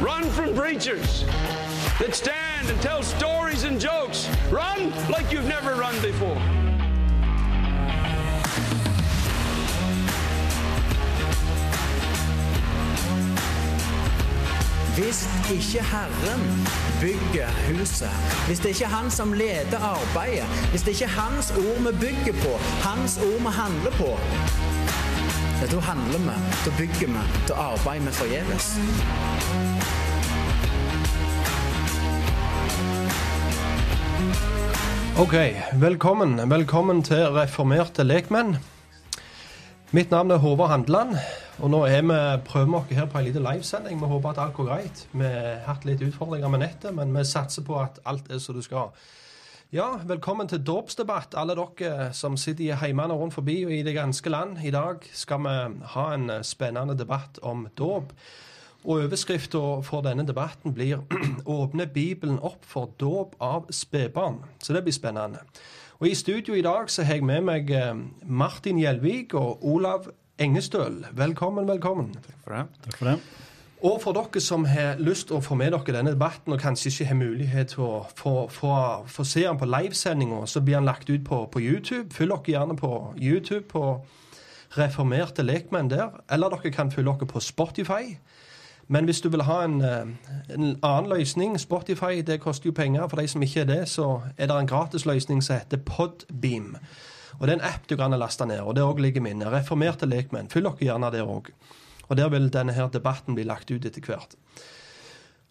Run from preachers that stand and tell stories and jokes. Run like you've never run before. Hvis ikke Herren bygger huset, hvis det ikke er Han som leder arbeidet, hvis det ikke er Hans ord vi bygger på, Hans ord vi handler på, ja, da handler vi, da bygger vi, da arbeider vi forgjeves. Ok, velkommen. Velkommen til Reformerte lekmenn. Mitt navn er Håvard Handeland, og nå er vi prøver vi her på en liten livesending. Vi håper at alt går greit. Vi har hatt litt utfordringer med nettet, men vi satser på at alt er som det skal. Ja, velkommen til dåpsdebatt, alle dere som sitter i heimene rundt forbi og i det ganske land. I dag skal vi ha en spennende debatt om dåp. Og Overskriften for denne debatten blir 'Åpne Bibelen opp for dåp av spedbarn'. Så det blir spennende. Og I studio i dag så har jeg med meg eh, Martin Gjelvik og Olav Engestøl. Velkommen, velkommen. Takk for det. Takk for det. Og for dere som har lyst til å få med dere denne debatten, og kanskje ikke har mulighet til å få, få, få se den på livesendinga, så blir den lagt ut på, på YouTube. Følg dere gjerne på YouTube på Reformerte lekmenn der. Eller dere kan følge dere på Spotify. Men hvis du vil ha en, eh, en annen løsning, Spotify det koster jo penger. For de som ikke er det, så er det en gratisløsning som heter Podbeam. Og Det er en app du kan laste ned, og det òg ligger minne. Reformerte lekmenn. Følg dere gjerne der òg. Og der vil denne her debatten bli lagt ut etter hvert.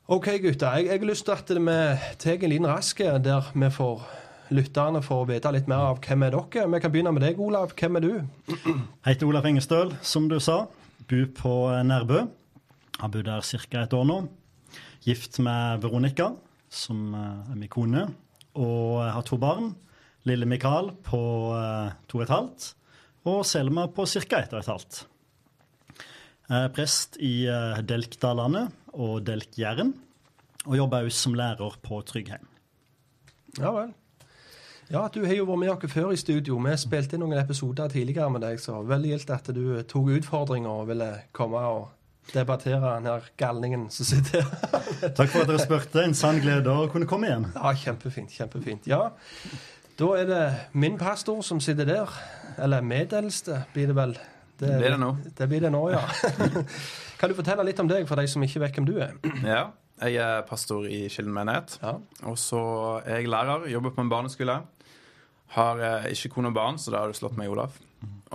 OK, gutter. Jeg, jeg har lyst til at vi tar en liten rask der vi får lytterne får vite litt mer av hvem er dere. Vi kan begynne med deg, Olav. Hvem er du? Jeg Heter Olav Engestøl, som du sa. Bor på Nærbø. Har bodd der ca. et år nå. Gift med Veronica, som eh, er min kone. Og jeg har to barn. Lille Mikael på eh, to og et halvt. Og Selma på ca. ett og et halvt. Er prest i eh, Delkdalane og Delk-Jæren. Og jobber også som lærer på Tryggheim. Ja vel. Ja, du har jo vært med oss før i studio. Vi spilte inn noen episoder tidligere med deg, så veldig gildt at du tok utfordringa og ville komme og debattere den her galningen som sitter her. Takk for at dere spurte. En sann glede å kunne komme igjen. Ja, kjempefint. Kjempefint. Ja, da er det min pastor som sitter der. Eller medeldste, blir det vel. Det blir det nå. Det blir det nå, ja. kan du fortelle litt om deg, for de som ikke vet hvem du er? Ja, jeg er pastor i Kilden menighet. Ja. Og så er jeg lærer, jobber på en barneskole. Har eh, ikke kone og barn, så da har du slått meg, Olaf.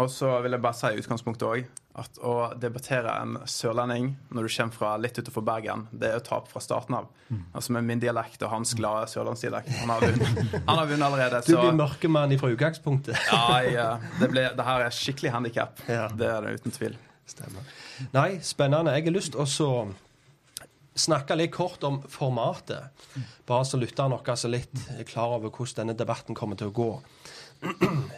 Og så vil jeg bare si i utgangspunktet òg at å debattere en sørlending når du kommer fra litt utenfor Bergen, det er å tape fra starten av. Altså Med min dialekt og hans glade sørlandsdialekt. Han har vunnet, han har vunnet allerede. Du blir mørkemann fra utgangspunktet. Ja, jeg, det, ble, det her er skikkelig handikap. Ja. Det er det uten tvil. Stemmer. Nei, spennende. Jeg har lyst til å snakke litt kort om formatet. Bare så lytterne våre er litt klar over hvordan denne debatten kommer til å gå.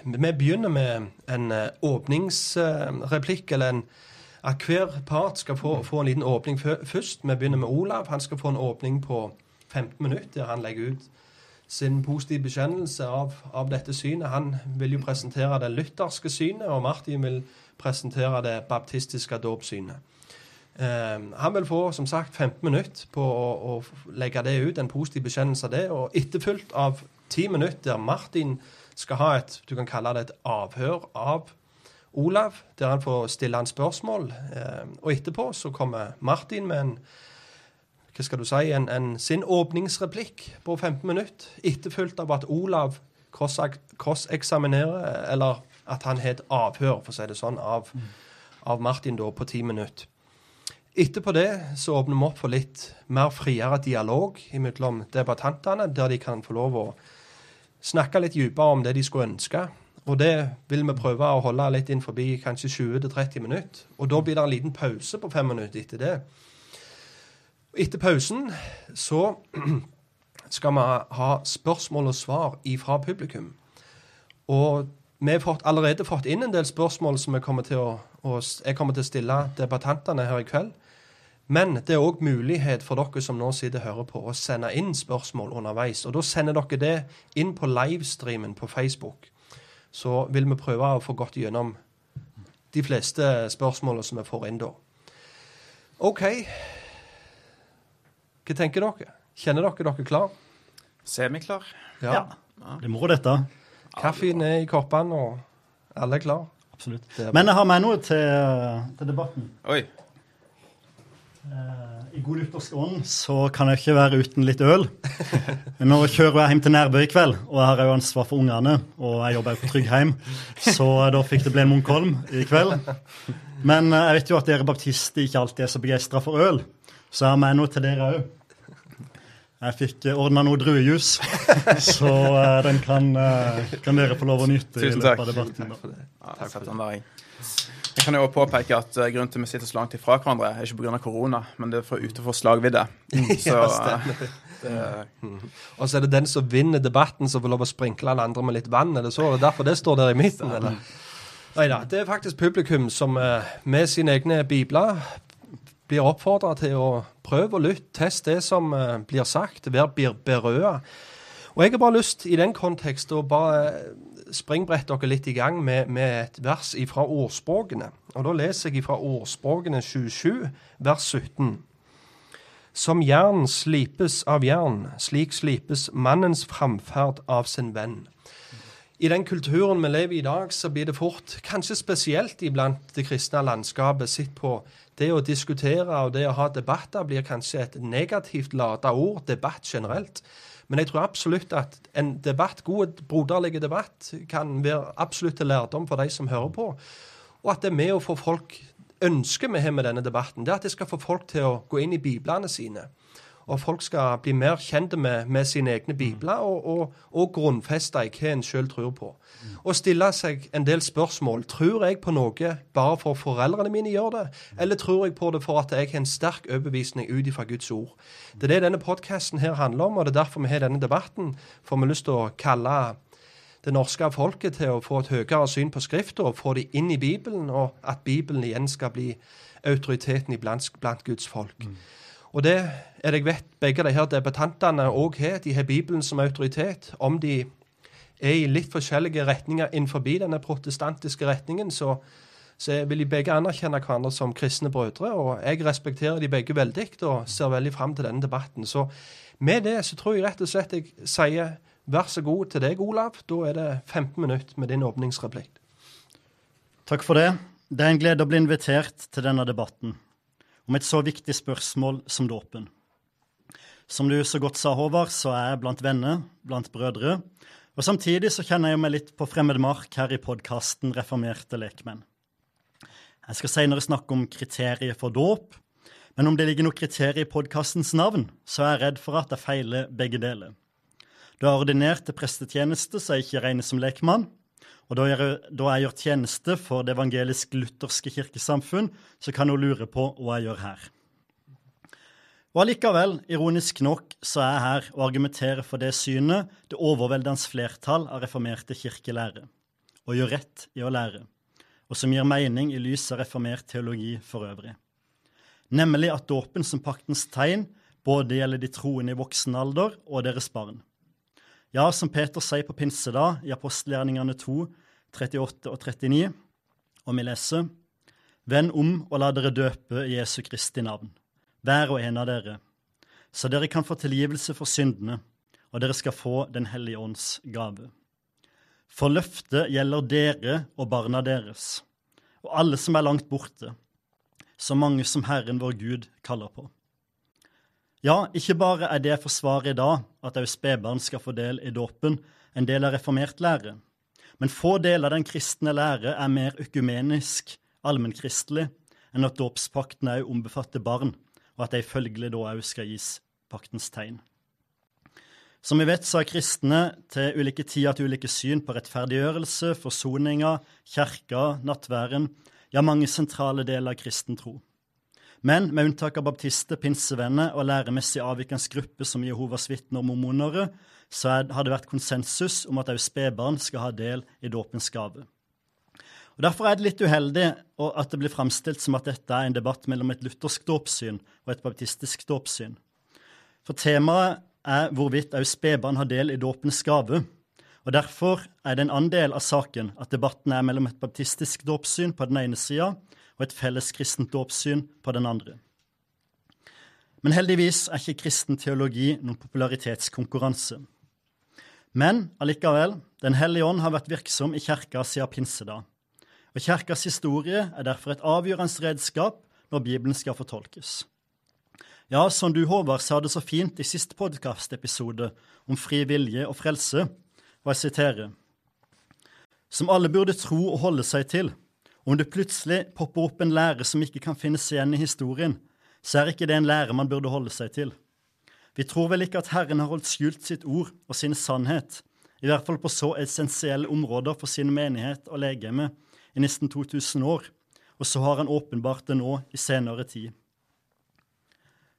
Vi begynner med en eh, åpningsreplikk, eller en, at hver part skal få, få en liten åpning først. Vi begynner med Olav. Han skal få en åpning på 15 minutter, han legger ut sin positive bekjennelse av, av dette synet. Han vil jo presentere det lutherske synet, og Martin vil presentere det baptistiske dåpssynet. Um, han vil få som sagt 15 minutter på å, å legge det ut, en positiv bekjennelse av det, og etterfulgt av 10 minutter der Martin skal ha et du kan kalle det et avhør av Olav, der han får stille han spørsmål. Eh, og etterpå så kommer Martin med en hva skal du si, en, en, sin åpningsreplikk på 15 minutter, etterfulgt av at Olav krosseksaminerer, eller at han har et avhør, for å si det sånn, av, av Martin da på 10 minutter. Etterpå det så åpner vi opp for litt mer friere dialog mellom debattantene, der de kan få lov å snakke litt dypere om det de skulle ønske. Og det vil vi prøve å holde litt inn forbi kanskje 20-30 minutter. Og da blir det en liten pause på fem minutter etter det. Etter pausen så skal vi ha spørsmål og svar ifra publikum. Og vi har allerede fått inn en del spørsmål som jeg kommer til å, jeg kommer til å stille debattantene her i kveld. Men det er òg mulighet for dere som nå sitter og hører på, å sende inn spørsmål underveis. Og da sender dere det inn på livestreamen på Facebook. Så vil vi prøve å få gått gjennom de fleste spørsmålene som vi får inn da. OK. Hva tenker dere? Kjenner dere dere klar? Semiklar. Ja. ja. Det er moro, dette. Kaffen er i koppene, og alle er klar. Absolutt. Men jeg har med noe til, til debatten. Oi. Eh, I god luthersk ånd så kan jeg ikke være uten litt øl. Nå kjører jeg hjem til Nærbø i kveld, og jeg har jo ansvar for ungene. Og jeg jobber på Tryggheim, så da fikk det bli en Munkholm i kveld. Men eh, jeg vet jo at dere baptister ikke alltid er så begeistra for øl, så jeg har med noe til dere òg. Jeg fikk ordna noe druejus, så den kan, kan, dere få lov å nyte i løpet av debatten. takk for Ja, takk for den jeg kan jo også påpeke at uh, Grunnen til at vi sitter så langt ifra hverandre, er ikke pga. korona, men det er for ute for slagvidde. Så, ja, det... mm. Og så er det den som vinner debatten, som får lov å sprinkle alle andre med litt vann. eller så? Er derfor det står der i midten? eller? Nei da. Det er faktisk publikum som uh, med sine egne bibler blir oppfordra til å prøve å lytte, teste det som blir sagt, være berøa. Og jeg har bare lyst i den kontekst å bare springbrette dere litt i gang med, med et vers fra ordspråkene. Og da leser jeg fra ordspråkene 27, vers 17. Som jern slipes av jern, slik slipes mannens framferd av sin venn. I den kulturen vi lever i i dag, så blir det fort, kanskje spesielt iblant det kristne landskapet, sett på det å diskutere og det å ha debatter blir kanskje et negativt lada ord, debatt generelt. Men jeg tror absolutt at en debatt, god broderlig debatt kan være absolutt til lærdom for de som hører på. Og at det er med å få folk Ønsket vi har med denne debatten, det er at det skal få folk til å gå inn i biblene sine og folk skal bli mer kjente med, med sine egne bibler og, og, og grunnfeste i hva en sjøl tror på. Og stille seg en del spørsmål. Tror jeg på noe bare for foreldrene mine gjør det, eller tror jeg på det for at jeg har en sterk overbevisning ut ifra Guds ord? Det er det denne podkasten her handler om, og det er derfor vi har denne debatten. For vi har lyst til å kalle det norske folket til å få et høyere syn på Skrifta få det inn i Bibelen, og at Bibelen igjen skal bli autoriteten blant, blant Guds folk. Mm. Og det er det jeg vet begge de her debattantene òg har. De har Bibelen som autoritet. Om de er i litt forskjellige retninger innenfor denne protestantiske retningen, så, så vil de begge anerkjenne hverandre som kristne brødre. Og jeg respekterer de begge veldig og ser veldig fram til denne debatten. Så med det så tror jeg rett og slett jeg sier vær så god til deg, Olav. Da er det 15 minutter med din åpningsreplikk. Takk for det. Det er en glede å bli invitert til denne debatten om et så viktig spørsmål som dåpen. Som du så godt sa, Håvard, så er jeg blant venner, blant brødre. Og samtidig så kjenner jeg meg litt på fremmed mark her i podkasten Reformerte lekmenn. Jeg skal senere snakke om kriteriet for dåp, men om det ligger noe kriterium i podkastens navn, så er jeg redd for at jeg feiler begge deler. Du er ordinert til prestetjeneste, så jeg ikke regner som lekmann. Og da jeg, da jeg gjør tjeneste for det evangelisk-lutherske kirkesamfunn, så kan hun lure på hva jeg gjør her. Og allikevel, ironisk nok, så er jeg her og argumenterer for det synet det overveldende flertall av reformerte kirker lærer, og gjør rett i å lære, og som gir mening i lys av reformert teologi for øvrig. Nemlig at dåpen som paktens tegn både gjelder de troende i voksen alder og deres barn. Ja, som Peter sier på pinsedag i apostelgjerningene 2, 38 og 39, og vi leser Vend om og la dere døpe i Jesu Kristi navn, hver og en av dere, så dere kan få tilgivelse for syndene, og dere skal få Den hellige ånds gave. For løftet gjelder dere og barna deres, og alle som er langt borte, så mange som Herren vår Gud kaller på. Ja, ikke bare er det forsvaret i dag, at også spedbarn skal få del i dåpen, en del av reformert lære, men få deler av den kristne lære er mer økumenisk, allmennkristelig, enn at dåpspakten òg ombefatter barn, og at de følgelig da òg skal gis paktens tegn. Som vi vet, så har kristne til ulike tider til ulike syn på rettferdiggjørelse, forsoninga, kirka, nattværen, ja, mange sentrale deler av kristen tro. Men med unntak av baptister, pinsevenner og læremessig avvikende grupper som Jehovas vitner og mormonere, så har det vært konsensus om at også spedbarn skal ha del i dåpens gave. Og Derfor er det litt uheldig at det blir framstilt som at dette er en debatt mellom et luthersk dåpssyn og et baptistisk dåpssyn. For temaet er hvorvidt også spedbarn har del i dåpens gave. Og Derfor er det en annen del av saken at debatten er mellom et baptistisk dåpssyn på den ene sida og et felles kristent dåpssyn på den andre. Men heldigvis er ikke kristen teologi noen popularitetskonkurranse. Men allikevel, Den hellige ånd har vært virksom i kirka siden pinsedag. Og kirkas historie er derfor et avgjørende redskap når Bibelen skal fortolkes. Ja, som du, Håvard, sa det så fint i siste podkastepisode om fri vilje og frelse, og jeg siterer Som alle burde tro og holde seg til. Om det plutselig popper opp en lære som ikke kan finnes igjen i historien, så er ikke det en lære man burde holde seg til. Vi tror vel ikke at Herren har holdt skjult sitt ord og sin sannhet, i hvert fall på så essensielle områder for sin menighet og legeme, i nesten 2000 år, og så har han åpenbart det nå i senere tid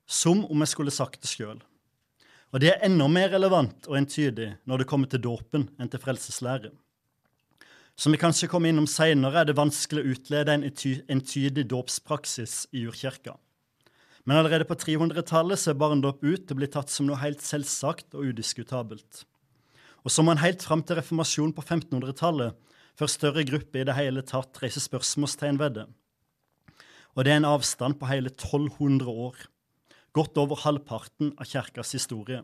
som om jeg skulle sagt det sjøl. Og det er enda mer relevant og entydig når det kommer til dåpen enn til frelseslære. Som vi kanskje kommer innom seinere, er det vanskelig å utlede en entydig dåpspraksis i urkirka. Men allerede på 300-tallet ser barndåp ut til å bli tatt som noe helt selvsagt og udiskutabelt. Og så må en helt fram til reformasjonen på 1500-tallet, før større grupper i det hele tatt reiser spørsmålstegn ved det. Og det er en avstand på hele 1200 år godt over halvparten av kirkas historie.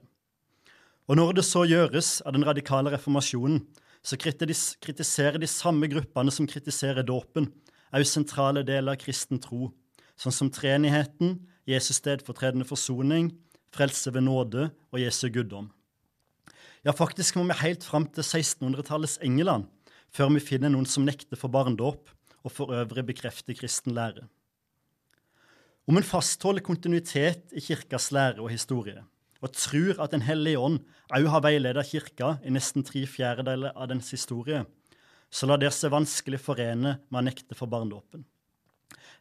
Og når det så gjøres av den radikale reformasjonen, så kritiserer de samme gruppene som kritiserer dåpen, òg sentrale deler av kristen tro, sånn som treenigheten, Jesus stedfortredende forsoning, frelse ved nåde og Jesu guddom. Ja, faktisk må vi helt fram til 1600-tallets England før vi finner noen som nekter for barndåp og for øvrig bekrefter kristen lære om en fastholder kontinuitet i kirkas lære og historie, og tror at Den hellige ånd òg har veiledet kirka i nesten tre fjerdedeler av dens historie, så lar det seg vanskelig forene med å nekte for barndåpen.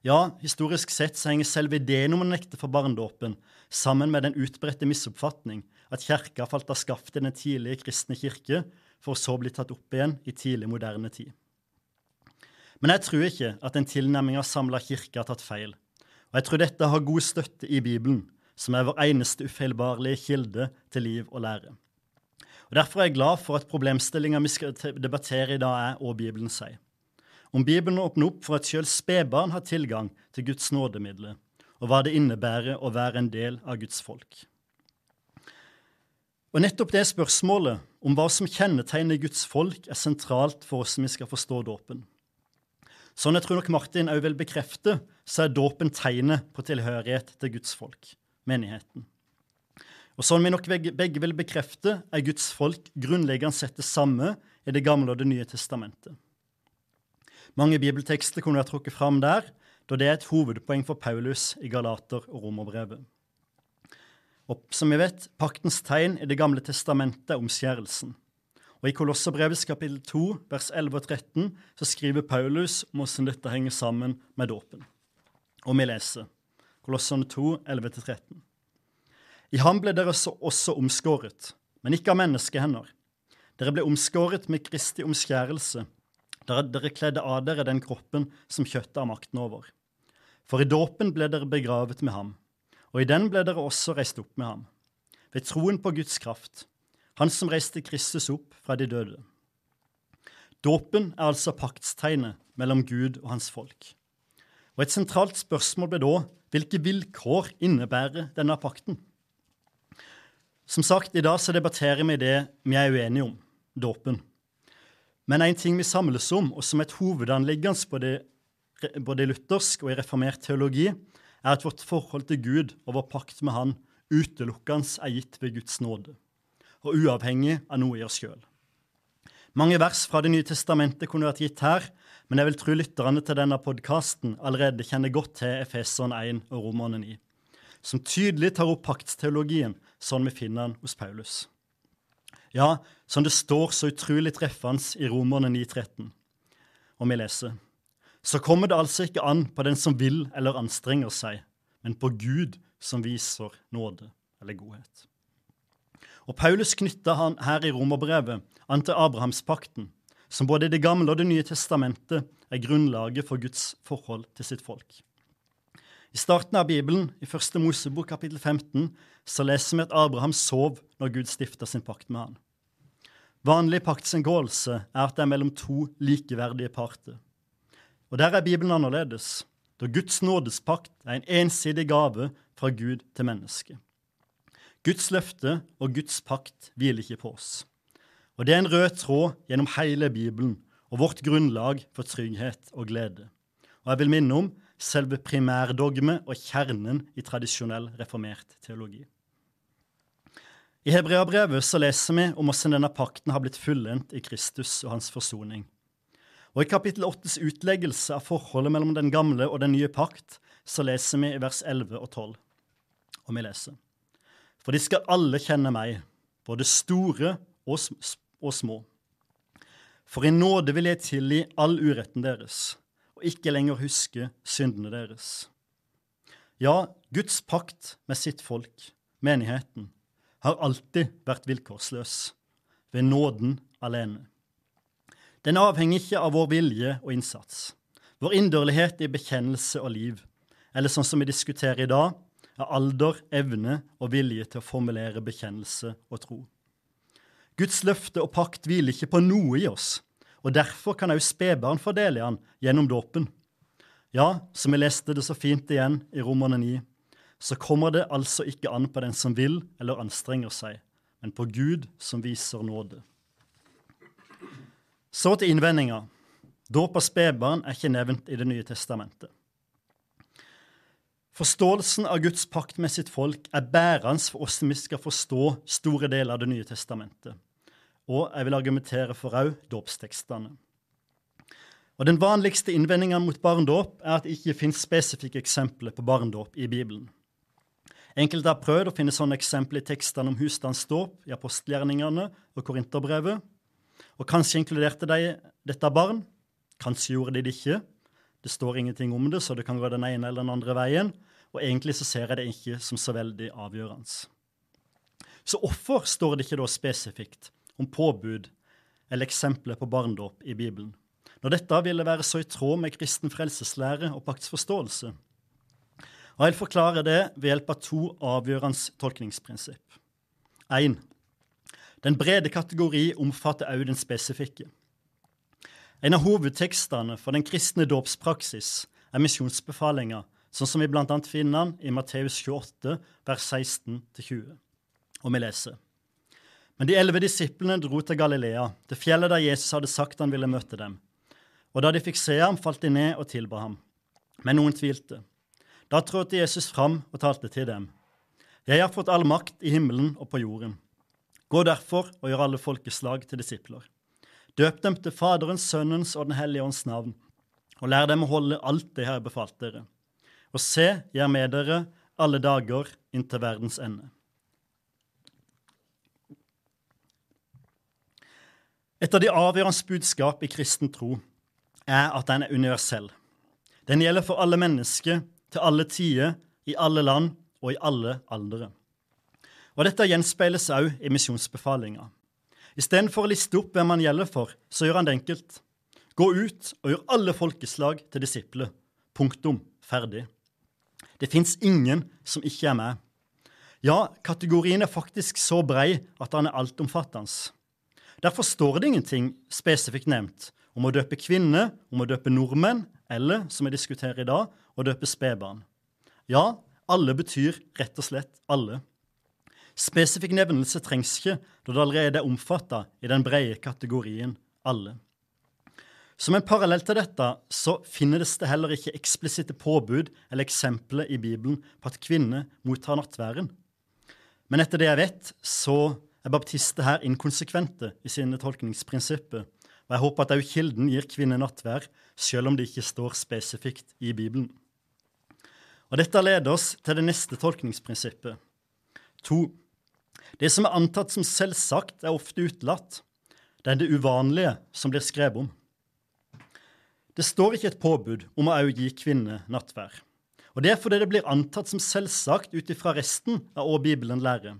Ja, historisk sett så henger selve ideen om å nekte for barndåpen sammen med den utbredte misoppfatning at kirka falt av skaftet i den tidlige kristne kirke, for så å bli tatt opp igjen i tidlig moderne tid. Men jeg tror ikke at den tilnærminga samla kirke har tatt feil, og jeg tror dette har god støtte i Bibelen, som er vår eneste ufeilbarlige kilde til liv og lære. Og Derfor er jeg glad for at problemstillinga vi skal debattere i dag, er hva Bibelen sier. Om Bibelen åpner opp for at selv spedbarn har tilgang til Guds nådemidler, og hva det innebærer å være en del av Guds folk. Og Nettopp det spørsmålet om hva som kjennetegner Guds folk, er sentralt for oss som vi skal forstå dåpen. Sånn jeg tror nok Martin òg vil bekrefte, så er dåpen tegnet på tilhørighet til Guds folk, menigheten. Og sånn vi nok begge vil bekrefte, er Guds folk grunnleggende sett det samme i Det gamle og Det nye testamentet. Mange bibeltekster kunne vært trukket fram der, da det er et hovedpoeng for Paulus i Galater og Romerbrevet. Og som vi vet, paktens tegn i Det gamle testamentet er omskjærelsen. Og I Kolosserbrevets kapittel 2, vers 11 og 13, så skriver Paulus om hvordan dette henger sammen med dåpen. Og vi leser Kolosserne 2, 11-13. I ham ble dere også omskåret, men ikke av menneskehender. Dere ble omskåret med Kristi omskjærelse, da dere kledde av dere den kroppen som kjøttet har makten over. For i dåpen ble dere begravet med ham, og i den ble dere også reist opp med ham. Ved troen på Guds kraft, han som reiste Kristus opp fra de døde. Dåpen er altså paktstegnet mellom Gud og hans folk. Og Et sentralt spørsmål ble da hvilke vilkår innebærer denne pakten? Som sagt, I dag så debatterer vi det vi er uenige om, dåpen. Men en ting vi samles om, og som et hovedanliggende både, både i luthersk og i reformert teologi, er at vårt forhold til Gud og vår pakt med Han utelukkende er gitt ved Guds nåde, og uavhengig av noe i oss sjøl. Mange vers fra Det nye testamentet kunne vært gitt her, men jeg vil tro lytterne til denne podkasten allerede kjenner godt til Efeson 1 og Romerne 9, som tydelig tar opp paktsteologien sånn vi finner den hos Paulus. Ja, som det står så utrolig treffende i Romerne 9,13. Og vi leser Så kommer det altså ikke an på den som vil eller anstrenger seg, men på Gud som viser nåde eller godhet. Og Paulus knytta han her i romerbrevet an til Abrahamspakten, som både i Det gamle og Det nye testamentet er grunnlaget for Guds forhold til sitt folk. I starten av Bibelen, i første Mosebok kapittel 15, så leser vi at Abraham sov når Gud stifta sin pakt med han. Vanlig paktsinngåelse er at det er mellom to likeverdige parter. Og der er Bibelen annerledes, da Guds nådespakt er en ensidig gave fra Gud til mennesket. Guds løfte og Guds pakt hviler ikke på oss. Og det er en rød tråd gjennom hele Bibelen og vårt grunnlag for trygghet og glede. Og jeg vil minne om selve primærdogmet og kjernen i tradisjonell reformert teologi. I Hebreabrevet så leser vi om hvordan denne pakten har blitt fullendt i Kristus og hans forsoning. Og I kapittel 8s utleggelse av forholdet mellom den gamle og den nye pakt så leser vi i vers 11 og 12. Og vi leser. For de skal alle kjenne meg, både store og, og små. For i nåde vil jeg tilgi all uretten deres, og ikke lenger huske syndene deres. Ja, Guds pakt med sitt folk, menigheten, har alltid vært vilkårsløs, ved nåden alene. Den avhenger ikke av vår vilje og innsats, vår inderlighet i bekjennelse og liv, eller sånn som vi diskuterer i dag, av alder, evne og vilje til å formulere bekjennelse og tro. Guds løfte og pakt hviler ikke på noe i oss, og derfor kan også spedbarn få del i han gjennom dåpen. Ja, som vi leste det så fint igjen i Romerne 9, så kommer det altså ikke an på den som vil eller anstrenger seg, men på Gud som viser nåde. Så til innvendinga. Dåp av spedbarn er ikke nevnt i Det nye testamentet. Forståelsen av Guds pakt med sitt folk er bærende for oss som vi skal forstå store deler av Det nye testamentet. Og jeg vil argumentere for òg dåpstekstene. Og Den vanligste innvendingen mot barndåp er at det ikke finnes spesifikke eksempler på barndåp i Bibelen. Enkelte har prøvd å finne sånne eksempler i tekstene om husstandsdåp i apostelgjerningene og Korinterbrevet. Og kanskje inkluderte de dette barn, kanskje gjorde de det ikke. Det står ingenting om det, så det kan gå den ene eller den andre veien. Og egentlig så ser jeg det ikke som så veldig avgjørende. Så hvorfor står det ikke da spesifikt om påbud eller eksempler på barndåp i Bibelen? Når dette ville være så i tråd med kristen frelseslære og paktsforståelse. Og Jeg vil forklare det ved hjelp av to avgjørende tolkningsprinsipp. 1. Den brede kategori omfatter også den spesifikke. En av hovedtekstene for den kristne dåpspraksis er misjonsbefalinga, sånn som vi bl.a. finner den i Matteus 28, vers 16-20. Og vi leser. Men de elleve disiplene dro til Galilea, til fjellet der Jesus hadde sagt han ville møte dem. Og da de fikk se ham, falt de ned og tilba ham. Men noen tvilte. Da trådte Jesus fram og talte til dem. Jeg har fått all makt i himmelen og på jorden. Gå derfor og gjør alle folkeslag til disipler. Døp dem til Faderens, Sønnens og Den hellige ånds navn, og lær dem å holde alt det jeg har befalt dere. Og se, jeg er med dere alle dager inntil verdens ende. Et av de avgjørende budskap i kristen tro er at den er universell. Den gjelder for alle mennesker, til alle tider, i alle land og i alle aldre. Og Dette gjenspeiles også i misjonsbefalinga. Istedenfor å liste opp hvem han gjelder for, så gjør han det enkelt. Gå ut og gjør alle folkeslag til disipler. Punktum. Ferdig. Det fins ingen som ikke er med. Ja, kategorien er faktisk så brei at han er altomfattende. Derfor står det ingenting spesifikt nevnt om å døpe kvinner, om å døpe nordmenn, eller, som vi diskuterer i dag, å døpe spedbarn. Ja, alle betyr rett og slett alle. Spesifikk nevnelse trengs ikke, da det allerede er omfatta i den brede kategorien alle. Som en parallell til dette så finnes det heller ikke eksplisitte påbud eller eksempler i Bibelen på at kvinner mottar nattværen. Men etter det jeg vet, så er baptister her inkonsekvente i sine tolkningsprinsipper. Og jeg håper at òg Kilden gir kvinner nattvær, selv om det ikke står spesifikt i Bibelen. Og Dette leder oss til det neste tolkningsprinsippet. To. Det som er antatt som selvsagt, er ofte utelatt. Det er det uvanlige som blir skrevet om. Det står ikke et påbud om å òg gi kvinner nattvær. Og Det er fordi det blir antatt som selvsagt ut ifra resten av hva Bibelen lærer.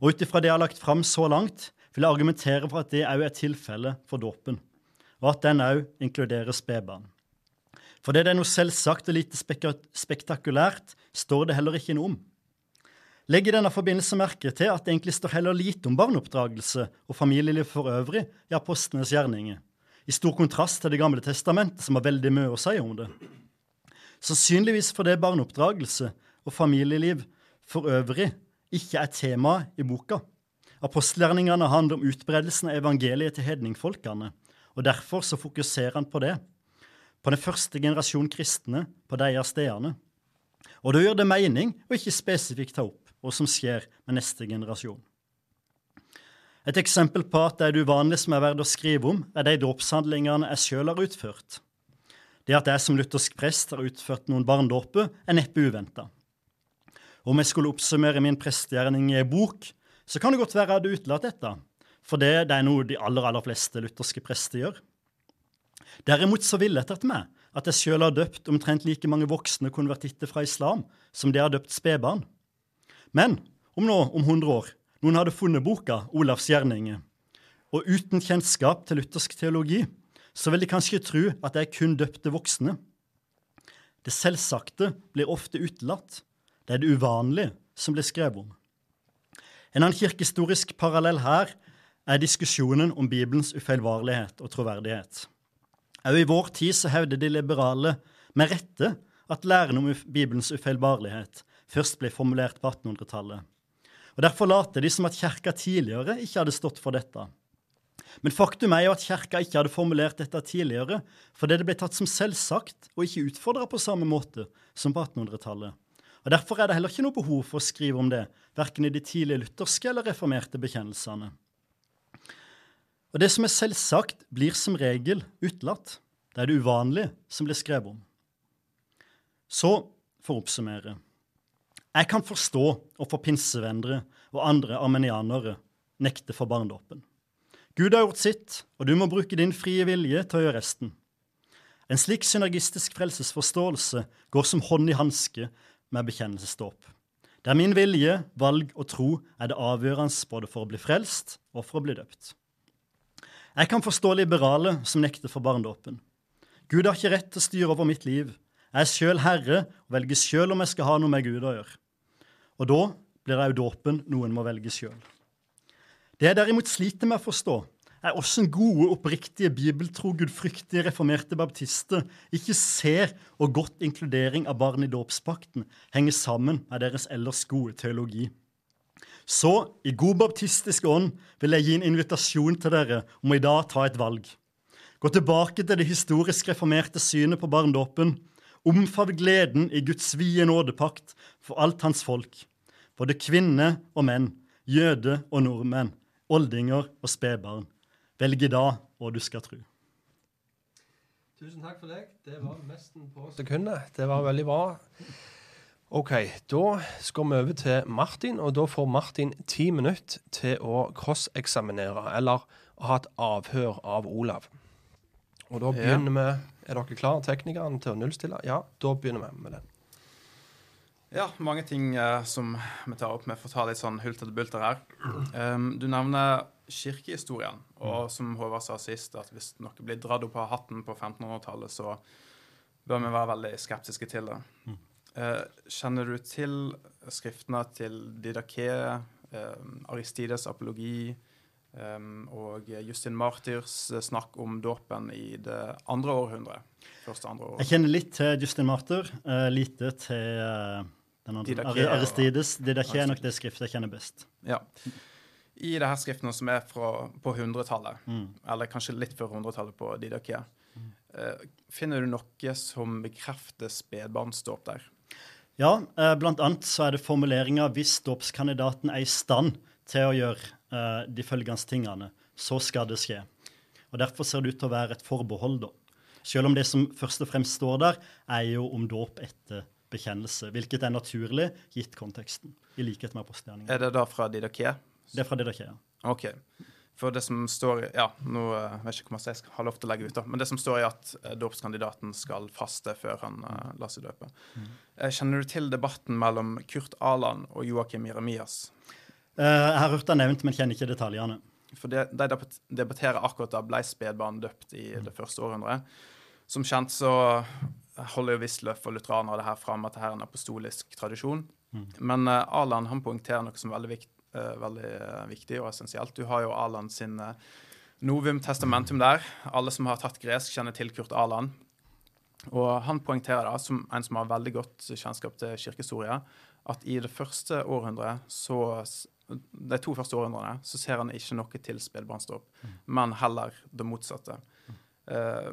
Og ut ifra det jeg har lagt fram så langt, vil jeg argumentere for at det òg er tilfellet for dåpen, og at den òg inkluderer spedbarn. For det er noe selvsagt og lite spektakulært, står det heller ikke noe om. Legg i denne forbindelse merke til at det egentlig står heller lite om barneoppdragelse og familieliv for øvrig i apostlenes gjerninger, i stor kontrast til Det gamle testamentet, som har veldig mye å si om det. Sannsynligvis fordi barneoppdragelse og familieliv for øvrig ikke er tema i boka. Apostelgjerningene handler om utbredelsen av evangeliet til hedningfolkene, og derfor så fokuserer han på det. På den første generasjon kristne på deres stedene. Og da gjør det mening å ikke spesifikt ta opp hva som skjer med neste generasjon. Et eksempel på at det er det uvanlige som er verdt å skrive om, er de dåpshandlingene jeg sjøl har utført. Det at jeg som luthersk prest har utført noen barndåper, er neppe uventa. Om jeg skulle oppsummere min prestegjerning i ei bok, så kan det godt være jeg hadde utelatt dette, for det, det, er noe de aller, aller fleste lutherske prester gjør. Derimot så ville jeg etter meg at jeg sjøl har døpt omtrent like mange voksne konvertitter fra islam som de har døpt spedbarn. Men om nå, om 100 år, noen hadde funnet boka Olavs gjerninger, og uten kjennskap til luthersk teologi, så vil de kanskje tro at jeg kun døpte voksne. Det selvsagte blir ofte utelatt. Det er det uvanlige som blir skrevet om. En annen kirkehistorisk parallell her er diskusjonen om Bibelens ufeilvarlighet og troverdighet. Også i vår tid så hevder de liberale med rette at læren om Bibelens ufeilbarlighet først ble formulert på 1800-tallet. Og Derfor later de som at kirka tidligere ikke hadde stått for dette. Men faktum er jo at kirka ikke hadde formulert dette tidligere fordi det ble tatt som selvsagt og ikke utfordra på samme måte som på 1800-tallet. Og Derfor er det heller ikke noe behov for å skrive om det, verken i de tidlige lutherske eller reformerte bekjennelsene. Og Det som er selvsagt, blir som regel utelatt. Det er det uvanlige som blir skrevet om. Så, for å oppsummere. Jeg kan forstå hvorfor pinsevendere og andre armenianere nekter for barnedåpen. Gud har gjort sitt, og du må bruke din frie vilje til å gjøre resten. En slik synergistisk frelsesforståelse går som hånd i hanske med bekjennelsesdåp. Der min vilje, valg og tro er det avgjørende både for å bli frelst og for å bli døpt. Jeg kan forstå liberale som nekter for barndåpen. Gud har ikke rett til å styre over mitt liv. Jeg er sjøl herre og velger sjøl om jeg skal ha noe med Gud å gjøre. Og da blir òg dåpen noen må velge sjøl. Det jeg derimot sliter med å forstå, er hvordan gode, oppriktige, bibeltro, gudfryktige reformerte baptister ikke ser og godt inkludering av barn i dåpspakten henger sammen med deres ellers gode teologi. Så i god baptistisk ånd vil jeg gi en invitasjon til dere om å i dag ta et valg. Gå tilbake til det historisk reformerte synet på barndåpen Omfavn gleden i Guds vide nådepakt for alt hans folk, både kvinner og menn, jøde og nordmenn, oldinger og spedbarn. Velg i dag hva du skal tro. Tusen takk for deg. Det var nesten på sekundet. Det var veldig bra. OK, da skal vi over til Martin, og da får Martin ti minutter til å crosseksaminere, eller ha et avhør av Olav. Og da begynner vi Er dere klare, teknikerne, til å nullstille? Ja, da begynner vi med det. Ja, mange ting uh, som vi tar opp med for å ta litt sånn hultete bulter her. Um, du nevner kirkehistorien, og som Håvard sa sist, at hvis noe blir dratt opp av hatten på 1500-tallet, så bør vi være veldig skeptiske til det. Mm. Uh, kjenner du til skriftene til Didaké, uh, Aristides apologi, Um, og Justin Martyrs eh, snakk om dåpen i det andre århundret. Første andre århundre. Jeg kjenner litt til Justin Martyr, lite til den andre, Didaké, Aristides. Didaké er nok det skriftet jeg kjenner best. Ja. I det her skriften som er fra, på 100-tallet, eller kanskje litt før 100-tallet på Didakia, eh, finner du noe som bekrefter spedbarnsdåp der? Ja, uh, blant annet så er det formuleringa 'hvis dåpskandidaten er i stand til å gjøre uh, de følgende tingene', så skal det skje. Og Derfor ser det ut til å være et forbehold, da. Selv om det som først og fremst står der, er jo om dåp etter bekjennelse, hvilket er naturlig gitt konteksten, i likhet med apostelgjerningen. Er det da fra Didakia? Det er fra det dere ja. OK. For det som står Ja, nå eh, vet jeg ikke hvor mye jeg skal ha lov til å legge ut, da. Men det som står er at eh, dåpskandidaten skal faste før han uh, lar seg døpe. Mm. Kjenner du til debatten mellom Kurt Aland og Joakim Jeremias? Uh, jeg har hørt det nevnt, men kjenner ikke detaljene. For de, de debatterer akkurat da ble spedbarn døpt i det første århundret. Som kjent så holder jo Wisløff og lutheranere det her fram at det her er en apostolisk tradisjon. Men uh, Aland han poengterer noe som er veldig, vikt, eh, veldig eh, viktig og essensielt. Du har jo Aland sin eh, Novum Testamentum der. Alle som har tatt gresk, kjenner til Kurt Aland. Og han poengterer da, som en som har veldig godt kjennskap til kirkehistorie, at i det første århundret så de to første århundrene så ser han ikke noe til spedbarnsdåp, men heller det motsatte. Eh,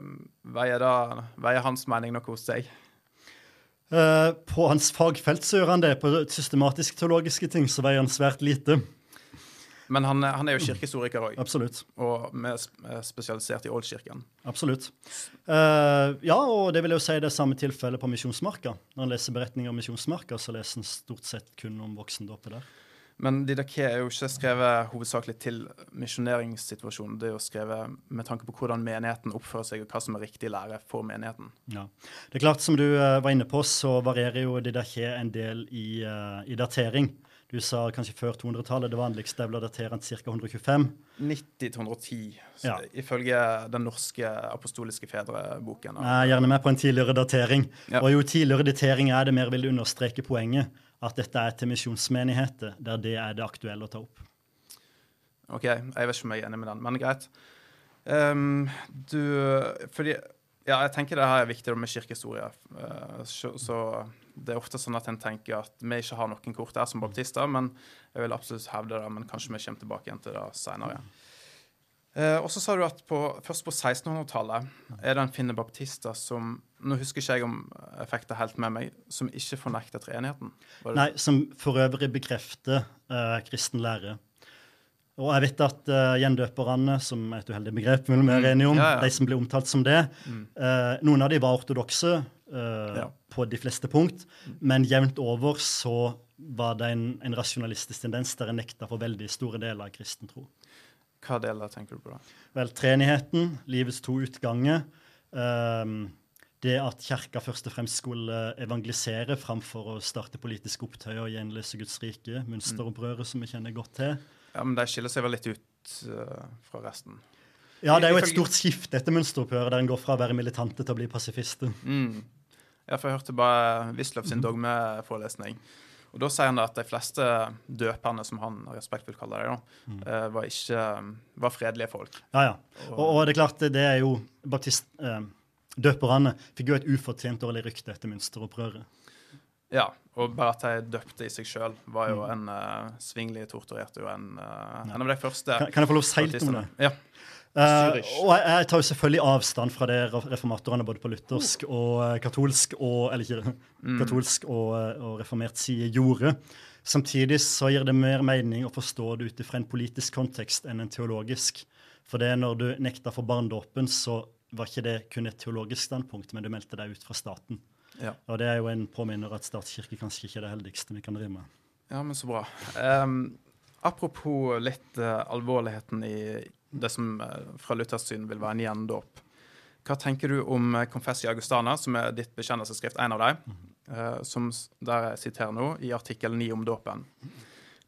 veier, da, veier hans mening noe hos deg? Eh, på hans fagfelt så gjør han det. På systematisk-teologiske ting så veier han svært lite. Men han, han er jo kirkehistoriker òg, og vi er er spesialisert i Oldkirken. Absolutt. Uh, ja, og det vil jeg jo si det er samme tilfelle på Misjonsmarka. Når han leser beretninger om Misjonsmarka, så leser han stort sett kun om voksendåpet der. Men Didaké er jo ikke skrevet hovedsakelig til misjoneringssituasjonen. Det er jo skrevet med tanke på hvordan menigheten oppfører seg, og hva som er riktig lære for menigheten. Ja. Det er klart, som du eh, var inne på, så varierer jo Didaké en del i, eh, i datering. Du sa kanskje før 200-tallet. Det vanligste ble datert ca. 125. 90 til 110, så Ja. ifølge den norske apostoliske fedreboken. Er gjerne med på en tidligere datering. Ja. Og jo tidligere datering er det, mer vil understreke poenget. At dette er til misjonsmenigheter, der det er det aktuelle å ta opp. OK, jeg vet ikke om jeg er enig med den, men greit. Um, du Fordi Ja, jeg tenker det her er viktig med kirkehistorie. Uh, så, så det er ofte sånn at en tenker at vi ikke har noen kort der som baptister, men jeg vil absolutt hevde det, men kanskje vi kommer tilbake igjen til det seinere. Eh, og så sa du at på, først på 1600-tallet er det en finne baptister som Nå husker ikke jeg om jeg fikk det helt med meg, som ikke fornekter treenigheten. Nei, som for øvrig bekrefter eh, kristen lære. Og jeg vet at uh, gjendøperne, som er et uheldig begrep, mellom mm. enige om, Mm. Ja, ja. de som ble omtalt som det, eh, noen av de var ortodokse uh, Ja. på de fleste punkt, men jevnt over så var det en, en rasjonalistisk tendens der en nekta for veldig store deler av kristen tro. Hva deler tenker du på da? Vel, treenigheten, livets to utganger, Um, det at kirka først og fremst skulle evangelisere framfor å starte politiske opptøyer og gjenløse Guds rike, mønsteropprøret som vi kjenner godt til. Ja, men De skiller seg vel litt ut uh, fra resten. Ja, det er jo et stort skifte etter mønsteropprøret, der en går fra å være militante til å bli pasifister. Mm. Jeg hørte bare Wisløff sin dogmeforelesning. Og Da sier han at de fleste døperne, som han respektfullt kaller det, da, eh, var, ikke, var fredelige folk. Ja, ja. Og, og det er klart, det er jo baptist... Eh, fikk jo et ufortjent dårlig rykte etter mønsteropprøret. Ja, Og bare at de døpte i seg sjøl, var jo en uh, Svingli torturerte jo en, eh, en av de første Kan, kan jeg få lov å si litt om det? Ja. Zürich. og jeg, jeg tar jo selvfølgelig avstand fra det reformatorene både på luthersk og eh, katolsk og eller ikke, katolsk og, eh, og reformert side gjorde. Samtidig så gir det mer mening å forstå det ut ifra en politisk kontekst enn en teologisk. For det når du nekta for barndåpen, så var ikke det kun et teologisk standpunkt, men du meldte deg ut fra staten. Ja. Og det er jo en påminner at statskirke kanskje ikke er det heldigste vi kan drive med. Ja, men så bra. Um, apropos litt uh, alvorligheten i det som eh, fra Luthers syn vil være en gjendåp. Hva tenker du om Confessi Confessia Augustana, som er ditt bekjennelsesskrift, en av dem, eh, som, der jeg siterer nå, i artikkel 9 om dåpen?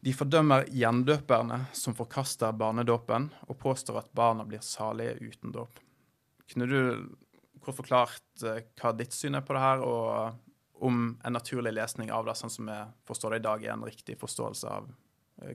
De fordømmer gjendøperne som forkaster barnedåpen, og påstår at barna blir salige uten dåp. Kunne du kort forklart eh, hva ditt syn er på det her, og om en naturlig lesning av det, sånn som vi forstår det i dag, er en riktig forståelse av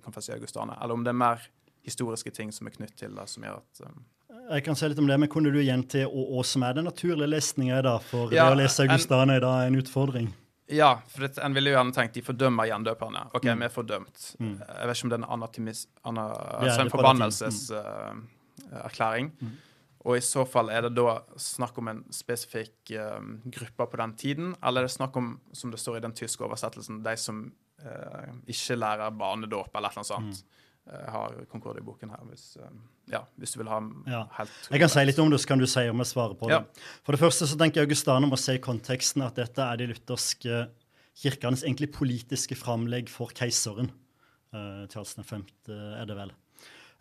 Confessi Augustana, eller om det er mer historiske ting som er knytt til det, som gjør at um, Jeg kan si litt om det, men kunne du gjenta hva som er den naturlige lesninga? For Ja, det å lese en- er da en utfordring. Ja, for det, en ville jo gjerne tenkt de fordømmer gjendøperne. OK, Mm. vi er fordømt. Mm. Jeg vet ikke om det er en anatimis... Ana, altså en forbannelseserklæring. Mm. Og i så fall er det da snakk om en spesifikk um, gruppe på den tiden, eller er det snakk om, som det står i den tyske oversettelsen, de som uh, ikke lærer barnedåp eller annet sånt. Mm. Jeg har Concord i boken her, hvis, eh, ja, hvis du vil ha Ja. helt Jeg kan si litt om det, så kan du si om jeg svarer på det. Ja. For det første så tenker jeg Augustana må si i konteksten at dette er de lutherske kirkenes egentlig politiske framlegg for keiseren. Uh, Charles 5. er det vel.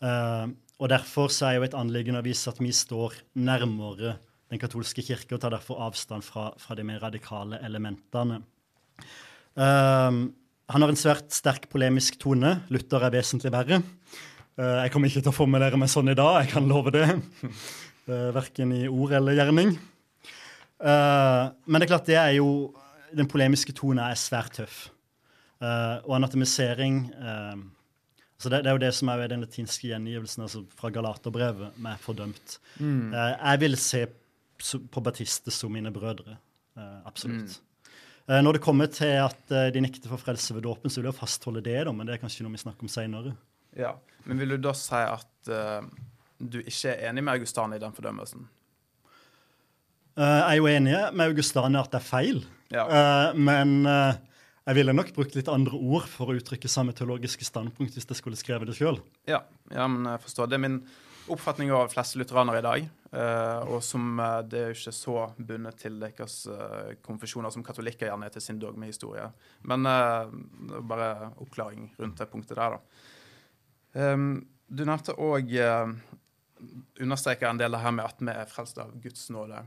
Uh, og derfor så er jo et anliggende å vise at vi står nærmere den katolske kirke, og tar derfor avstand fra, fra de mer radikale elementene. Eh, han har en svært sterk polemisk tone. Luther er vesentlig verre. Eh, jeg kommer ikke til å formulere meg sånn i dag, jeg kan love det. Uh, verken i ord eller gjerning. Eh, men det er klart, det er jo Den polemiske tonen er svært tøff. Eh, og anatomisering eh, altså det, det er jo det som er den latinske gjengivelsen altså fra Galaterbrevet med 'fordømt'. Mm. Eh, jeg vil se på Batiste som mine brødre. eh, absolutt. Eh, når det kommer til at eh, de nekter for frelse ved dåpen, så vil jeg fastholde det, da, men det er kanskje noe vi snakker om seinere. Ja, Men vil du da si at uh, du ikke er enig med Augustane i den fordømmelsen? Uh, jeg er jo enig med Augustane at det er feil, Ja. uh, men eh, jeg ville nok brukt litt andre ord for å uttrykke samme teologiske standpunkt hvis jeg skulle skrevet det sjøl. Ja, ja, men jeg forstår. Det er min oppfatning av fleste lutheranere i dag. Eh, og som eh, det er jo ikke så bundet til deres uh, konfesjoner som katolikker gjerne er til sin dogmehistorie. Men eh, bare oppklaring rundt det punktet der, da. Ehm, du nevnte òg Understreker en del det her med at vi er frelst av Guds nåde.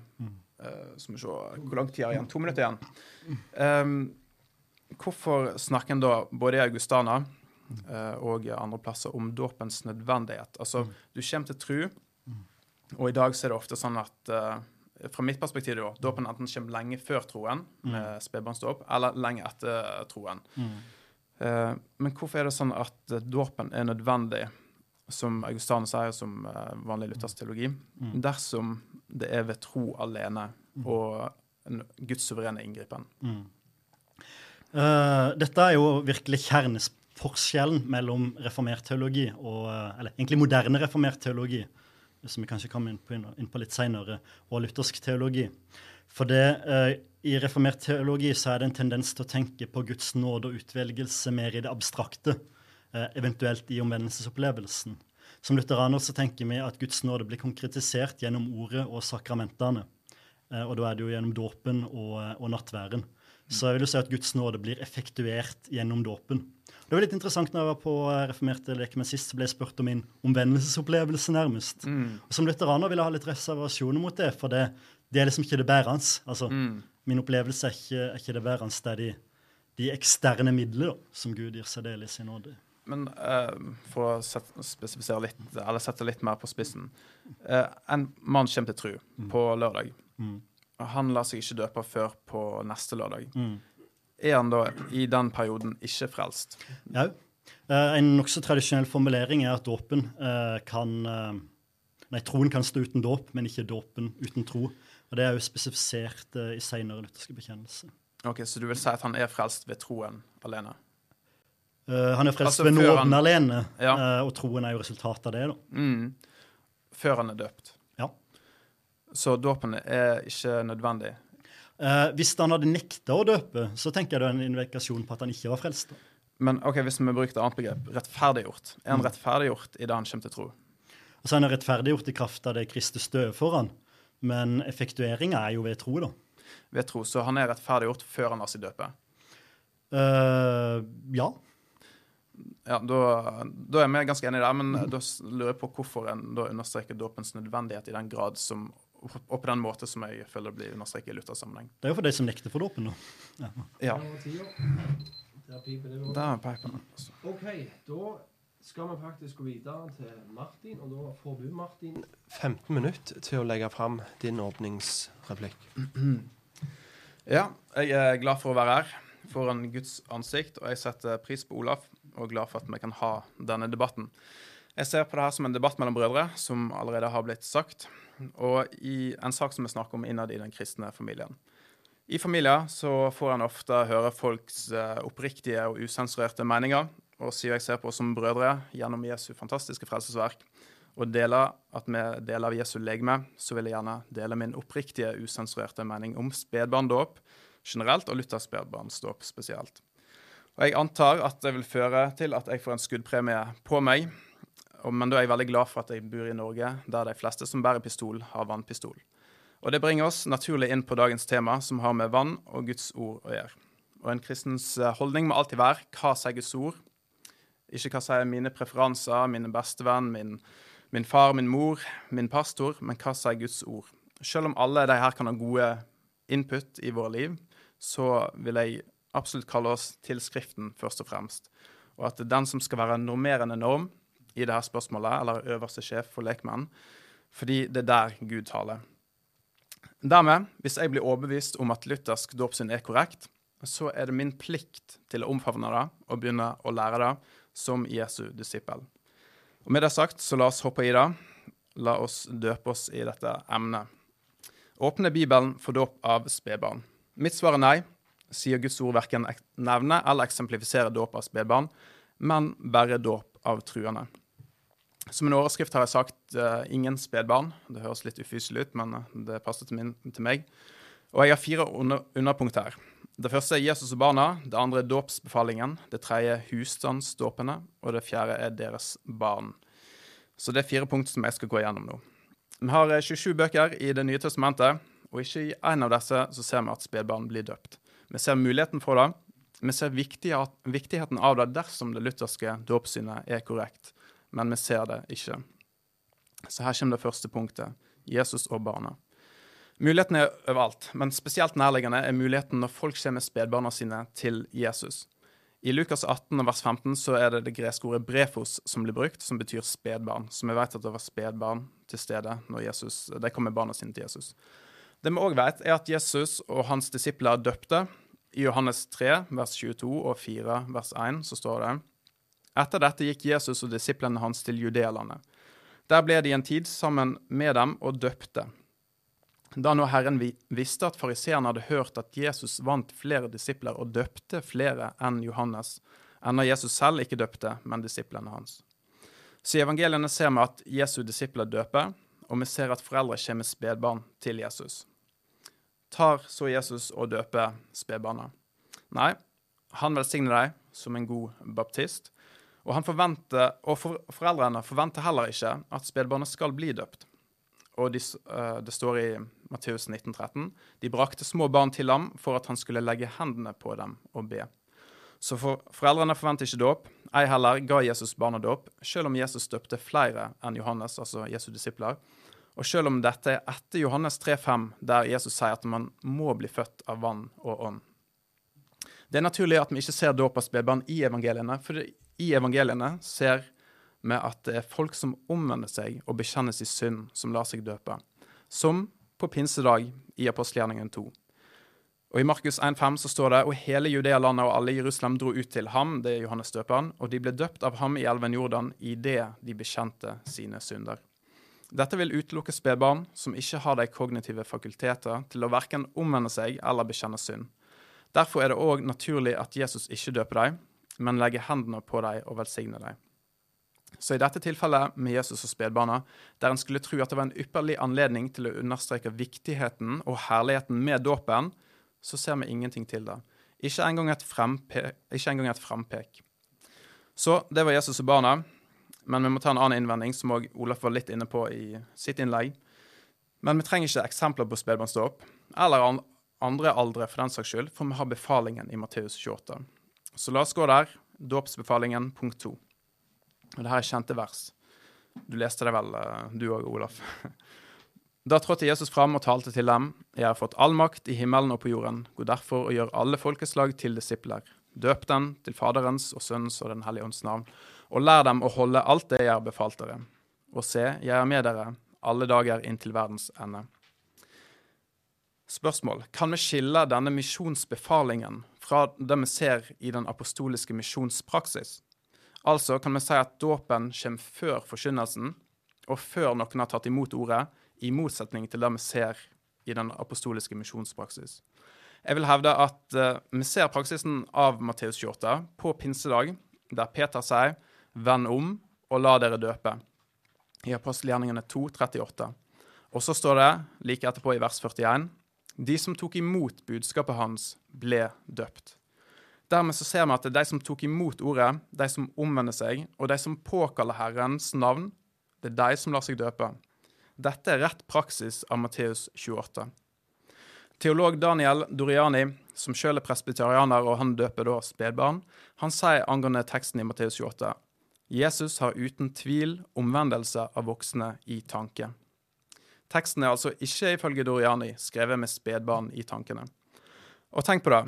Uh, skal vi se hvor lang tid er igjen. To minutter igjen. Um, hvorfor snakker en da både i Augustana uh, og andre plasser om dåpens nødvendighet. Altså, du kommer til tru, og i dag så er det ofte sånn at uh, fra mitt perspektiv da, dåpen enten kommer lenge før troen, med spedbarnsdåp, eller lenge etter troen. Eh, men hvorfor er det sånn at eh, dåpen er nødvendig, som Augustan sier som uh, vanlig luthersk teologi, dersom det er ved tro alene og en Guds suverene inngripen? Eh, dette er jo virkelig kjerneforskjellen mellom reformert teologi og eh, Eller egentlig moderne reformert teologi, som vi kanskje kommer inn på, inn på litt seinere, og luthersk teologi. For det, eh, i reformert teologi så er det en tendens til å tenke på Guds nåde og utvelgelse mer i det abstrakte, eh, eventuelt i omvendelsesopplevelsen. Som lutheraner så tenker vi at Guds nåde blir konkretisert gjennom ordet og sakramentene. Eh, og da er det jo gjennom dåpen og, og nattværen. Så jeg vil jo si at Guds nåde blir effektuert gjennom dåpen. Det var litt interessant når jeg var på eh, Reformerte lekemenn sist, så ble jeg spurt om min omvendelsesopplevelse, nærmest. Og Som lutheraner vil jeg ha litt reservasjoner mot det, for det, det er liksom ikke det bærende. Altså, Min opplevelse er ikke, er ikke det bærende, det er de, de eksterne midler som Gud gir seg del i sin nåde. Men uh, for å sette, litt, sette litt mer på spissen uh, En mann kommer til tru på lørdag. Og Han lar seg ikke døpe før på neste lørdag. Er han da i den perioden ikke frelst? Ja. Eh, en nokså tradisjonell formulering er at dåpen eh, kan eh, Nei, troen kan stå uten dåp, men ikke dåpen uten tro. Og Det er jo spesifisert i senere lutherske bekjennelse. Ok, Så du vil si at han er frelst ved troen alene? Han er frelst Altså, ved nåden han- alene, Ja. og troen er jo resultatet av det. da. Mm. Før han er døpt? Ja. Så dåpen er ikke nødvendig? Eh, hvis han hadde nekta å døpe, så tenker jeg det er en indikasjon på at han ikke var frelst. Men ok, hvis vi bruker et annet begrep, rettferdiggjort. Er han rettferdiggjort i det han kommer til tro? Altså Han er rettferdiggjort i kraft av det Kristus døde for han, men effektueringa er jo ved tro, da. Ved tro, Så han er rettferdiggjort før han lar seg døpe? Uh, ja. Ja, da, da er vi ganske enige der, men da lurer jeg på hvorfor en da understreker dåpens nødvendighet i den grad som og på den måte som jeg føler det blir understreket i Luther-sammenheng. Det er jo for de som nekter for dåpen, da. Ja. Der piper det er altså. OK, da skal vi faktisk gå videre til Martin, og da får du, Martin 15 minutter til å legge fram din åpningsreplikk. Ja, jeg er glad for å være her foran Guds ansikt, og jeg setter pris på Olaf og er glad for at vi kan ha denne debatten. Jeg ser på det her som en debatt mellom brødre, som allerede har blitt sagt, og i en sak som vi snakker om innad i den kristne familien. I familier så får en ofte høre folks eh, oppriktige og usensurerte meninger, og siden jeg ser på oss som brødre gjennom Jesu fantastiske frelsesverk, og deler at vi deler av Jesu legeme, så vil jeg gjerne dele min oppriktige, usensurerte mening om spedbarndåp generelt, og Luthers spedbarnsdåp spesielt. Og Jeg antar at det vil føre til at jeg får en skuddpremie på meg, men da er jeg veldig glad for at jeg bor i Norge, der de fleste som bærer pistol, har vannpistol. Og Det bringer oss naturlig inn på dagens tema, som har med vann og Guds ord å gjøre. Og En kristens eh, holdning må alltid være hva sier Guds ord? Ikke hva sier mine preferanser, mine bestevenn, min, min far, min mor, min pastor, men hva sier Guds ord? Selv om alle de her kan ha gode input i våre liv, så vil jeg absolutt kalle oss til Skriften først og fremst. Og at den som skal være normerende norm i dette spørsmålet, eller øverste sjef for lekmenn, fordi det er der Gud taler. Dermed, hvis jeg blir overbevist om at luthersk dåpssyn er korrekt, så er det min plikt til å omfavne det og begynne å lære det som Jesu disippel. Og Med det sagt, så la oss hoppe i det. La oss døpe oss i dette emnet. Åpne Bibelen for dåp av spedbarn? Mitt svar er nei, sier Guds ord verken nevne eller eksemplifisere dåp av spedbarn, men bare dåp av truende. Som en overskrift har jeg sagt uh, 'ingen spedbarn'. Det høres litt ufyselig ut, men uh, det passer til, min, til, meg. Og jeg har fire under, underpunkt her. Det første er Jesus og barna. Det andre er dåpsbefalingen. Det tredje er husstandsdåpene. Og det fjerde er deres barn. Så det er fire punkt som jeg skal gå gjennom nå. Vi har 27 eh, bøker i Det nye testamentet, og ikke i en av disse så ser vi at spedbarn blir døpt. Vi ser muligheten for det. Vi ser viktigheten av det dersom det lutherske dåpssynet er korrekt men vi ser det ikke. Så her kommer det første punktet Jesus og barna. Muligheten er overalt, men spesielt nærliggende er muligheten når folk kommer med spedbarna sine til Jesus. I Lukas 18 vers 15 så er det det greske ordet brefos som blir brukt, som betyr spedbarn. Så vi vet at det var spedbarn til stede når Jesus, de kom med barna sine til Jesus. Det vi òg vet, er at Jesus og hans disipler døpte. I Johannes 3 vers 22 og 4 vers 1 så står det etter dette gikk Jesus og disiplene hans til Judealandet. Der ble de en tid sammen med dem og døpte. Da nå Herren visste at fariseerne hadde hørt at Jesus vant flere disipler og døpte flere enn Johannes, enda Jesus selv ikke døpte, men disiplene hans. Så i evangeliene ser vi at Jesu disipler døper, og vi ser at foreldre kommer med spedbarn til Jesus. Tar så Jesus og døper spedbarna? Nei, han velsigner dem som en god baptist, og, han forventer, og for, foreldrene forventer heller ikke at spedbarnet skal bli døpt. Og de, uh, Det står i Matteus 1913 de brakte små barn til ham for at han skulle legge hendene på dem og be. Så for, foreldrene forventer ikke dåp. Ei heller ga Jesus barna dåp, selv om Jesus døpte flere enn Johannes, altså Jesu disipler. Og selv om dette er etter Johannes 3,5, der Jesus sier at man må bli født av vann og ånd. Det er naturlig at vi ikke ser dåp av spedbarn i evangeliene, for i evangeliene ser vi at det er folk som omvender seg og bekjennes i synd, som lar seg døpe. Som på pinsedag i apostelgjerningen 2. Og I Markus 1,5 så står det og hele Judea-landet og alle Jerusalem dro ut til ham, det er Johannes døperen, og de ble døpt av ham i elven Jordan idet de bekjente sine synder. Dette vil utelukke spedbarn som ikke har de kognitive fakulteter til å verken omvende seg eller bekjenne synd. Derfor er det òg naturlig at Jesus ikke døper dem, men legge hendene på dem og velsigne dem. Så i dette tilfellet med Jesus og spedbarna, der en skulle tro at det var en ypperlig anledning til å understreke viktigheten og herligheten med dåpen, så ser vi ingenting til det. Ikke engang et, frempek, ikke engang et frempek. Så det var Jesus og barna. Men vi må ta en annen innvending, som også Olaf var litt inne på i sitt innlegg. Men vi trenger ikke eksempler på spedbarnsdåp, eller andre aldre for den saks skyld, for vi har befalingen i Matteus 28. Så la oss gå der. Dåpsbefalingen, punkt to. Og det her er kjente vers. Du leste det vel, eh, du òg, Olaf. Da trådte Jesus fram og talte til dem. Jeg har fått all makt i himmelen og på jorden. Gå derfor og gjør alle folkeslag til disipler. Døp dem til Faderens og Sønnens og Den hellige ånds navn, og lær dem å holde alt det jeg har befalt dere. Og se, jeg er med dere alle dager inntil verdens ende. Spørsmål. Kan vi skille denne misjonsbefalingen fra det vi ser i den apostoliske misjonspraksis? Altså kan vi si at dåpen kommer før forkynnelsen, og før noen har tatt imot ordet, i motsetning til det vi ser i den apostoliske misjonspraksis. Jeg vil hevde at eh, vi ser praksisen av Matteus 28 på pinsedag, der Peter sier 'venn om og la dere døpe', i apostelgjerningene 2, 38. Og så står det like etterpå i vers 41 de som tok imot budskapet hans, ble døpt. Dermed så ser vi at det er de som tok imot ordet, de som omvender seg, og de som påkaller Herrens navn, det er de som lar seg døpe. Dette er rett praksis av Matteus 28. Teolog Daniel Doriani, som selv er presbyterianer og han døper da spedbarn, han sier angående teksten i Matteus 28 Jesus har uten tvil omvendelse av voksne i tanke. Teksten er altså ikke ifølge Doriani skrevet med spedbarn i tankene. Og tenk på det.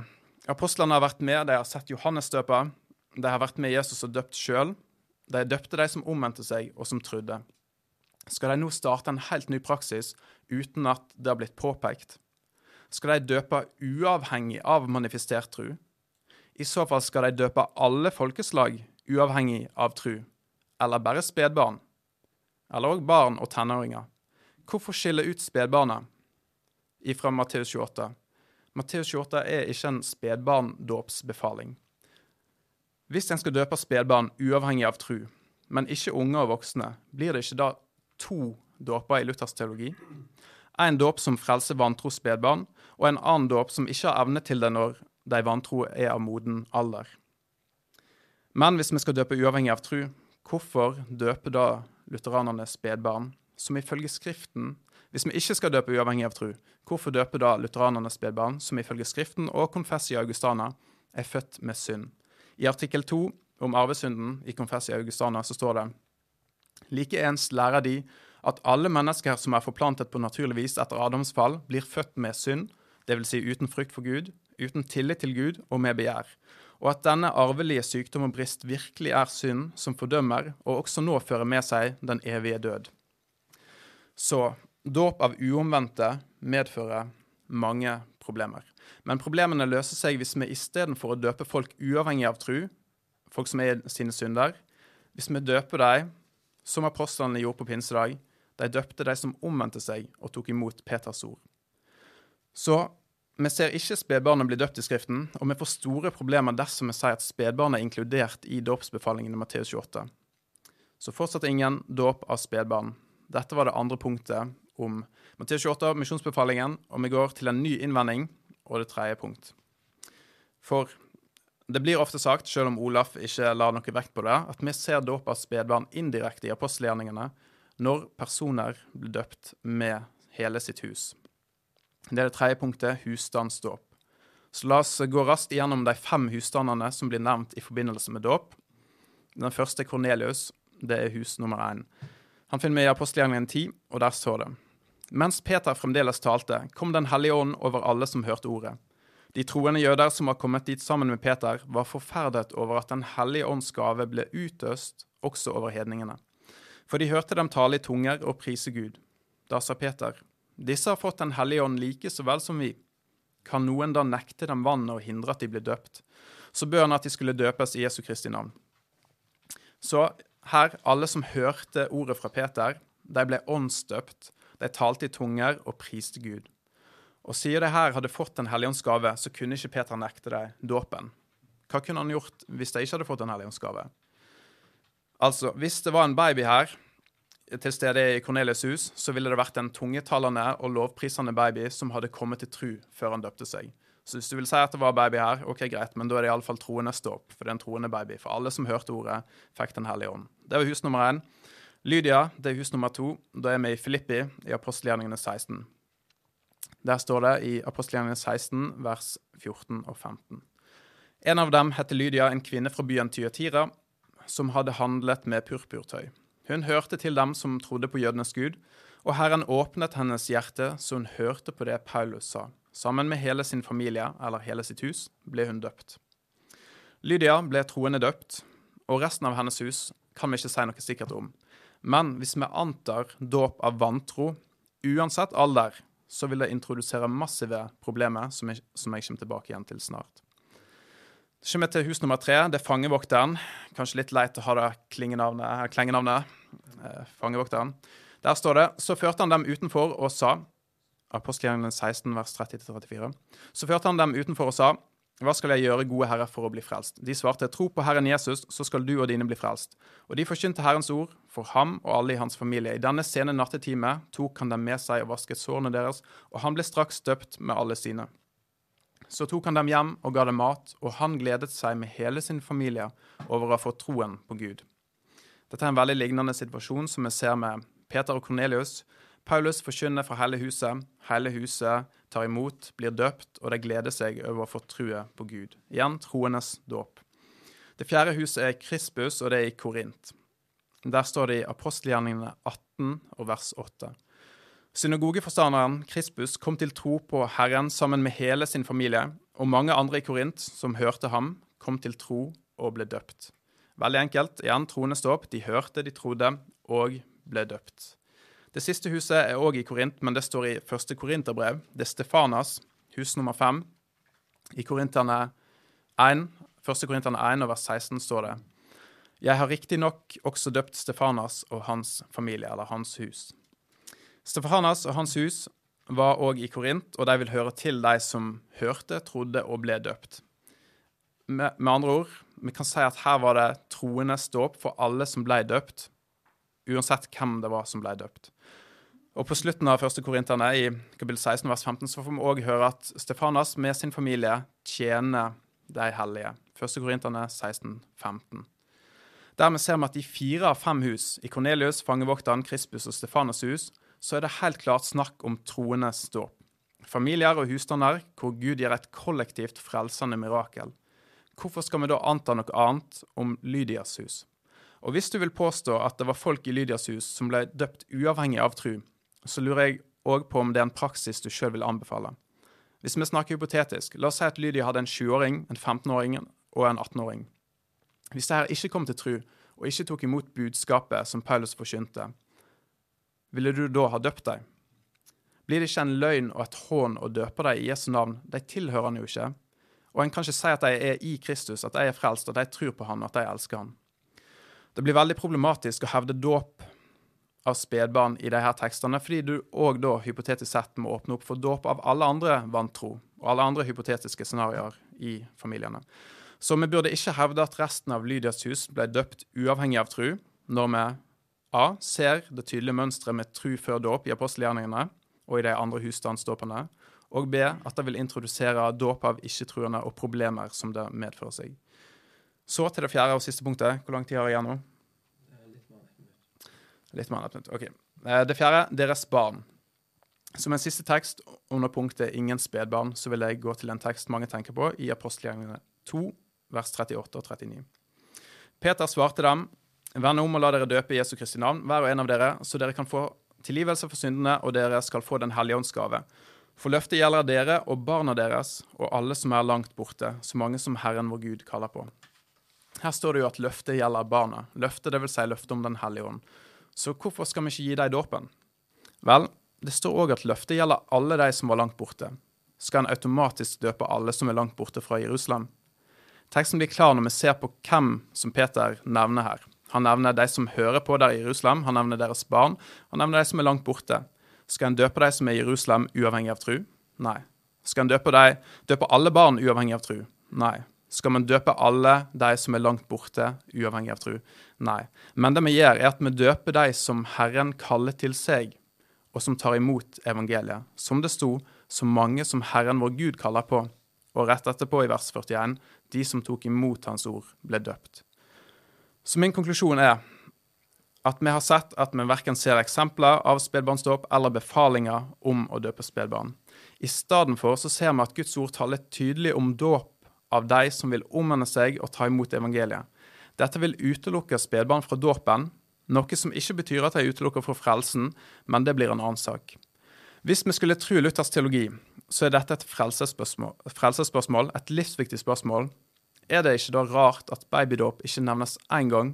Apostlene har vært med, de har sett Johannes døpe. De har vært med Jesus og døpt sjøl. De døpte de som omvendte seg, og som trodde. Skal de nå starte en helt ny praksis uten at det har blitt påpekt? Skal de døpe uavhengig av manifestert tru? I så fall skal de døpe alle folkeslag uavhengig av tru, eller bare spedbarn? Eller òg barn og tenåringer? Hvorfor skille ut spedbarna ifra Matteus 28? Matteus 28 er ikke en spedbarndåpsbefaling. Hvis en skal døpe spedbarn uavhengig av tru, men ikke unge og voksne, blir det ikke da to dåper i Luthers teologi? En dåp som frelser vantro spedbarn, og en annen dåp som ikke har evne til det når de vantro er av moden alder. Men hvis vi skal døpe uavhengig av tru, hvorfor døper da lutheranerne spedbarn, som ifølge Skriften Hvis vi ikke skal døpe uavhengig av tro, hvorfor døpe da lutheranerne spedbarn, som ifølge Skriften og Confessia Augustana er født med synd? I artikkel 2 om arvesynden i Confessia Augustana så står det Likeens lærer de at alle mennesker som er forplantet på naturlig vis etter Adams fall, blir født med synd, dvs. Si uten frykt for Gud, uten tillit til Gud og med begjær, og at denne arvelige sykdom og brist virkelig er synd som fordømmer, og også nå fører med seg den evige død. Så dåp av uomvendte medfører mange problemer. Men problemene løser seg hvis vi istedenfor å døpe folk uavhengig av tru, folk som er sine synder, hvis vi døper dem som apostlene gjorde på pinsedag, de døpte de som omvendte seg og tok imot Peters ord. Så vi ser ikke spedbarnet bli døpt i Skriften, og vi får store problemer dersom vi sier at spedbarnet er inkludert i dåpsbefalingen i Matteus 28. Så fortsatt ingen dåp av spedbarn. Dette var det andre punktet om Matteus 28, misjonsbefalingen, og vi går til en ny innvending og det tredje punkt. For det blir ofte sagt, selv om Olaf ikke la noe vekt på det, at vi ser dåp av spedbarn indirekte i apostelgjerningene når personer blir døpt med hele sitt hus. Det er det tredje punktet, husstandsdåp. Så la oss gå raskt igjennom de fem husstandene som blir nevnt i forbindelse med dåp. Den første er Kornelius. Det er hus nummer én. Han finner vi i apostelgjerningen 10, og der står det Mens Peter fremdeles talte, kom Den hellige ånd over alle som hørte ordet. De troende jøder som var kommet dit sammen med Peter, var forferdet over at Den hellige ånds gave ble utøst også over hedningene. For de hørte dem tale i tunger og prise Gud. Da sa Peter, disse har fått Den hellige ånd like så vel som vi. Kan noen da nekte dem vannet og hindre at de blir døpt? Så bør han at de skulle døpes i Jesu Kristi navn. Så her, alle som hørte ordet fra Peter, de ble åndsdøpt. De talte i tunger og priste Gud. Og siden de her hadde fått Den hellige så kunne ikke Peter nekte dem dåpen. Hva kunne han gjort hvis de ikke hadde fått Den hellige? Altså, hvis det var en baby her til stede i Cornelius' hus, så ville det vært en tungetalende og lovprisende baby som hadde kommet til tru før han døpte seg. Så hvis du vil si at det var baby her, ok, greit, men da er det iallfall troendes dåp. For det er en troende baby. For alle som hørte ordet, fikk Den hellige ånd. Det var hus nummer én. Lydia, det er hus nummer to. Da er vi i Filippi, i apostelgjerningene 16. Der står det i apostelgjerningene 16, vers 14 og 15. En av dem heter Lydia, en kvinne fra byen Tyatira, som hadde handlet med purpurtøy. Hun hørte til dem som trodde på jødenes gud, og Herren åpnet hennes hjerte så hun hørte på det Paulus sa. Sammen med hele sin familie, eller hele sitt hus, ble hun døpt. Lydia ble troende døpt, og resten av hennes hus kan vi ikke si noe sikkert om. Men hvis vi antar dåp av vantro, uansett alder, så vil det introdusere massive problemer som jeg, som jeg kommer tilbake igjen til snart. Så kommer vi til hus nummer tre. Det er fangevokteren. Kanskje litt leit å ha det klengenavnet. Eh, fangevokteren. Der står det Så førte han dem utenfor og sa apostelgjerningene 16, vers 30-34. Så førte han dem utenfor og sa, Hva skal jeg gjøre, gode herre, for å bli frelst? De svarte, Tro på Herren Jesus, så skal du og dine bli frelst. Og de forkynte Herrens ord for ham og alle i hans familie. I denne sene nattetime tok han dem med seg og vasket sårene deres, og han ble straks døpt med alle sine. Så tok han dem hjem og ga dem mat, og han gledet seg med hele sin familie over å ha fått troen på Gud. Dette er en veldig lignende situasjon som vi ser med Peter og Kornelius. Paulus forkynner fra hele huset. Hele huset tar imot, blir døpt, og de gleder seg over å få true på Gud. Igjen troendes dåp. Det fjerde huset er Krispus, og det er i Korint. Der står det i apostelgjerningene 18 og vers 8. Synagogeforstanderen Krispus kom til tro på Herren sammen med hele sin familie, og mange andre i Korint som hørte ham, kom til tro og ble døpt. Veldig enkelt. Igjen troendes dåp. De hørte, de trodde og ble døpt. Det siste huset er òg i Korint, men det står i første Korinterbrev. Det er Stefanas, hus nummer fem. I Korinterne 1, første Korinterne 1 og vers 16 står det Jeg har riktignok også døpt Stefanas og hans familie, eller hans hus. Stefanas og hans hus var òg i Korint, og de vil høre til de som hørte, trodde og ble døpt. Med, med andre ord, vi kan si at her var det troende ståp for alle som ble døpt, uansett hvem det var som ble døpt. Og På slutten av første Korinterne, i kapittel 16, vers 15, så får vi òg høre at Stefanas med sin familie tjener de hellige. Første Korinterne 16, 15. Dermed ser vi at i fire av fem hus, i Kornelius, fangevokteren, Krispus og Stefanas hus, så er det helt klart snakk om troendes dåp. Familier og husstander hvor Gud gjør et kollektivt frelsende mirakel. Hvorfor skal vi da anta noe annet om Lydias hus? Og hvis du vil påstå at det var folk i Lydias hus som ble døpt uavhengig av tru, så lurer jeg òg på om det er en praksis du sjøl vil anbefale. Hvis vi snakker hypotetisk, la oss si at Lydia hadde en 20-åring, en 15-åring og en 18-åring. Hvis det ikke kom til tru, og ikke tok imot budskapet som Paulus forkynte, ville du da ha døpt dem? Blir det ikke en løgn og et hån å døpe dem i Jesu navn? De tilhører han jo ikke. Og en kan ikke si at de er i Kristus, at de er frelst, at de tror på han, og at de elsker han. Det blir veldig problematisk å hevde dåp av spedbarn i de her tekstene, fordi du òg da hypotetisk sett må åpne opp for dåp av alle andre vantro og alle andre hypotetiske scenarioer i familiene. Så vi burde ikke hevde at resten av Lydias hus ble døpt uavhengig av tru, når vi A. Ser det tydelige mønsteret med tru før dåp i apostelgjerningene og i de andre husstandsdåpene, og B. At det vil introdusere dåp av ikke-truende og problemer som det medfører seg. Så til det fjerde og siste punktet. Hvor lang tid har jeg igjen nå? Litt mer enn. OK. Eh, det fjerde deres barn. Som en siste tekst under punktet 'ingen spedbarn', så vil jeg gå til en tekst mange tenker på, i apostelgjengene 2, vers 38 og 39. Peter svarte dem, Vend om og la dere døpe Jesu Kristi navn, hver og en av dere, så dere kan få tilgivelse for syndene, og dere skal få Den hellige ånds gave. For løftet gjelder dere og barna deres og alle som er langt borte, så mange som Herren vår Gud kaller på. Her står det jo at løftet gjelder barna. Løftet, vil si løftet om Den hellige ånd. Så hvorfor skal vi ikke gi dem dåpen? Vel, det står òg at løftet gjelder alle de som var langt borte. Skal en automatisk døpe alle som er langt borte fra Jerusalem? Teksten blir klar når vi ser på hvem som Peter nevner her. Han nevner de som hører på der i Jerusalem, han nevner deres barn, han nevner de som er langt borte. Skal en døpe de som er i Jerusalem, uavhengig av tru? Nei. Skal en døpe, de, døpe alle barn uavhengig av tru? Nei. Skal man døpe alle de som er langt borte, uavhengig av tro? Nei. Men det vi gjør, er at vi døper de som Herren kaller til seg, og som tar imot evangeliet. Som det sto, så mange som Herren vår Gud kaller på. Og rett etterpå, i vers 41, de som tok imot Hans ord, ble døpt. Så min konklusjon er at vi har sett at vi verken ser eksempler av spedbarnsdåp eller befalinger om å døpe spedbarn. I stedet for så ser vi at Guds ord taler tydelig om dåp av de som vil omvende seg og ta imot evangeliet. Dette vil utelukke spedbarn fra dåpen, noe som ikke betyr at de utelukker fra frelsen, men det blir en annen sak. Hvis vi skulle tro Luthers teologi, så er dette et frelsesspørsmål, et livsviktig spørsmål. Er det ikke da rart at babydåp ikke nevnes én gang,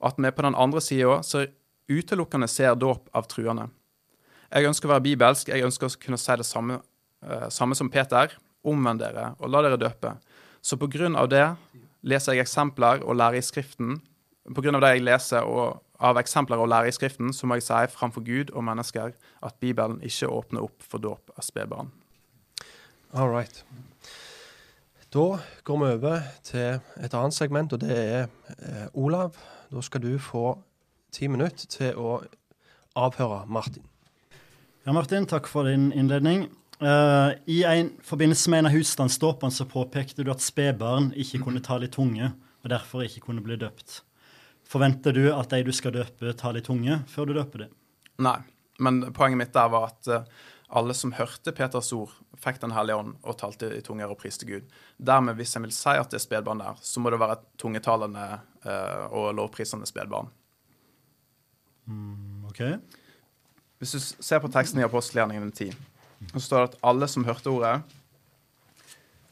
og at vi på den andre sida så utelukkende ser dåp av truende? Jeg ønsker å være bibelsk, jeg ønsker å kunne si det samme, uh, samme som Peter. Omvend dere og la dere døpe. Så på grunn av det leser jeg eksempler og lærer i Skriften. På grunn av det jeg leser og av eksempler og lærer i Skriften, så må jeg si framfor Gud og mennesker at Bibelen ikke åpner opp for dåp av spedbarn. All right. Da går vi over til et annet segment, og det er eh, Olav. Da skal du få ti minutter til å avhøre Martin. Ja, Martin, takk for din innledning. Eh, I en forbindelse med en av husstandsdåpene så påpekte du at spedbarn ikke kunne tale i tunge, og derfor ikke kunne bli døpt. Forventer du at de du skal døpe, taler i tunge før du døper dem? Nei, men poenget mitt der var at uh, alle som hørte Peters ord, fikk Den hellige ånd og talte i tunger og priste Gud. Dermed, hvis jeg vil si at det er spedbarn der, så må det være tungetalende uh, og lovprisende spedbarn. Mm, ok. Hvis du ser på teksten i apostelgjerningen 10, så står det at alle som hørte ordet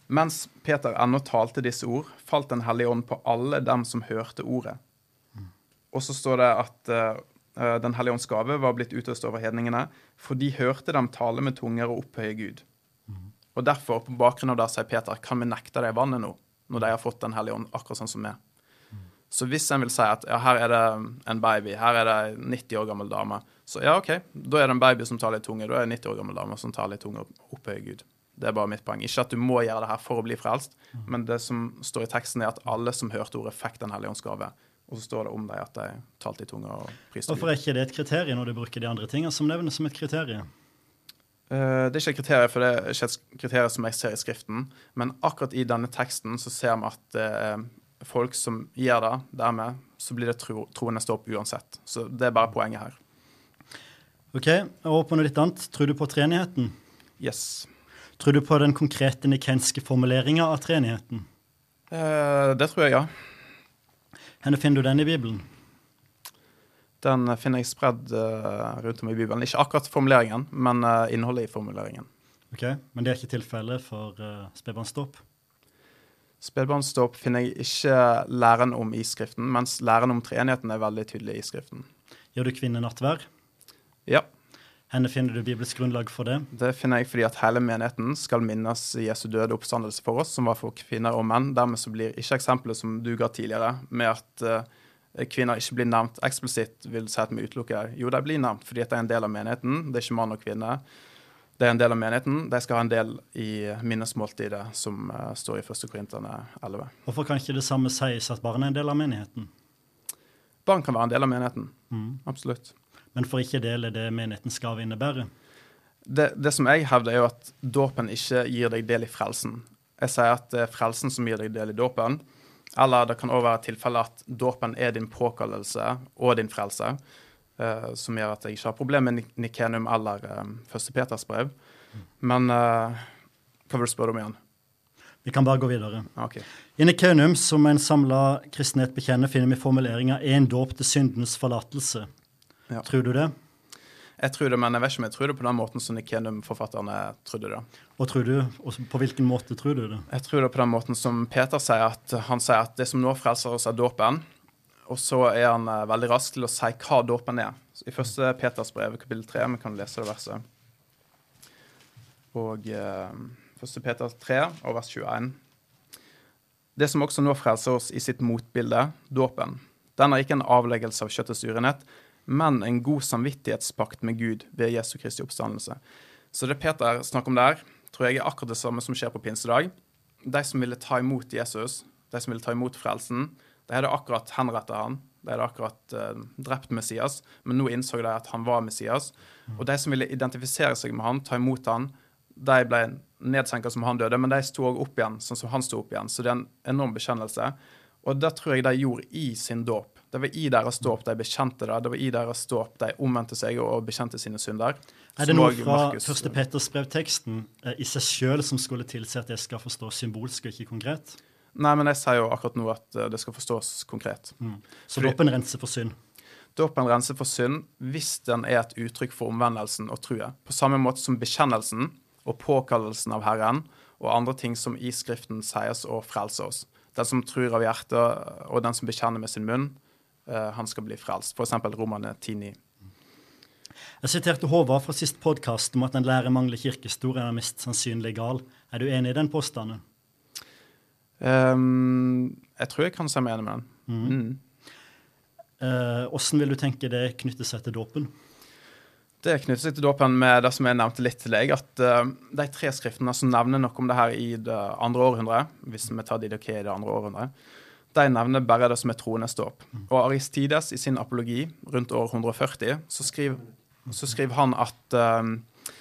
Mens Peter ennå talte disse ord, falt Den hellige ånd på alle dem som hørte ordet. Og så står det at uh, Den hellige ånds gave var blitt utøst over hedningene, for de hørte dem tale med tunger og opphøye Gud. Og derfor, på bakgrunn av det, sier Peter, kan vi nekte dem vannet nå, når de har fått Den hellige ånd, akkurat sånn som vi. Så hvis en vil si at ja, her er det en baby, her er det en 90 år gammel dame, så ja, OK, da er det en baby som taler i tunge, da er det en 90 år gammel dame som taler i tunge og opphøyer Gud. Det er bare mitt poeng. Ikke at du må gjøre det her for å bli frelst, men det som står i teksten, er at alle som hørte ordet, fikk Den hellige ånds gave. Og så står det om dem at de talte i tunge og priste Hvorfor er ikke det et kriterium når du bruker de andre tingene som nevnes som et kriterium? Eh, det er ikke et kriterium, for det er ikke et kriterium som jeg ser i Skriften. Men akkurat i denne teksten så ser vi at det er folk som gjør det. Dermed så blir det tro, troende ståp uansett. Så det er bare poenget her. Ok, og på noe litt annet. Tror du på treenigheten? Yes. Tror du på den konkrete nikenske formuleringa av treenigheten? Eh, det tror jeg, ja. Hvor finner du den i Bibelen? Den finner jeg spredd uh, rundt om i Bibelen. Ikke akkurat formuleringen, men uh, innholdet i formuleringen. Ok, Men det er ikke tilfellet for uh, spedbarnsdåp? Spedbarnsdåp finner jeg ikke læren om i Skriften, mens læren om treenigheten er veldig tydelig i Skriften. Gjør du kvinne nattverd? Ja, Hvor finner du bibelsk grunnlag for det? det finner jeg fordi at hele menigheten skal minnes Jesu døde oppstandelse for oss, som var for kvinner og menn. Dermed så blir ikke eksempelet som du ga tidligere, med at eh, kvinner ikke blir nevnt eksplisitt, vil si at vi utelukker Jo, de blir nevnt fordi at det er en del av menigheten. Det er ikke mann og kvinne. Det er en del av menigheten. De skal ha en del i minnesmåltidet, som eh, står i 1. Korinterne 11. Hvorfor kan ikke det samme sies at barn er en del av menigheten? Barn kan være en del av menigheten. Mm. Absolutt. Men for ikke del er det menighetens gave innebærer. Det, det som jeg hevder, er jo at dåpen ikke gir deg del i frelsen. Jeg sier at det er frelsen som gir deg del i dåpen. Eller det kan òg være tilfelle at dåpen er din påkallelse og din frelse. Eh, som gjør at jeg ikke har problemer med Nikenum eller uh, Første Peters brev. Men eh, hva vil du spørre om igjen? Vi kan bare gå videre. Okay. OK. I Nikenum, som en samla kristenhet bekjenner, finner vi formuleringa 'en dåp til syndenes forlatelse'. Ja. Tror du det? Jeg tror det, men jeg vet ikke om jeg tror det på den måten som Nikenium-forfatterne trodde det. Og tror du, og på hvilken måte tror du det? Jeg tror det på den måten som Peter sier, at han sier at det som nå frelser oss, er dåpen. Og så er han eh, veldig rask til å si hva dåpen er. Så I første Peters brev, kapittel 3, vi kan lese det verset. Og eh, første Peter 3, og vers 21. Det som også nå frelser oss i sitt motbilde, dåpen. Den er ikke en avleggelse av kjøttets urenhet, men en god samvittighetspakt med Gud ved Jesu Kristi oppstandelse. Så det Peter snakker om der, tror jeg er akkurat det samme som skjer på pinsedag. De som ville ta imot Jesus, de som ville ta imot frelsen, de hadde akkurat henrettet han. De hadde akkurat uh, drept Messias, men nå innså de at han var Messias. Og de som ville identifisere seg med han, ta imot han, de ble nedsenka som han døde, men de sto òg opp igjen, sånn som han sto opp igjen. Så det er en enorm bekjennelse. Og det tror jeg de gjorde i sin dåp. Det var i deres dåp de bekjente det. Det var i deres dåp de omvendte seg og bekjente sine synder. Er det noe fra Markus- første Peters brevteksten eh, i seg sjøl som skulle tilsi at det skal forstå symbolsk og ikke konkret? Nei, men jeg sier jo akkurat nå at eh, det skal forstås konkret. Så Fordi- dåpen renser for synd. Dåpen renser for synd hvis den er et uttrykk for omvendelsen og trua. På samme måte som bekjennelsen og påkallelsen av Herren og andre ting som i Skriften sies å frelse oss. Den som tror av hjertet og den som bekjenner med sin munn, eh, han skal bli frelst. Eksempel Romane 10.9. Jeg siterte Håvard fra sist podkast om at en lærer mangler kirkehistorie er mest sannsynlig gal. Er du enig i den påstanden? Ehm, jeg tror jeg kan se meg enig med den. Mm. Eh, Hvordan vil du tenke det knytter seg til dåpen? Det knytter seg til dåpen med det som jeg nevnte litt til deg, at uh, de tre skriftene som nevner noe om det her i det andre århundret, hvis vi tar Didaké i det andre århundret, de nevner bare det som er troendes dåp. Og Aristides i sin apologi rundt år 140 så skriver, så skriver han at uh,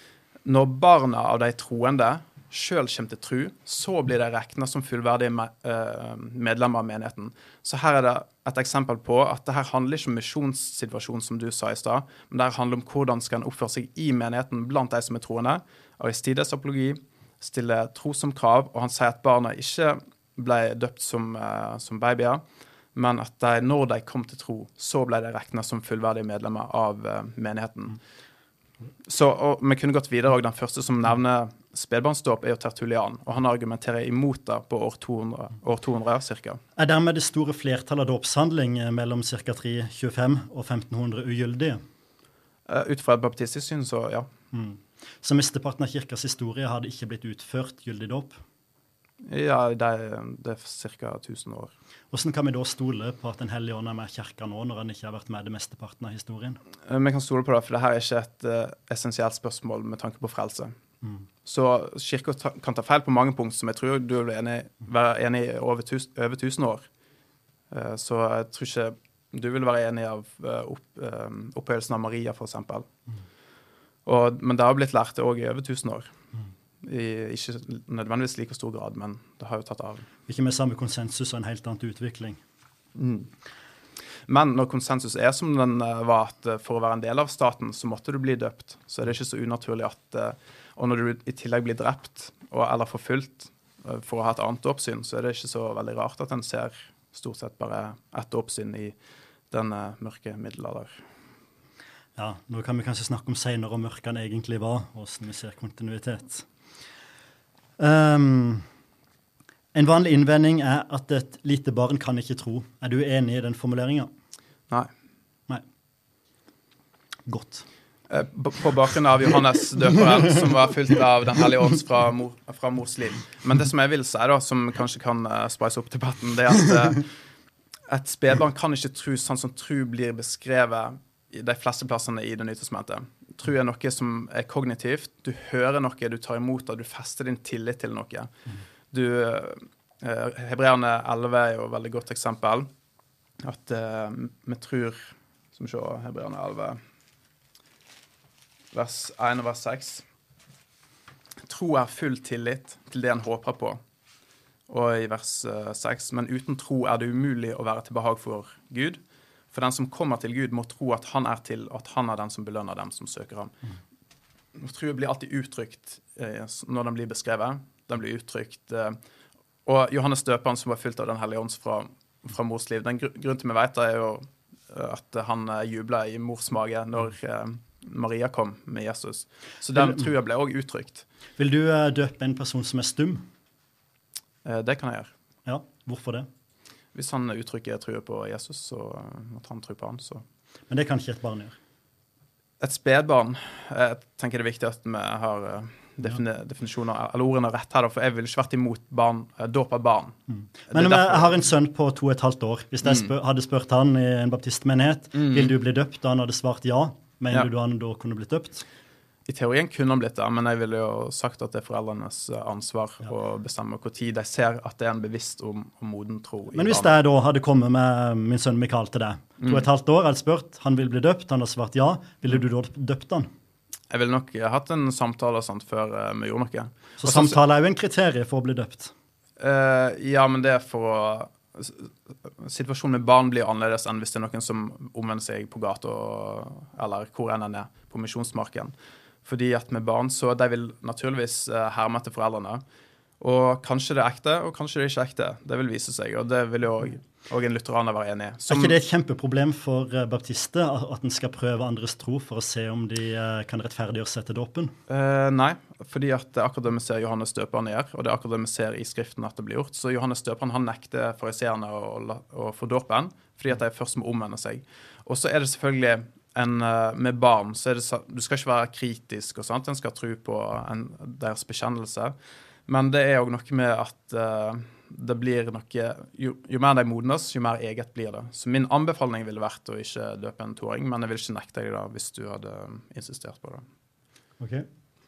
når barna av de troende sjøl kommer til tru, så blir de regna som fullverdige uh, medlemmer av menigheten. Så her er det et eksempel på at det her handler ikke om misjonssituasjonen, som du sa i stad, men det her handler om hvordan skal en oppføre seg i menigheten blant de som er troende. Aristides apologi stiller tro som krav, og han sier at barna ikke ble døpt som, uh, som babyer, men at de, når de kom til tro, så ble de regna som fullverdige medlemmer av uh, menigheten. Så, og Vi kunne gått videre, og Den første som nevner spedbarnsdåp, er jo Tertulian. og Han argumenterer imot det på år 200, år 200 cirka. Er dermed det store flertallet av dåpshandling mellom ca. 325 og 1500 ugyldige? Uh, ut fra et baptistisk syn, så ja. Mm. Så mesteparten av kirkas historie hadde ikke blitt utført gyldig dåp? Ja, det, det er ca. 1000 år. Hvordan kan vi da stole på at Den hellige ånd er med kirka nå, når han ikke har vært med det mesteparten av historien? Uh, vi kan stole på det, for dette er ikke et uh, essensielt spørsmål med tanke på frelse. Mm. Så kirka kan ta feil på mange punkt som jeg tror du vil være enig i over, tusen, over 1000 år. Uh, så jeg tror ikke du vil være enig av opp, opphøyelsen av Maria, f.eks. Men det har blitt lært òg i over 1000 år. I ikke nødvendigvis like stor grad, men det har jo tatt av. Ikke med samme konsensus og en helt annen utvikling. Mm. Men når konsensus er som den var, at for å være en del av staten, så måtte du bli døpt, så er det ikke så unaturlig at Og når du i tillegg blir drept og, eller forfulgt for å ha et annet oppsyn, så er det ikke så veldig rart at en ser stort sett bare ett oppsyn i denne mørke middelalder. Ja, nå kan vi kanskje snakke om seinere om mørket han egentlig var, og hvordan vi ser kontinuitet. Um, en vanlig innvending er at et lite barn kan ikke tro. Er du enig i den formuleringa? Nei. Nei. Godt. Eh, på bakgrunn av Johannes døperen, som var fylt av Den hellige ånds fra, mor, fra, mors liv. Men det som jeg vil si, da, som kanskje kan uh, spice opp debatten, det er at uh, et spedbarn kan ikke tro sånn som tro blir beskrevet i de fleste plassene i Det nye testamentet. Tro er noe som er kognitivt. Du hører noe, du tar imot det, du fester din tillit til noe. Du, Hebreerne 11 er jo et veldig godt eksempel. At vi tror Som se, Hebreerne 11 vers 1 og vers 6. Tro er full tillit til det en håper på. Og i vers 6.: eh, Men uten tro er det umulig å være til behag for Gud. For den som kommer til Gud, må tro at han er til, at han er den som belønner dem som søker ham. Mm. Tro blir alltid uttrykt eh, når den blir beskrevet. Den blir uttrykt eh, Og Johannes døperen, som var fylt av Den hellige ånds fra, fra mors liv Den gr grunnen til vi vet det, er jo eh, at han eh, jubla i mors mage når eh, Maria kom med Jesus. Så den trua ble òg uttrykt. Vil du uh, døpe en person som er stum? Uh, det kan jeg gjøre. Ja, Hvorfor det? Hvis han uttrykker trua på Jesus, så at han tror på han, så Men det kan ikke et barn gjøre? Et spedbarn Jeg tenker det er viktig at vi har definisjoner, eller ordene rett her, for jeg ville ikke vært imot barn, dåp av barn. Mm. Men om jeg har en sønn på to og et halvt år, hvis jeg mm. spør, hadde spurt han i en baptistmenighet mm. vil du bli døpt, og han hadde svart ja, Mener ja. du han da kunne blitt døpt? I teorien kunne han blitt det, men jeg ville jo sagt at det er foreldrenes eh, ansvar ja. å bestemme når de ser at det er en bevisst og, og moden tro. Men hvis jeg da hadde kommet med min sønn Mikael til deg, to og et mm. halvt år, hadde spurt, han vil bli døpt, han har svart ja, ville du da døpt han? Jeg ville nok hatt en samtale sant, før uh, vi gjorde noe. Så Også, samtale er jo en kriterium for å bli døpt? Uh, ja, men det er for å Situasjonen med barn blir annerledes enn hvis det er noen som omvender seg på gata eller hvor enn en er, på misjonsmarken. Fordi at med barn så de vil naturligvis eh, herme etter foreldrene. Og kanskje det er ekte, og kanskje det er ikke ekte. Det vil vise seg, og det vil jo òg en lutheraner være enig i. Som, er ikke det et kjempeproblem for uh, baptister at en skal prøve andres tro for å se om de uh, kan rettferdiggjøre seg til dåpen? Uh, nei, fordi at akkurat det vi ser Johannes døperen gjør, og det er akkurat det vi ser i Skriften at det blir gjort. Så Johannes døperen han nekter fariseerne å, å få dåpen fordi at de først må omvende seg. Og så er det selvfølgelig en, med barn så er det, Du skal ikke være kritisk, og sant? en skal tro på en, deres bekjennelse. Men det er òg noe med at uh, det blir noe jo, jo mer de modnes, jo mer eget blir det. Så min anbefaling ville vært å ikke døpe en toåring, men jeg vil ikke nekte deg det hvis du hadde insistert på det. Ok,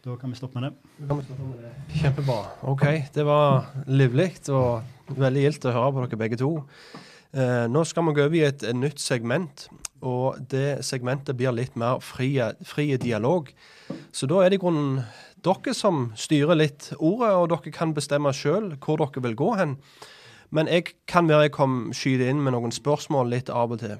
da kan vi stoppe med det. Kjempebra. OK. Det var livlig og veldig gildt å høre på dere begge to. Eh, nå skal vi gå over i et, et nytt segment, og det segmentet blir litt mer frie dialog. Så da er det i grunnen dere som styrer litt ordet, og dere kan bestemme sjøl hvor dere vil gå hen. Men jeg kan være jeg kom skyte inn med noen spørsmål litt av og til.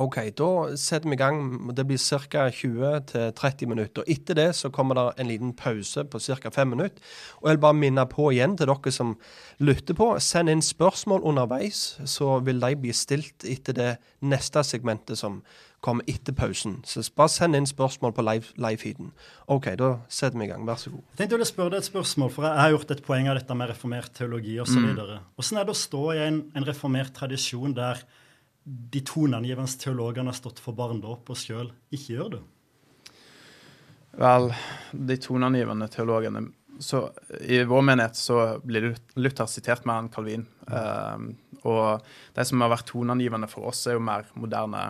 OK, da setter vi i gang. Det blir ca. 20-30 minutter. Og Etter det så kommer det en liten pause på ca. 5 minutter. Og jeg vil bare minne på igjen til dere som lytter på, send inn spørsmål underveis, så vil de bli stilt etter det neste segmentet som kommer etter pausen. Så bare send inn spørsmål på live-feeden. Live OK, da setter vi i gang. Vær så god. Jeg tenkte jeg ville spørre deg et spørsmål, for jeg har gjort et poeng av dette med reformert teologi osv. Mm. Hvordan er det å stå i en, en reformert tradisjon der de toneangivende teologene har stått for barndåp og sjøl ikke gjør det? Vel, de toneangivende teologene så I vår menighet så blir Luther sitert mer enn Calvin. Mm. Um, og de som har vært toneangivende for oss, er jo mer moderne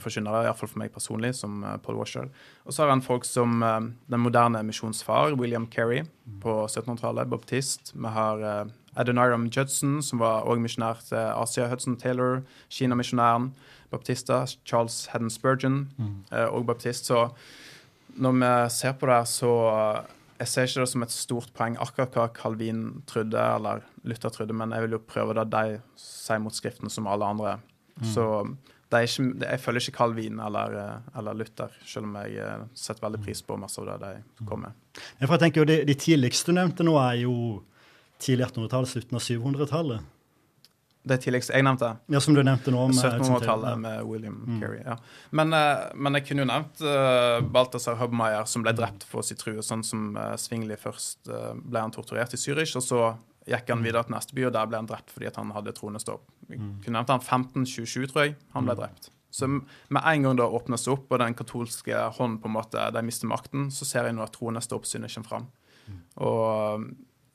forkynnere, iallfall for meg personlig, som uh, Paul Washer. Og så har han folk som uh, den moderne misjonsfar, William Kerry, på 1700-tallet, baptist. Vi har uh, Adoniram Judson, som var òg misjonær til Asia. Hudson Taylor, Kina-misjonæren. Baptister. Charles Hedden Spurgeon, mm. mm. baptist. Så når vi ser på det, så jeg ser ikke det som et stort poeng akkurat hva Calvin trodde, eller Luther trodde, men jeg vil jo prøve det de sier mot Skriften, som alle andre. Mm. Så ikke, jeg følger ikke Calvin eller, eh, eller, Luther, selv om jeg eh, setter veldig pris på masse av det de kommer med. Ja, jeg tenker jo de, de, tidligste du nevnte nå, er jo tidlig 1800-tallet, slutten av 700-tallet. Det tidligste jeg nevnte? Ja, som du nevnte nå. 1700-tallet med William mm. Carey. ja. Men, uh, men, jeg kunne jo nevnt uh, Balthazar Hubmeier, som ble drept for sin tro. Sånn som uh, Svingli først ble han torturert i Zürich, og så gikk han videre til neste by, og der ble han drept fordi han hadde tronestå. Jeg mm. kunne nevnt han 1527, tror jeg. Han ble mm. drept. Så med en gang det åpnes opp, og den katolske hånden på en måte, de mister makten, så ser jeg nå at troneståoppsynet kommer fram. Mm. Og um,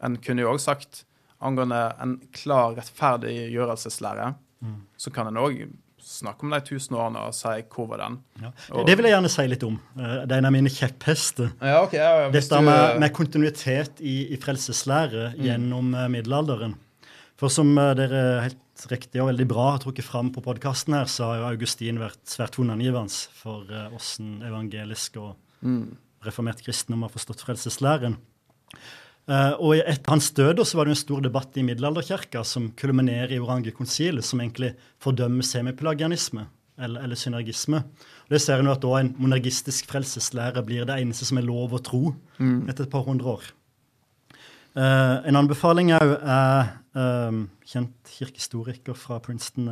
en kunne jo òg sagt angående en klar rettferdiggjørelseslære, mm. så kan en òg snakke om de tusen årene og si hvor var den. Ja. det vil jeg gjerne si litt om. Eh, det er en av mine kjepphester. Ja, okay, ja, Dette med, med, kontinuitet i, i frelseslære mm. gjennom uh, middelalderen. For som uh, dere helt riktig og veldig bra har trukket fram på podkasten her, så har jo Augustin vært svært toneangivende for åssen evangelisk og mm. reformert kristendom har forstått frelseslæren. Uh, og Etter hans død så var det en stor debatt i middelalderkirka som kulminerer i Orange konsil, som egentlig fordømmer semipelagianisme eller, eller synergisme. Og det ser en at da En monergistisk frelseslære blir det eneste som er lov å tro mm. etter et par hundre år. Uh, en anbefaling òg er uh, kjent kirkehistoriker fra Princeton,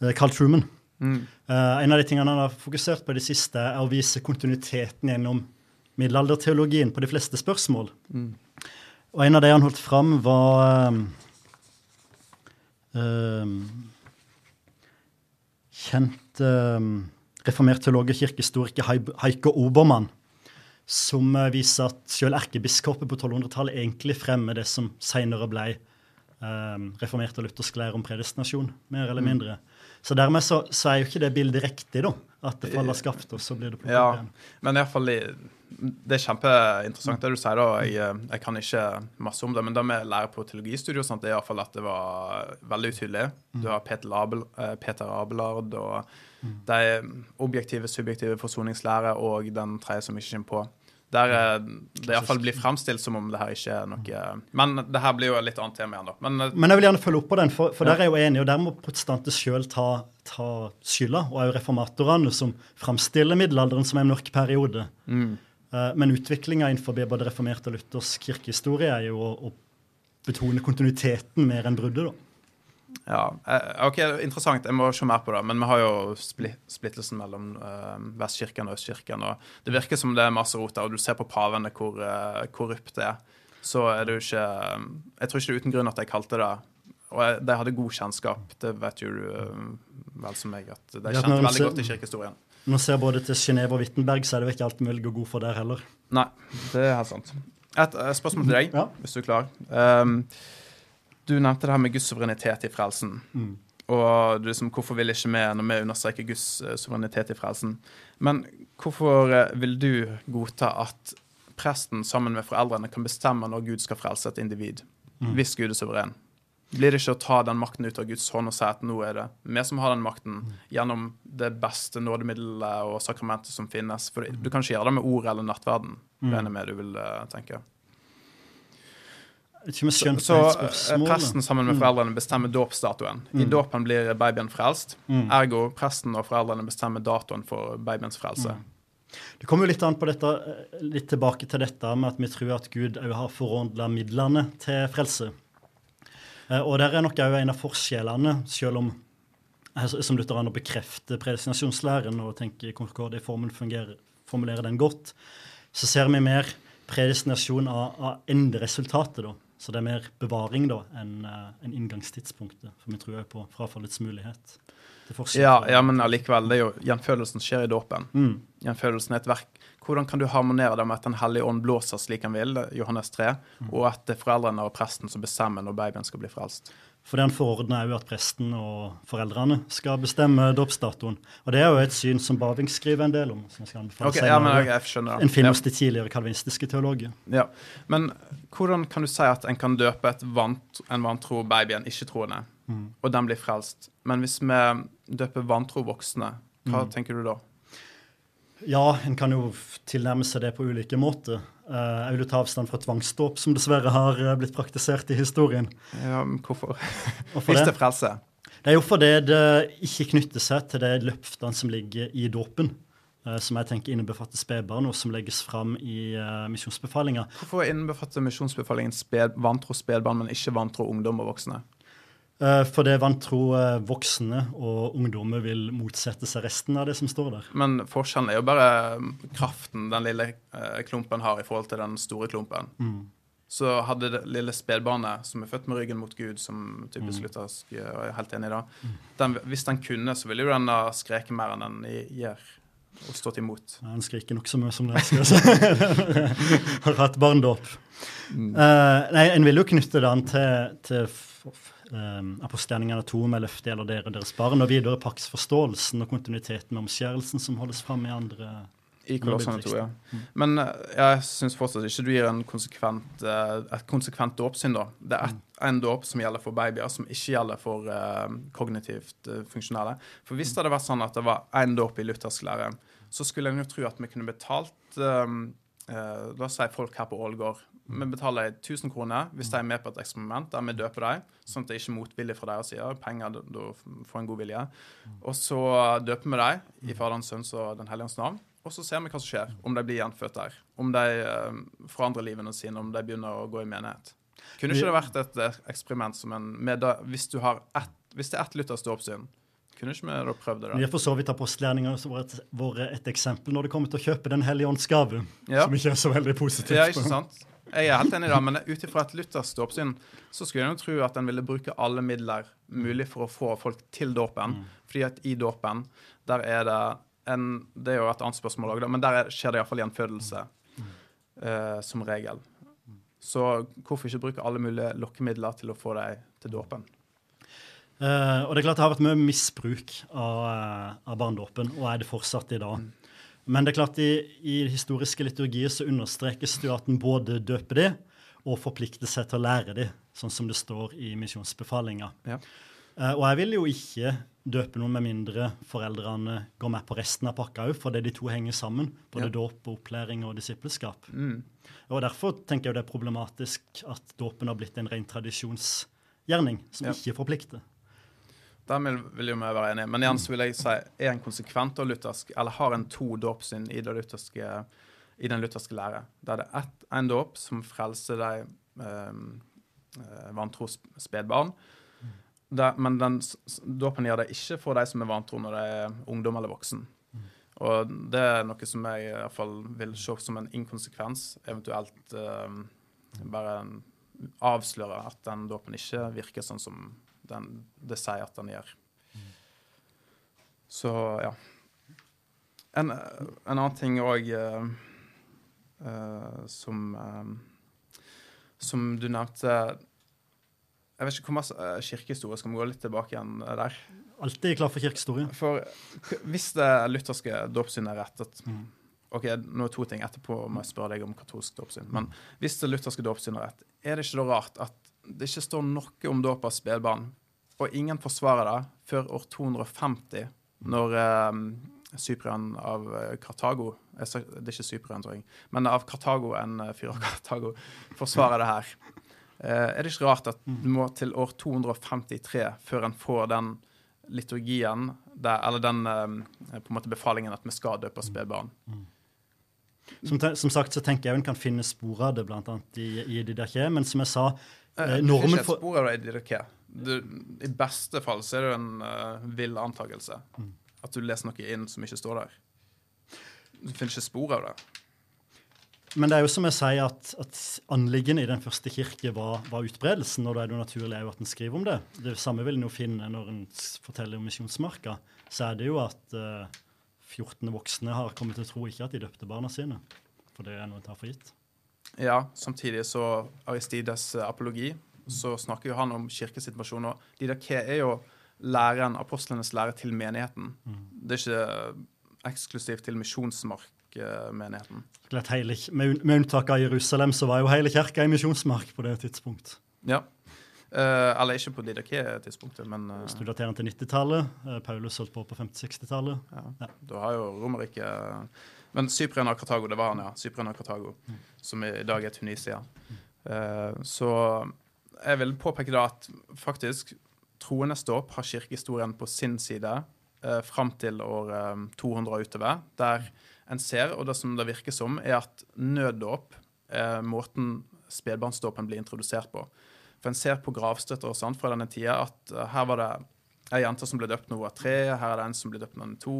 uh, Carl Truman. Mm. en av de tingene han har fokusert på i det siste, er å vise kontinuiteten gjennom middelalderteologien på de fleste spørsmål. Mm. Og en av de han holdt fram, var um, um, kjent um, reformert teolog og kirkehistoriker Heiko Obermann, som uh, viser at selv erkebiskopet på 1200-tallet egentlig fremmer det som senere ble um, reformert og luthersk lære om predestinasjon, mer eller mm. mindre. Så dermed så, så, er jo ikke det bildet riktig, da. At det faller skaft, og så blir det plukket ja, igjen. Men iallfall det er kjempeinteressant det du sier. da. Jeg, jeg, kan ikke masse om det, men det vi lærer på teologistudio, sant, det er iallfall at det var veldig utydelig. Du har Peter, Abel, eh, Peter Abelard og de objektive, subjektive forsoningslære og den tredje som ikke kommer på. Der det iallfall blir framstilt som om det her ikke er noe Men det her blir jo et litt annet tema igjen, da. Men, eh, men, jeg vil gjerne følge opp på den, for, for ja. der er jeg jo enig, og der må protestanter sjøl ta, ta skylda, og òg reformatorene, som framstiller middelalderen som en mørk periode. Mm. Eh, men utviklinga innenfor både reformert og luthersk kirkehistorie er jo å, å betone kontinuiteten mer enn bruddet, da. Ja, eh, ok, Interessant. Jeg må se mer på det. Men vi har jo splittelsen mellom uh, Vestkirken og Østkirken. og Det virker som det er masse rot der. Og du ser på pavene hvor uh, korrupt det er. Så er det jo ikke Jeg tror ikke det er uten grunn at jeg kalte det Og de hadde god kjennskap. Det vet jo du vel som meg, at de kjente veldig godt i kirkehistorien. Når man ser både til Genéve og Wittenberg, så er det ikke alt mulig å gå for der heller. Nei, det er helt sant. Et eh, spørsmål til deg, Ja. hvis du er klar. Um, du nevnte det her med Guds suverenitet i frelsen. Og du liksom, hvorfor vil ikke vi når vi understreker Guds eh, suverenitet i frelsen? Men hvorfor eh, vil du godta at presten sammen med foreldrene kan bestemme når Gud skal frelse et individ, hvis Gud er suveren? Blir det ikke å ta den makten ut av Guds hånd og si at nå er det vi som har den makten, gjennom det beste nådemiddelet og sakramentet som finnes? For du kan ikke gjøre det med ord eller nattverden, regner jeg med du vil eh, tenke. Så, så eh, presten sammen med foreldrene bestemmer dåpsdatoen. I dåpen blir babyen frelst. Ergo presten og foreldrene bestemmer datoen for babyens frelse. Det kommer jo litt an på dette, eh, litt tilbake til dette med at vi tror at Gud òg har forordna midlene til frelse. Eh, Og der er nok òg en av forskjellene, selv om eh, som lutheraner bekrefter predestinasjonslæren og tenker Concordia-formen fungerer- formulerer den godt, så ser vi mer predestinasjon av, av enderesultatet, da. Så det er mer bevaring da enn eh, enn inngangstidspunktet. For vi tror jo på frafallets mulighet. Ja, ja, men allikevel. Det er jo, gjenfødelsen skjer i dåpen. Mm. Gjenfølelsen er et verk. Hvordan kan du harmonere det med at Den hellige ånd blåser slik han vil, Johannes 3, og at det er foreldrene og presten som bestemmer når babyen skal bli frelst? For den forordner òg at presten og foreldrene skal bestemme dåpsdatoen. Og det er jo et syn som Baving skriver en del om. som jeg skal anbefale okay, ja, men okay, jeg, skjønner. En film hos de tidligere kalvinistiske teologer. Ja. Men hvordan kan du si at en kan døpe vant, en vantro baby, en ikke-troende, og den blir frelst? Men hvis vi døper vantro voksne, hva tenker du da? Ja, en kan jo tilnærme seg det på ulike måter. Eh, jeg vil jo ta avstand fra tvangsdåp, som dessverre har eh, blitt praktisert i historien. Ja, hvorfor? Og Hvis det det, er frelse. det er jo fordi det ikke knytter seg til de løftene som ligger i dåpen. eh, som jeg tenker innebefatter spedbarn, og som legges fram i misjonsbefalinga. Hvorfor innbefatter misjonsbefalingen sped, vantro spedbarn, men ikke vantro ungdom og voksne? Uh, for det vantro eh, voksne og ungdommer vil motsette seg resten av det som står der. Men forskjellen er jo bare mm, kraften den lille eh, klumpen har i forhold til den store klumpen. Så hadde det lille spedbarnet som er født med ryggen mot Gud, som typisk luthersk eh, og er helt enig i da, den, hvis den kunne, så ville jo den da skreke mer enn den gjør, og stått imot. Ja, Han skriker nokså mye som det. skal jeg. Har hatt barndåp. Eh, nei, En vil jo knytte den til, til um, apostelgjerningene to med løftet gjelder dere deres barn, og videre paktsforståelsen og kontinuiteten med omskjærelsen som holdes fram i andre I Kolossene 2, ja. Men eh, jeg syns fortsatt ikke du gir en konsekvent, eh, et konsekvent dåpssyn, da. Det er et, en dåp som gjelder for babyer, som ikke gjelder for eh, kognitivt funksjonelle. For hvis det hadde vært sånn at det var én dåp i luthersk lære, så skulle en jo tro at vi kunne betalt eh, uh, La oss si folk her på Ålgård. Vi betaler dem 1000 kroner hvis de er med på et eksperiment der vi døper dem, sånn at det ikke er motvilje fra deres side. Penger, da- får en god vilje. Og så døper vi dem i Faderens, Sønns og Den hellige ånds navn. Og så ser vi hva som skjer, om de blir gjenfødt der. Om de eh, forandrer livene sine, om de begynner å gå i menighet. Kunne ikke det vært et eh, eksperiment som en med hvis, du har ett, hvis det er ett Luthers dåpssyn, kunne ikke vi da prøvd det? Vi da? har for så vidt apostelgjerningene som har vært et eksempel når det kommer til å kjøpe Den hellige ånds gave, Ja. som ikke er så veldig positivt. Ja, ikke sant? Jeg er helt enig i det, men ut ifra et luthersk dåpssyn så skulle en jo tro at en ville bruke alle midler mulig for å få folk til dåpen. Fordi at i dåpen, der er det en Det er jo et annet spørsmål òg, men der er, skjer det iallfall gjenfødelse. uh, som regel. Så hvorfor ikke bruke alle mulige lokkemidler til å få deg til dåpen? Uh, og det er klart det har vært mye misbruk av, eh, av barndåpen, og er det fortsatt i dag. Men det er klart i, i historiske liturgier så understrekes det jo at en både døper de og forplikter seg til å lære de, sånn som det står i misjonsbefalinga. Ja. Uh, og jeg vil jo ikke døpe noen med mindre foreldrene går med på resten av pakka òg, fordi de to henger sammen. Både Ja. dåp, opplæring og disippelskap. Mm. Og Derfor tenker jeg det er problematisk at dåpen har blitt en ren tradisjonsgjerning som Ja. ikke forplikter. Dermed vil jo vi være enige. Men igjen så vil jeg si er en konsekvent og luthersk, eller har en to dåpssyn i, i den lutherske lære. Der det er ett, en dåp som frelser de eh, vantro spedbarn. Der, men den dåpen gjør det ikke for de som er vantro når de er ungdom eller voksen. Og det er noe som jeg i hvert fall vil se som en inkonsekvens, eventuelt eh, bare avsløre at den dåpen ikke virker sånn som den, det sier at den gjør. Så ja. En, en annen ting òg som eh, som du nevnte Jeg vet ikke hvor mye uh, kirkehistorie skal vi gå litt tilbake igjen eh, der. Alltid klar for kirkehistorie. For hvis det lutherske dåpssynet er rett mm. Ok, nå er to ting. Etterpå må jeg spørre deg om katolsk dåpssyn. Men hvis det lutherske dåpssynet er rett, er det ikke da rart at det ikke står noe om dåp av spedbarn, og ingen forsvarer det før år 250, når um, Cyprian av eh, Kartago jeg Det er ikke Cyprian, tror jeg, men av Kartago, en eh, fyr av Kartago, forsvarer det her. Uh, er det ikke rart at du må til år 253 før en får den liturgien, der, eller den eh, på en måte befalingen at vi skal døpe spedbarn? Som, som sagt så tenker jeg en kan finne spor av det annet i, i Didache, men som jeg sa, Eh, Normen for ikke spor av det i Didache. Du- I beste fall så er det en uh, vill antakelse. Mm. At du leser noe inn som ikke står der. Du finner ikke spor av det. Men det er jo som jeg sier, at, at anliggende i den første kirke var, var utbredelsen, og da er det jo naturlig at en skriver om det. Det samme vil en jo finne når en forteller om misjonsmarka. Så er det jo at uh, 14 voksne har kommet til å tro ikke at de døpte barna sine. For det er noe en tar for gitt. Ja, samtidig så Aristides eh, apologi, så snakker jo han om kirkesituasjonen. Og didaké er jo læren, apostlenes lære til menigheten. Det er ikke eksklusivt til misjonsmarkmenigheten. Med, med unntak av Jerusalem så var jo hele kirka i misjonsmark på det tidspunkt. Ja. Uh, eller ikke på didaké-tidspunktet, men uh, daterer den til 90-tallet, Uh, Paulus holdt på på 50-60-tallet. Ja. Ja. Da har jo Romerriket Men Cyprian og Kartago, det var han, ja. Cyprian og Kartago, som i dag er Tunisia. Eh, så jeg vil påpeke da at faktisk troende ståp har kirkehistorien på sin side eh, fram til år eh, 200 og utover, der en ser, og det som det virker som, er at nøddåp er måten spedbarnsdåpen blir introdusert på. For en ser på gravstøtter og sånt fra denne tida at eh, her var det ei jente som ble døpt når hun var tre, her er det en som ble døpt når hun er to.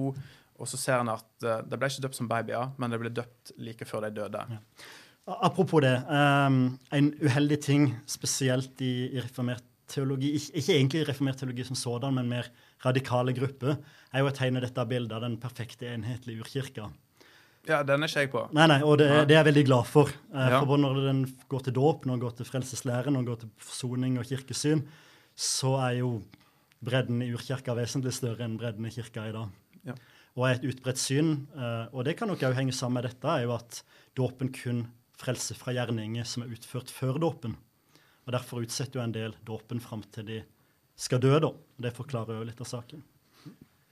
Og så ser en at eh, det ble ikke døpt som babyer, men det ble døpt like før de døde. Apropos det. Um, en uheldig ting, spesielt i, i reformert teologi, ikke, ikke egentlig reformert teologi som sådan, men mer radikale grupper, er jo å tegne dette bildet av den perfekte, enhetlige urkirka. Ja, den er ikke jeg på. Nei, nei, og det, ja. det er jeg veldig glad for. Uh, Ja. For både når den går til dåp, når den går til frelseslære, når den går til forsoning og kirkesyn, så er jo bredden i urkirka vesentlig større enn bredden i kirka i dag. Ja. Og et utbredt syn, uh, og det kan nok også henge sammen med dette, er jo at dåpen kun frelser fra gjerninger som er utført før dåpen. Og Derfor utsetter jo en del dåpen fram til de skal dø, da. Det forklarer jo litt av saken.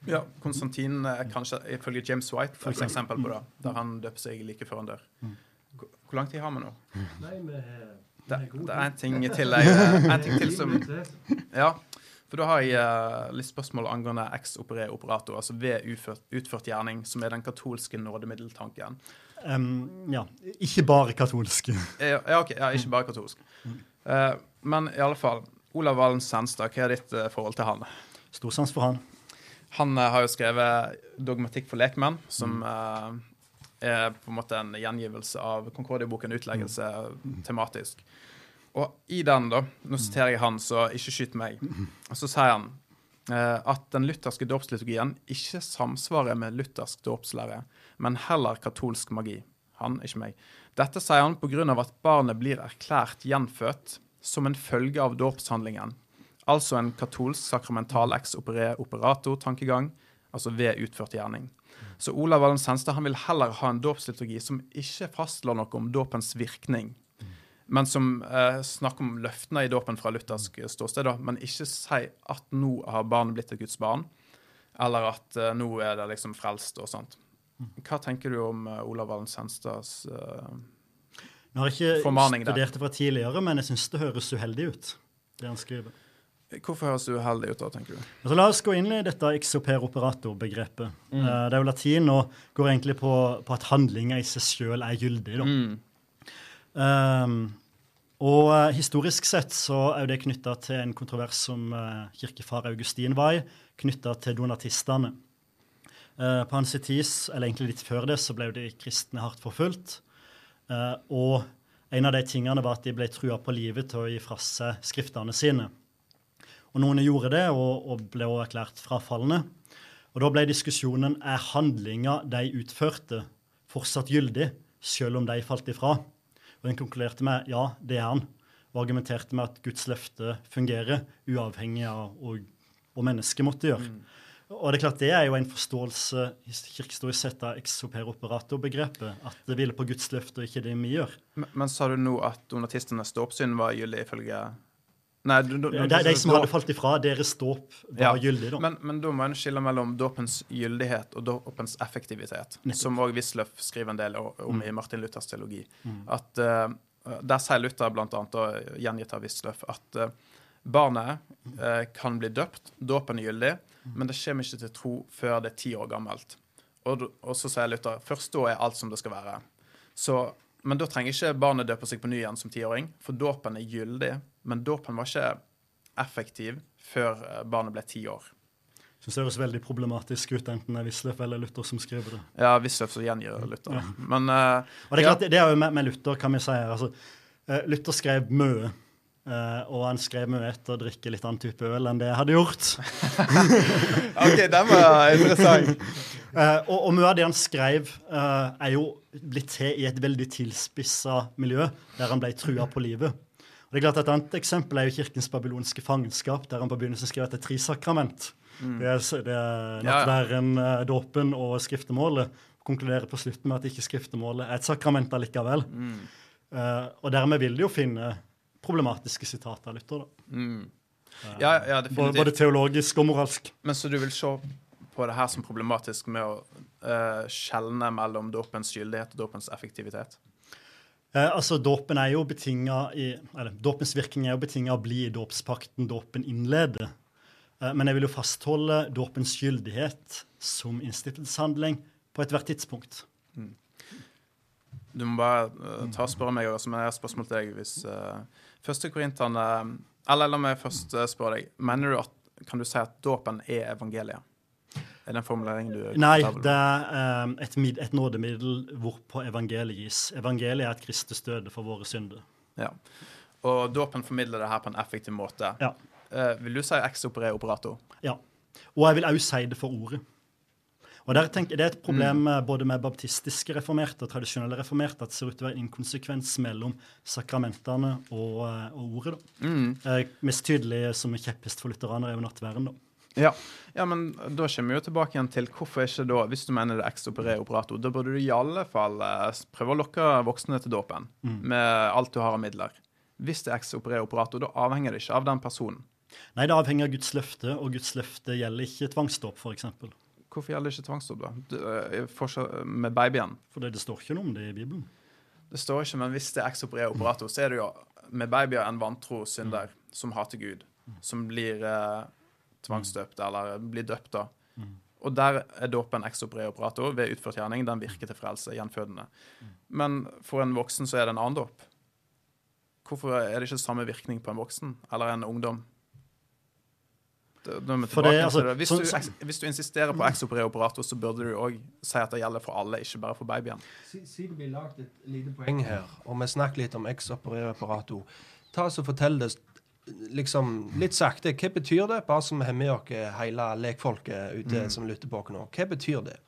Ja, Konstantin er kanskje ifølge James White For et eksempel på det, der han døper seg like før han dør. Hvor hvor lang tid har vi nå? Nei, vi Det, det er en ting til jeg, en ting til som Ja, for da har jeg eh, litt spørsmål angående ex opere operator, altså ved utført, utført gjerning, som er den katolske nådemiddeltanken. Um, ja, ikke bare katolske. Ja, ok, ja, ikke bare katolsk. Eh, men i alle fall, Olav Valen Senstad, hva er ditt uh, forhold til han? Stor sans for han. Han uh, har jo skrevet 'Dogmatikk for lekmenn', som eh, er på en måte en gjengivelse av Concordia-boken, utleggelse tematisk. Og i den, da, nå siterer jeg han, så ikke skyt meg, så sier han eh, at den lutherske dåpsliturgien ikke samsvarer med luthersk dåpslære, men heller katolsk magi. Han, ikke meg. Dette sier han pga. at barnet blir erklært gjenfødt som en følge av dåpshandlingen. Altså en katolsk sakramental ex opere operator-tankegang, altså ved utført gjerning. Så Olav Vallen Senstad vil heller ha en dåpsliturgi som ikke fastslår noe om dåpens virkning, men som eh, snakker om løftene i dåpen fra luthersk eh, ståsted, da, men ikke sier at nå har barnet blitt et Guds barn, eller at eh, nå er det liksom frelst og sånt. Hva tenker du om eh, Olav Valen Senstads eh, Jeg har ikke der. studert det fra tidligere, men jeg syns det høres uheldig ut, det han skriver. Hvorfor høres det uheldig ut da, tenker du? Altså, la oss gå inn i dette exoper operator-begrepet. Mm. Eh, det er jo latin og går egentlig på, på at handlinga i seg sjøl er gyldig. Da. Mm. Um, og eh, historisk sett så er det knytta til en kontrovers som eh, kirkefar Augustin var i, knytta til donatistene. Eh, på hans tid, eller egentlig litt før det, så ble de kristne hardt forfulgt. Og en av de tingene var at de ble trua på livet til å gi fra seg skriftene sine. Og noen gjorde det, og ble også erklært frafalne. Og da ble diskusjonen er handlinga de utførte, fortsatt gyldig, selv om de falt ifra. Og den konkluderte med ja, det er han. og argumenterte med at Guds løfte fungerer, uavhengig av hva mennesket måtte gjøre. Og det er klart det er jo en forståelse kirkestorisk kirkehistorisk sett av exoperoperator-begrepet. At det hviler på Guds løfte og ikke det vi gjør. Men, men sa du nå at donatistenes dåpssyn var gyldig ifølge Nei, du, du, du, de, de som hadde falt ifra. Deres dåp var Ja, gyldig, da. Men, men da må en skille mellom dåpens gyldighet og dåpens effektivitet, som òg Wisløff skriver en del om Mm. i Martin Luthers teologi. At uh, Der sier Luther blant annet, og gjengitt av Wisløff, at uh, barnet uh, kan bli døpt, dåpen er gyldig, men det kommer ikke til tro før det er ti år gammelt. Og, og så sier Luther først da er alt som det skal være. Så, men da trenger ikke barnet døpe seg på ny igjen som tiåring, for dåpen er gyldig. Men dåpen var ikke effektiv før eh, barnet ble ti år. Syns det høres veldig problematisk ut, enten det er Wisløff eller Luther som skriver det. Ja, Wisløff som gjengir Luther. Men uh, Og det er ja, det er jo med, med Luther, kan vi si. her, Altså, eh, Luther skrev mye. og han skrev mye etter å drikke litt annen type øl enn det jeg hadde gjort. OK, den var interessant. Uh, og, og mye av det han skrev, uh, er jo blitt til i et veldig tilspissa miljø, der han ble trua på livet. Og det er klart Et annet eksempel er jo kirkens babylonske fangenskap, der han på begynnelsen skrev at det er tre sakrament. Det er, det er Mm. Ja, ja. nattværen, eh, dåpen og skriftemålet. Konkluderer på slutten med at ikke skriftemålet er et sakrament allikevel. Mm. Uh, og dermed vil de jo finne problematiske sitater av Luther. da. Ja, ja, Både, definitivt. både teologisk og moralsk. Men så du vil se på det her som problematisk med å uh, skjelne mellom dåpens gyldighet og dåpens effektivitet? Eh, altså, Dåpen er jo i, eller dåpens virkning er jo betinga av å bli i dåpspakten dåpen innleder. Eh, men jeg vil jo fastholde dåpens gyldighet som innstiftelseshandling på ethvert tidspunkt. Du må bare uh, ta og spørre meg har et spørsmål til deg. hvis uh, Første Korintene Eller la meg først eh, spørre deg. Mener du at Kan du si at dåpen er evangeliet? Er det en formulering du Nei, det er eh, et, et nådemiddel hvorpå evangeliet gis. Evangeliet er at Kristus døde for våre synder. Ja. Og dåpen formidler det her på en effektiv måte. Ja. Uh, vil du si ex opere operator? Ja. Og jeg vil òg si det for ordet. Og der tenker, Det er et problem mm. både med baptistiske reformerte og tradisjonelle reformerte at det ser ut til å være en inkonsekvens mellom sakramentene og, eh, og ordet. da. Eh, mest tydelig som kjepphest for lutheranere er jo nattverden. da. Ja. ja, men da kommer vi jo tilbake igjen til hvorfor ikke da, hvis du mener det er ex opere operator, da burde du i alle fall eh, prøve å lokke voksne til dåpen med alt du har av midler. Hvis det er ex opere operator, da avhenger det ikke av den personen. Nei, det avhenger av Guds løfte, og Guds løfte gjelder ikke tvangsdåp, f.eks. For, Hvorfor gjelder ikke tvangsdåp, da? Eh, Med babyen? Fordi det, står ikke noe om det i Bibelen. Det står ikke, men hvis det er ex opere operator, så er det jo med babyer en vantro synder som hater Gud, som blir eh, tvangsdøpt, eller blir døpt, da. Og der er dåpen ex opere operator ved utført gjerning. Den virker til frelse, gjenfødende. Men for en voksen så er det en annen dåp. Hvorfor er det ikke samme virkning på en voksen eller en ungdom? Da- da er vi tilbake det, til altså, det. Hvis, sånn- du, eks- hvis du insisterer på ex opere operator, så burde du òg si at det gjelder for alle, ikke bare for babyen. Si- Si det blir lagt et lite poeng her, og vi snakker litt om ex-opererapparato. Ta oss og Fortell det liksom litt sakte. Hva betyr det? Bare så vi har med oss hele lekfolket ute som lytter på oss nå. Hva betyr det?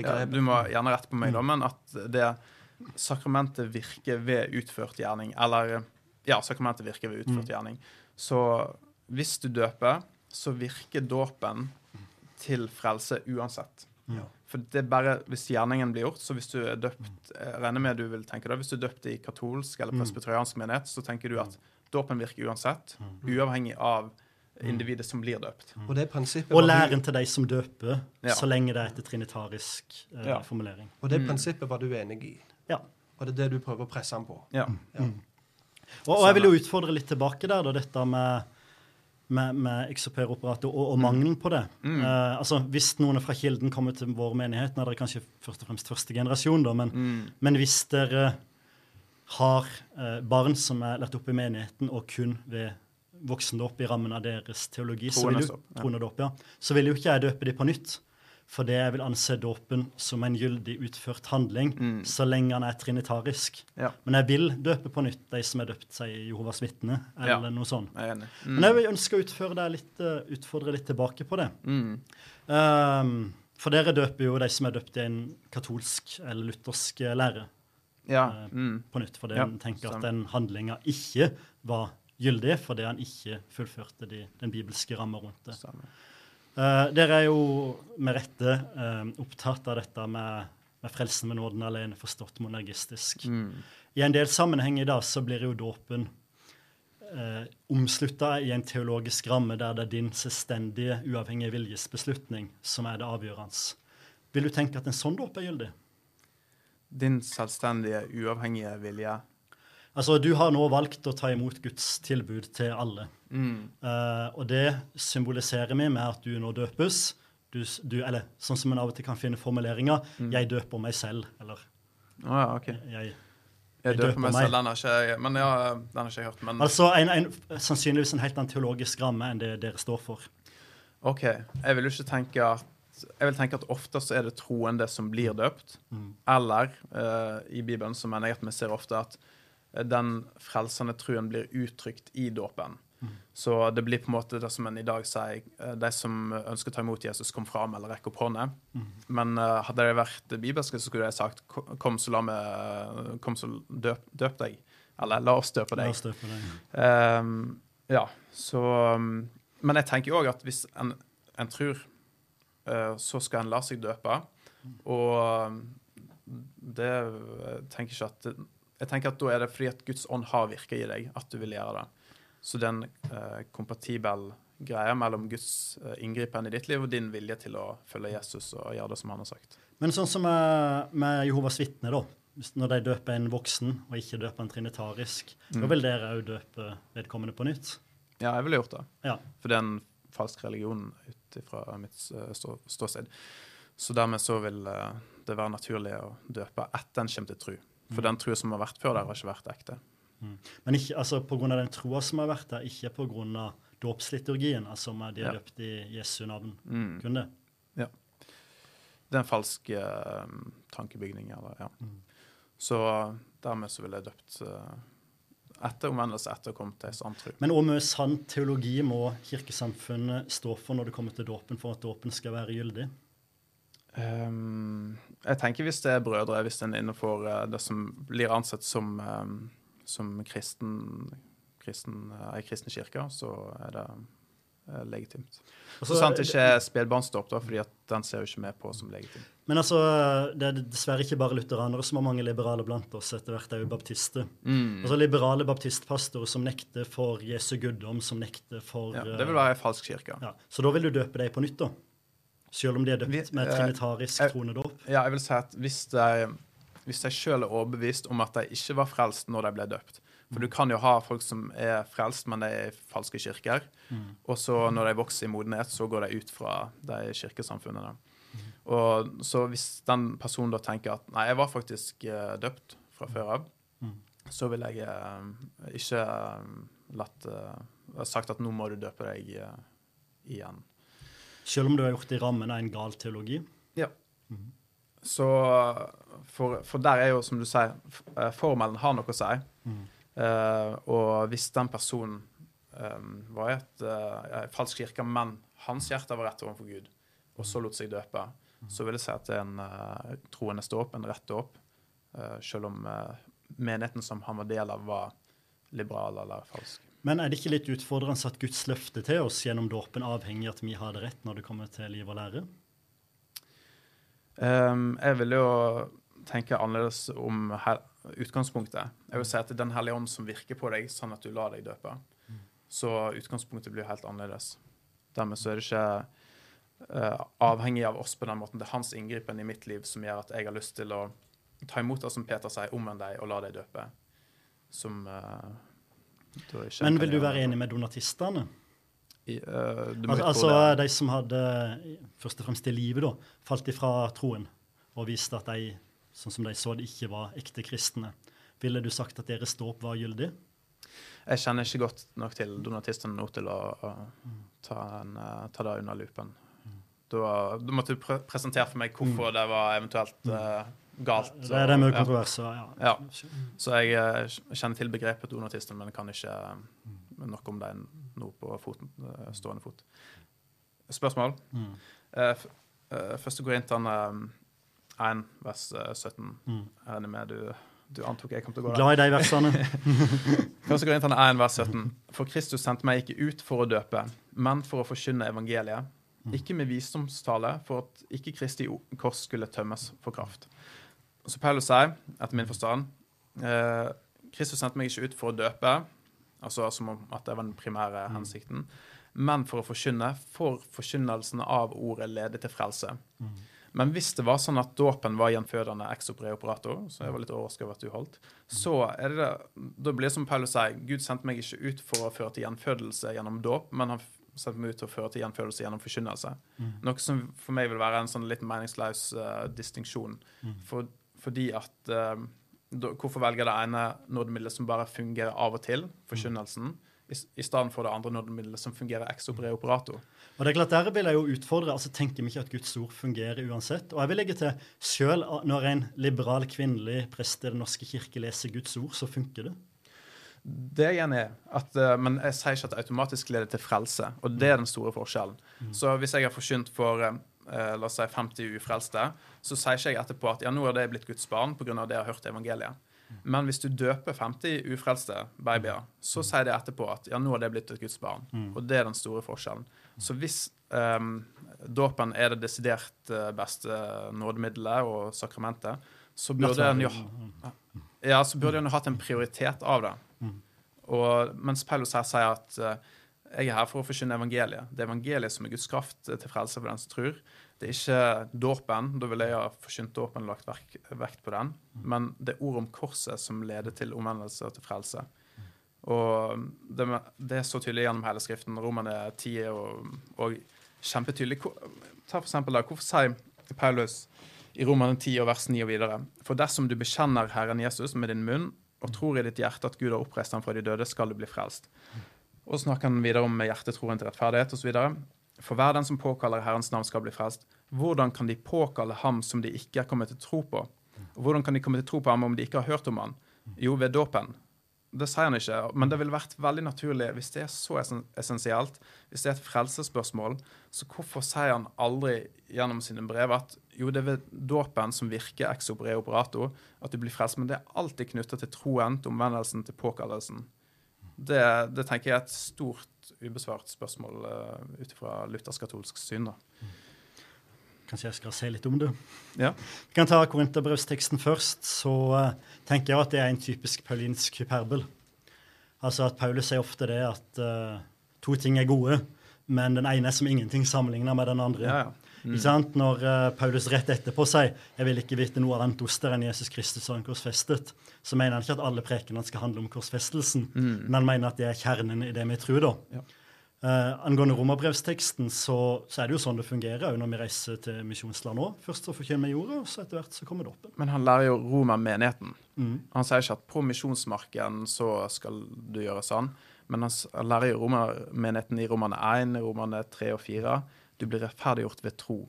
Ja, du må gjerne rette på meg, da, men at det sakramentet virker ved utført gjerning. Eller ja, sakramentet virker ved utført gjerning. Så hvis du døper, så virker dåpen til frelse uansett. Ja. For det er bare hvis gjerningen blir gjort. Så hvis du er døpt jeg regner med du vil tenke da, hvis du er døpt i katolsk eller presbyteriansk menighet, så tenker du at dåpen virker uansett, uavhengig av individet som blir døpt. Og det prinsippet Og læren til de som døper, Ja. så lenge det er etter trinitarisk eh, Ja. formulering. Og det prinsippet var du enig i. Ja. Og det er det du prøver å presse ham på. Ja. Og, og jeg vil jo utfordre litt tilbake der, da, dette med, med, med exoperoperator og, og mangelen på det. Eh, altså, Hvis noen fra Kilden kommer til vår menighet, nå er dere kanskje først og fremst første generasjon, da, men, men hvis dere har eh, barn som er lært opp i menigheten, og kun ved voksendåp i rammen av deres teologi, så vil, jo, Troendedåp, ja. så vil jo ikke jeg døpe dem på nytt. For det jeg vil anse dåpen som en gyldig utført handling, så lenge han er trinitarisk. Ja. Men jeg vil døpe på nytt de som er døpt seg i Jehovas vitne, eller Ja. noe sånt. Jeg mm. Men jeg vil ønske å litt, eh, utfordre litt tilbake på det. Mm. Um, for dere døper jo de som er døpt i en katolsk eller luthersk lærer, lære. Ja. eh, Mm. på nytt, fordi Ja, han tenker at den handlinga ikke var gyldig, fordi han ikke fullførte de, den bibelske ramma rundt det. Uh, dere er jo med rette uh, opptatt av dette med, med frelsen med nåden alene, forstått monergistisk. Mm. I en del sammenheng i dag så blir jo dåpen uh, omslutta i en teologisk ramme der det er din selvstendige, uavhengige viljesbeslutning som er det avgjørende. Vil du tenke at en sånn dåp er gyldig? Din selvstendige, uavhengige vilje. Altså, Du har nå valgt å ta imot Guds tilbud til alle. Mm. Uh, og det symboliserer vi med at du nå døpes. Du, du, eller sånn som en av og til kan finne formuleringer. Mm. 'Jeg døper meg selv', eller Å ja, OK. jeg, Jeg døper døper meg selv. Den har ikke Men ja, den har ikke jeg hørt. Men Altså en, en, sannsynligvis en helt annen teologisk ramme enn det dere står for. OK. Jeg vil jo ikke tenke at jeg vil tenke at ofte så er det troende som blir døpt. Mm. Eller uh, i Bibelen så mener jeg at vi ser ofte at eh, den frelsende truen blir uttrykt i dåpen. Mm. Så det blir på en måte det som en i dag sier eh, De som ønsker å ta imot Jesus, kom fram eller rekk opp hånda. Mm. Men uh, hadde det vært bibelske, så skulle jeg sagt Kom, så la meg Kom, så døp, døp deg. Eller la oss døpe deg. oss døpe deg. Ehm, ja, så um, Men jeg tenker òg at hvis en, en tror, så skal en la seg døpe. Og um, det tenker ikke at Jeg tenker at da er det fordi at Guds ånd har virka i deg, at du vil gjøre det. Så det er en eh, kompatibel greie mellom Guds uh, inngripen i ditt liv og din vilje til å følge Jesus og gjøre det som han har sagt. Men sånn som med, med Jehovas vitner, da. Når de døper en voksen og ikke døper en trinitarisk, da vil dere òg døpe vedkommende på nytt? Ja, jeg ville gjort det. Ja. For det er en falsk religion ut fra mitt eh, ståsted. Så dermed så vil eh, det være naturlig å døpe etter en kommer til tru. For den trua som har vært før der, har ikke vært ekte. Men ikke altså pga. den troa som har vært der, ikke pga. dåpsliturgien, altså om de er Ja. døpt i Jesu navn. Mm. Kun det. Det er en falsk uh, tankebygning. Eller, ja. Så dermed så vil jeg døpt eh, etter omvendelse, etter å komme til sann tro. Men hvor mye sann teologi må kirkesamfunnet stå for når det kommer til dåpen, for at dåpen skal være gyldig? Um, jeg tenker hvis det er brødre, hvis en er innenfor eh, det som blir ansett som, ehm, som kristen, kristen, eh, ei kristen kirke, så er det eh, legitimt. Altså, så sant ikke spedbarnsdåp, da, fordi at den ser jo ikke med på som legitim. Men altså, det er dessverre ikke bare lutheranere som har mange liberale blant oss. Etter hvert er jo baptister. Mm. Altså Liberale baptistpastorer som nekter for Jesu guddom, som nekter for Ja, eh, det vil være ei falsk kirke. ja. Så da vil du døpe deg på nytt, da? Selv om de er døpt Vi- med et trinitarisk jeg- tronedåp? Ja, jeg vil si at hvis de, hvis de sjøl er overbevist om at de ikke var frelst når de ble døpt For du kan jo ha folk som er frelst, men de er i falske kirker. Og så når de vokser i modenhet, så går de ut fra de kirkesamfunnene. Og så hvis den personen da tenker at nei, jeg var faktisk uh, døpt fra før av, så vil jeg uh, ikke eh, latt uh, sagt at nå må du døpe deg igjen. Selv om du har gjort det i rammen av en gal teologi? Ja. Så for, for der er jo, som du sier, formelen har noe å si. Eh, og hvis den personen eh, var i et en falsk kirke, men hans hjerte var rett overfor Gud, og så lot seg døpe, så vil jeg si at det er en uh, troende ståp, en rett dåp, Uh, selv om uh, menigheten som han var del av, var liberal eller falsk. Men er det ikke litt utfordrende at Guds løfte til oss gjennom dåpen avhenger av at vi har det rett når det kommer til liv og lære? Um, jeg vil jo tenke annerledes om her, utgangspunktet. Jeg vil si at det er Den hellige ånd som virker på deg, sånn at du lar deg døpe. Så utgangspunktet blir helt annerledes. Dermed så er det ikke eh, avhengig av oss på den måten. Det er hans inngripen i mitt liv som gjør at jeg har lyst til å ta imot det som Peter sier, omvend deg og la deg døpe. Som uh, Men vil du være enig med donatistene? I, uh, du må Al ikke altså de som hadde, først og fremst i livet, da, falt ifra troen og viste at de, sånn som de så det, ikke var ekte kristne. Ville du sagt at deres dåp var gyldig? Jeg kjenner ikke godt nok til donatistene nå til å, å ta, en, ta det under lupen. Da, du måtte pre presentere for meg hvorfor det var eventuelt uh, galt. Det er det med kontroverser, ja. Ja. Så jeg eh, kjenner til begrepet donatisten, men kan ikke eh, noe om det nå på foten, stående fot. Spørsmål? Mm. Eh, går inn til han 1, vers eh, 17. Mm. Jeg regner med du Du antok jeg kom til å gå der. Glad i de versene. Første Korinterne 1, vers 17. For Kristus sendte meg ikke ut for å døpe, men for å forkynne evangeliet. Ikke med visdomstale, for at ikke Kristi kors skulle tømmes for kraft. Så Paulus sier, etter min forstand, eh, Kristus sendte meg ikke ut for å døpe, altså som om at det var den primære hensikten, men for å forkynne, for forkynnelsen av ordet leder til frelse. Men hvis det var sånn at dåpen var gjenfødende ex operator, så jeg var litt overrasket over at du holdt, så er det Da blir det som Paulus sier, Gud sendte meg ikke ut for å føre til gjenfødelse gjennom dåp, men han sendte meg ut til å føre til gjenfødelse gjennom forkynnelse. Noe som for meg vil være en sånn litt meningsløs uh, distinksjon. For, fordi at uh, da, Hvorfor velge det ene nådemiddelet som bare fungerer av og til, forkynnelsen, i, i stedet for det andre nådemiddelet som fungerer ex opere operator? Og det er klart, Der vil jeg jo utfordre. altså Tenker vi ikke at Guds ord fungerer uansett? Og jeg vil legge til selv når en liberal kvinnelig prest i Den norske kirke leser Guds ord, så funker det. Det er jeg enig i. Eh, men jeg sier ikke at det automatisk leder til frelse. Og det er den store forskjellen. Så hvis jeg har forkynt for eh, eh, la oss si 50 ufrelste, så sier ikke jeg etterpå at ja, nå har det blitt Guds barn pga. det jeg har hørt i evangeliet. Men hvis du døper 50 ufrelste babyer, så sier det etterpå at ja, nå har det blitt et Guds barn. Og det er den store forskjellen. Så hvis um, dåpen er det desidert eh, beste nådemiddelet og sakramentet, så burde en jo ja, så burde en hatt en prioritet av det. Og mens Paulus her sier at eh, jeg er her for å forkynne evangeliet. Det er evangeliet som er Guds kraft til frelse for den som tror. Det er ikke dåpen. Da ville jeg ha forkynt dåpen og lagt vekt på den. Men det er ordet om korset som leder til omvendelse og til frelse. Og det, det er så tydelig gjennom hele Skriften. Romerne 10 er og, og kjempetydelig. Ta for eksempel der. Hvorfor sier Paulus i Romerne 10 og vers 9 og videre For dersom du bekjenner Herren Jesus med din munn og tror i ditt hjerte at Gud har oppreist ham fra de døde, skal du bli frelst. Og så snakker han videre om hjertetroen til rettferdighet osv. For hver den som påkaller Herrens navn, skal bli frelst. Hvordan kan de påkalle ham som de ikke er kommet til tro på? Og hvordan kan de komme til tro på ham om de ikke har hørt om ham? Jo, ved dåpen. Det sier han ikke, men det ville vært veldig naturlig hvis det er så essensielt, hvis det er et frelsesspørsmål, så hvorfor sier han aldri gjennom sine brev at jo, det er ved dåpen som virker ex opere operator at du blir frelst, men det er alltid knytta til troen, til omvendelsen, til påkallelsen. Det, det tenker jeg er et stort ubesvart spørsmål uh, ut fra luthersk-katolsk syn. da. Kanskje jeg skal si litt om det. Ja. Vi kan ta Korinterbrevsteksten først. Så uh, tenker jeg at det er en typisk paulinsk hyperbel. Altså at Paulus sier ofte det at uh, to ting er gode, men den ene er som ingenting sammenlignet med den andre. Ja, ja. Sant? Når uh, Paulus rett etterpå sier 'jeg vil ikke vite noe av den enn Jesus Kristus har han korsfestet', så mener han ikke at alle prekenene skal handle om korsfestelsen, men han mener at det er kjernen i det vi tror. da. Ja. Uh, angående romerbrevsteksten, så, så er det jo sånn det fungerer når vi reiser til misjonsland òg. Først så forkynner vi jorda, og så etter hvert så kommer dåpen. Men han lærer jo romermenigheten. Han sier ikke at på misjonsmarken så skal du gjøre sånn, men han lærer jo romermenigheten i Romerne 1, Romerne 3 og 4. Du blir rettferdiggjort ved tro.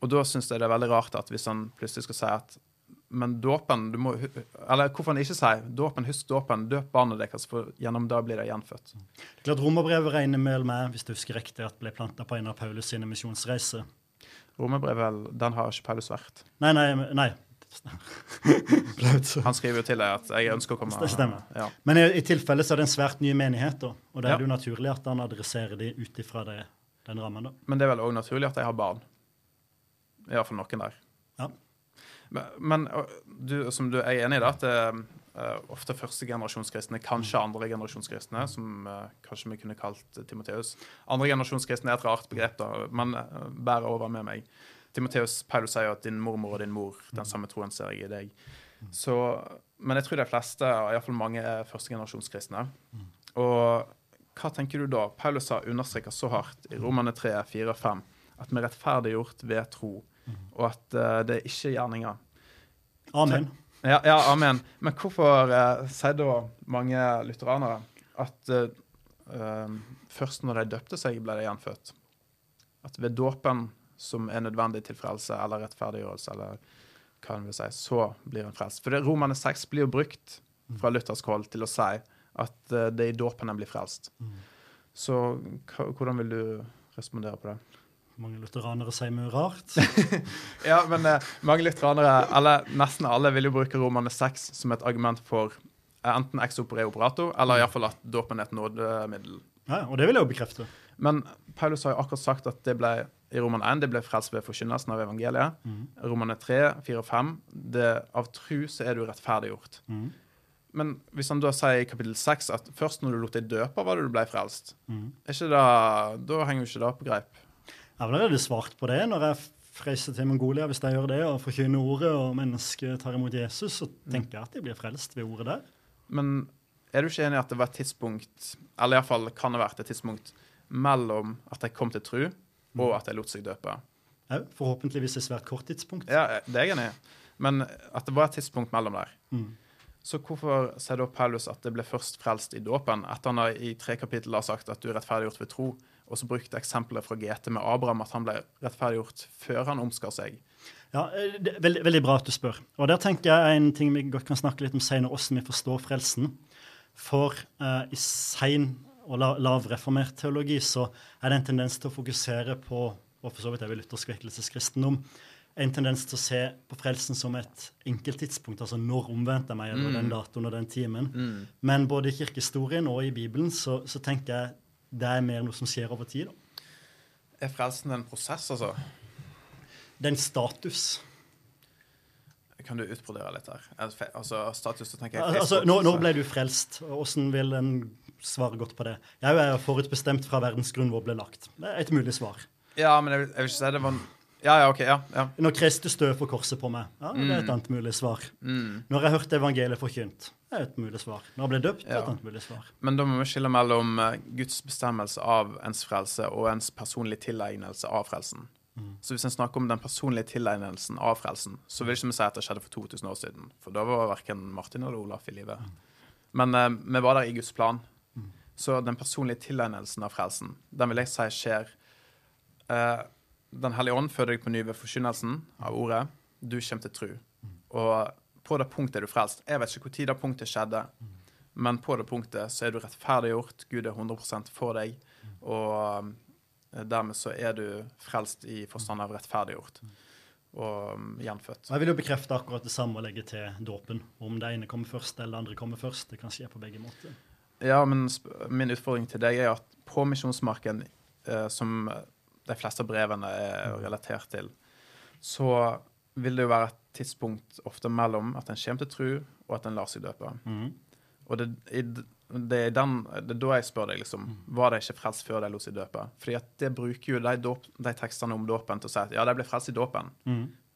Og da syns jeg det er veldig rart at hvis han plutselig skal si at men dåpen du må, Eller hvorfor han ikke sier dåpen, husk dåpen, døp barnet deres, for gjennom det blir det gjenfødt. Det er Klart Romerbrevet regner vel med, hvis du husker riktig, at ble planta på en av Paulus sine misjonsreiser. Romerbrevet, den har ikke Paulus vært. Nei, nei, nei. Han skriver jo til deg at 'jeg ønsker å komme'. Det stemmer. Ja. Men i, i tilfelle så er det en svært ny menighet, da. Og da er det jo naturlig at han adresserer de ut ifra det- den rammen, da. Men det er vel òg naturlig at jeg har barn. Iallfall noen der. Ja. Men, men du, som du er enig i da, at det er eh, ofte førstegenerasjonskristne, kanskje andregenerasjonskristne, som eh, kanskje vi kunne kalt Timoteus. Andregenerasjonskristne er et rart begrep, da, men bærer over med meg. Timoteus, Paulus sier jo at din mormor og din mor, den samme troen ser jeg i deg. Så, men jeg tror de fleste, iallfall mange, er førstegenerasjonskristne. Og hva tenker du da? Paulus har understreket så hardt i Romane 3, 4 og 5 at vi er rettferdiggjort ved tro, og at uh, det er ikke gjerninger. Amen. Ja, ja, amen. Men hvorfor uh, sier da mange lutheranere at eh, først når de døpte seg, ble de gjenfødt? At ved dåpen, som er nødvendig til frelse eller rettferdiggjørelse, eller hva en vil si, så blir en frelst. For det, Romane 6 blir jo brukt fra luthersk hold til å si at eh, det er i dåpen en blir frelst. Så hvordan vil du respondere på det? Mange lutheranere sier mye rart. Ja, men eh, mange lutheranere, eller nesten alle, vil jo bruke Romane 6 som et argument for eh, enten ex opere operato, eller iallfall at dåpen er et nådemiddel. Ja, og det vil jeg jo bekrefte. Men Paulus har jo akkurat sagt at det ble i Roman 1 det ble frelst ved forkynnelsen av evangeliet. Romane 3, 4 og 5 det, av tru så er du rettferdiggjort. Mhm. Men hvis han da sier i kapittel 6 at først når du lot deg døpe, var det du ble frelst, mm. det, da henger jo ikke det på greip. Jeg har allerede svart på det når jeg reiser til Mongolia. Hvis jeg gjør det og forkynner ordet, og mennesket tar imot Jesus, så tenker jeg at de blir frelst ved ordet der. Men er du ikke enig i at det var et tidspunkt, eller iallfall kan det ha vært et tidspunkt, mellom at de kom til tru, og at de lot seg døpe? Ja, forhåpentligvis et svært kort tidspunkt. Ja, det er jeg enig i. Men at det var et tidspunkt mellom der. Mm. Så hvorfor sier da Paulus at det ble først frelst i dåpen, etter han i tre kapittel har sagt at du er rettferdiggjort ved tro, og så brukte eksempelet fra GT med Abraham at han ble rettferdiggjort før han omskar seg? Ja, eh, det er veldig, veldig bra at du spør. Og der tenker jeg en ting vi godt kan snakke litt om senere, hvordan vi forstår frelsen. For uh, i sein og la, lavreformert teologi så er det en tendens til å fokusere på, og for så vidt er vi luthersk vekkelseskristendom, en tendens til å se på frelsen som et enkelttidspunkt, altså når omvendte jeg meg, eller den datoen og den timen. Men både i kirkehistorien og i Bibelen så, så tenker jeg det er mer noe som skjer over tid. Da. Er frelsen en prosess, altså? Det er en status. Kan du utbrodere litt her? Altså, status, så tenker jeg Altså, når, når ble du frelst? Åssen vil en svare godt på det? Jeg er forutbestemt fra verdens grunn hvor ble lagt. Det er et mulig svar. Ja, men jeg vil, jeg vil ikke si det var Ja, ja, OK. Ja. ja. Når Kristus døde for korset på meg, ja, det er et annet mulig svar. Når jeg hørte evangeliet forkynt, det er et mulig svar. Når jeg ble døpt, det er et annet mulig svar. Men da må vi skille mellom eh, Guds bestemmelse av ens frelse og ens personlige tilegnelse av frelsen. Så hvis en snakker om den personlige tilegnelsen av frelsen, så vil ikke vi si at det skjedde for 2000 år siden. For da var verken Martin eller Olaf i live. Men eh, vi var der i Guds plan. Så den personlige tilegnelsen av frelsen, den vil jeg si skjer eh, Den hellige ånd føder deg på ny ved forkynnelsen av ordet. Du kommer til tru. Og på det punktet er du frelst. Jeg vet ikke tid det punktet skjedde, men på det punktet så er du rettferdiggjort. Gud er 100 for deg. Og eh, dermed så er du frelst i forstand av rettferdiggjort. Og um, gjenfødt. Jeg vil jo bekrefte akkurat det samme og legge til dåpen. Om det ene kommer først eller det andre kommer først. Det kan skje på begge måter. Ja, men min utfordring til deg er at på misjonsmarken, eh, som de fleste av brevene er relatert til, så vil det jo være et tidspunkt ofte mellom at en kommer til tru, og at en lar seg døpe. Og det, i, det, er den, det er da jeg spør deg, liksom, var de ikke frelst før de lot seg døpe? Fordi at det bruker jo de, dåp, de tekstene om dåpen til å si at ja, de ble frelst i dåpen.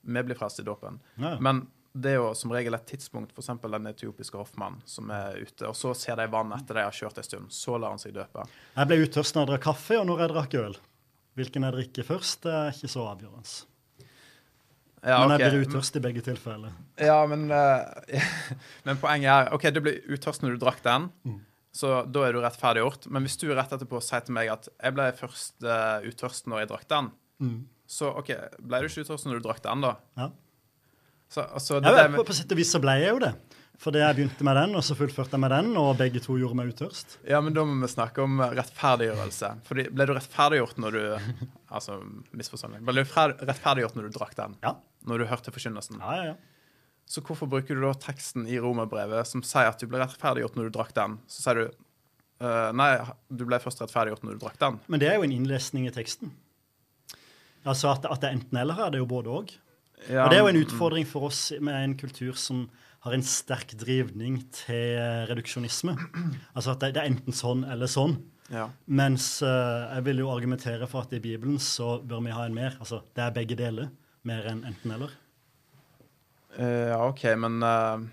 Vi blir frelst i dåpen. Ja. Men det er jo som regel et tidspunkt, f.eks. den etiopiske hoffmannen som er ute, og så ser de vann etter de har kjørt en stund. Så lar han seg døpe. Jeg ble utørst når jeg drakk kaffe, og når jeg drakk øl. Hvilken jeg drikker først, det er ikke så avgjørende. Ja, Men jeg blir utørst i begge tilfeller. Ja, men, uh, men poenget er OK, du ble utørst når du drakk den, så da er du rettferdiggjort. Men hvis du rett etterpå sier til meg at jeg ble først uh, utørst når jeg drakk den, så OK, ble du ikke utørst når du drakk den, da? Ja. Så, altså, det Ja, på, på sett og vis så ble jeg jo det. Fordi jeg begynte med den, og så fullførte jeg med den, og begge to gjorde meg utørst. ja, men da må vi snakke om rettferdiggjørelse. Fordi ble du rettferdiggjort når du Altså, misforståelig. Ble du rettferdiggjort når du drakk den? Ja. Når du hørte forkynnelsen? Ja, ja, ja. Så hvorfor bruker du da teksten i romerbrevet som sier at du ble rettferdiggjort når du drakk den? Så sier du eh, Nei, du ble først rettferdiggjort når du drakk den. Men det er jo en innlesning i teksten. Altså at, at det er enten eller her, det er jo både òg. Ja, Og det er jo en utfordring for oss med en kultur som har en sterk drivning til reduksjonisme. Altså at det, det er enten sånn eller sånn. Ja. Mens uh, jeg vil jo argumentere for at i Bibelen så bør vi ha en mer. Altså det er begge deler. Mer enn enten eller. Eh, ja, OK, men uh,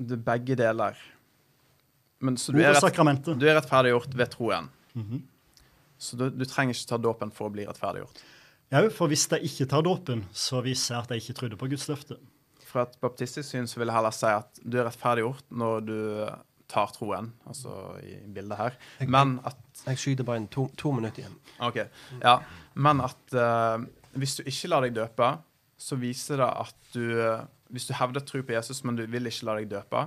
det er begge deler. Men så du er, rett, du er rettferdiggjort ved troen. Mhm. Så du, du trenger ikke ta dåpen for å bli rettferdiggjort. Ja, for hvis jeg ikke tar dåpen, så viser jeg at jeg ikke trodde på Guds løfte. Fra et baptistisk syn så vil jeg heller si at du er rettferdiggjort når du tar troen, altså i bildet her. Men at Jeg skyter bare inn to, to minutter igjen. OK. Ja. Men at uh, hvis du ikke lar deg døpe, så viser det at du Hvis du hevder tro på Jesus, men du vil ikke la deg døpe,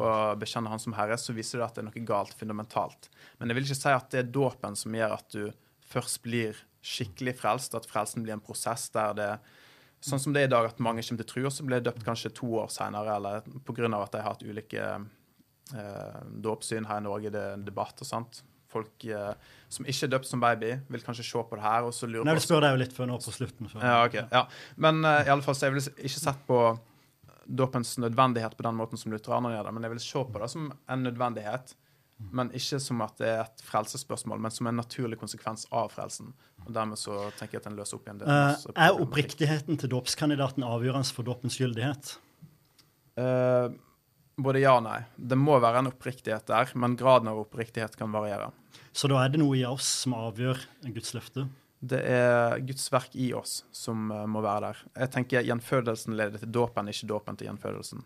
og bekjenne Han som Herre, så viser det at det er noe galt fundamentalt. Men jeg vil ikke si at det er dåpen som gjør at du først blir skikkelig frelst, at frelsen blir en prosess der det Sånn som det er i dag, at mange kommer til tro, og så blir de døpt kanskje to år senere, eller pga. at de har hatt ulike eh, dåpssyn her i Norge, det er en debatt og sånt. Folk eh, som ikke er døpt som baby, vil kanskje se på det her og så lurer Nei, på Vi spør deg jo litt før nå på slutten. Så. ja, ok. Ja. Men eh, i alle fall, så jeg ville ikke sett på dåpens nødvendighet på den måten som lutheranerne gjør det, men jeg vil se på det som en nødvendighet. Men ikke som at det er et frelsesspørsmål, men som en naturlig konsekvens av frelsen. Og Dermed så tenker jeg at den løser opp igjen det. Uh, er oppriktigheten til dåpskandidaten avgjørende for dåpens gyldighet? Uh, både ja og nei. Det må være en oppriktighet der, men graden av oppriktighet kan variere. Så da er det noe i oss som avgjør Guds løfte? Det er Guds verk i oss som eh, må være der. Jeg tenker Gjenfødelsen leder til dåpen, ikke dåpen til gjenfødelsen.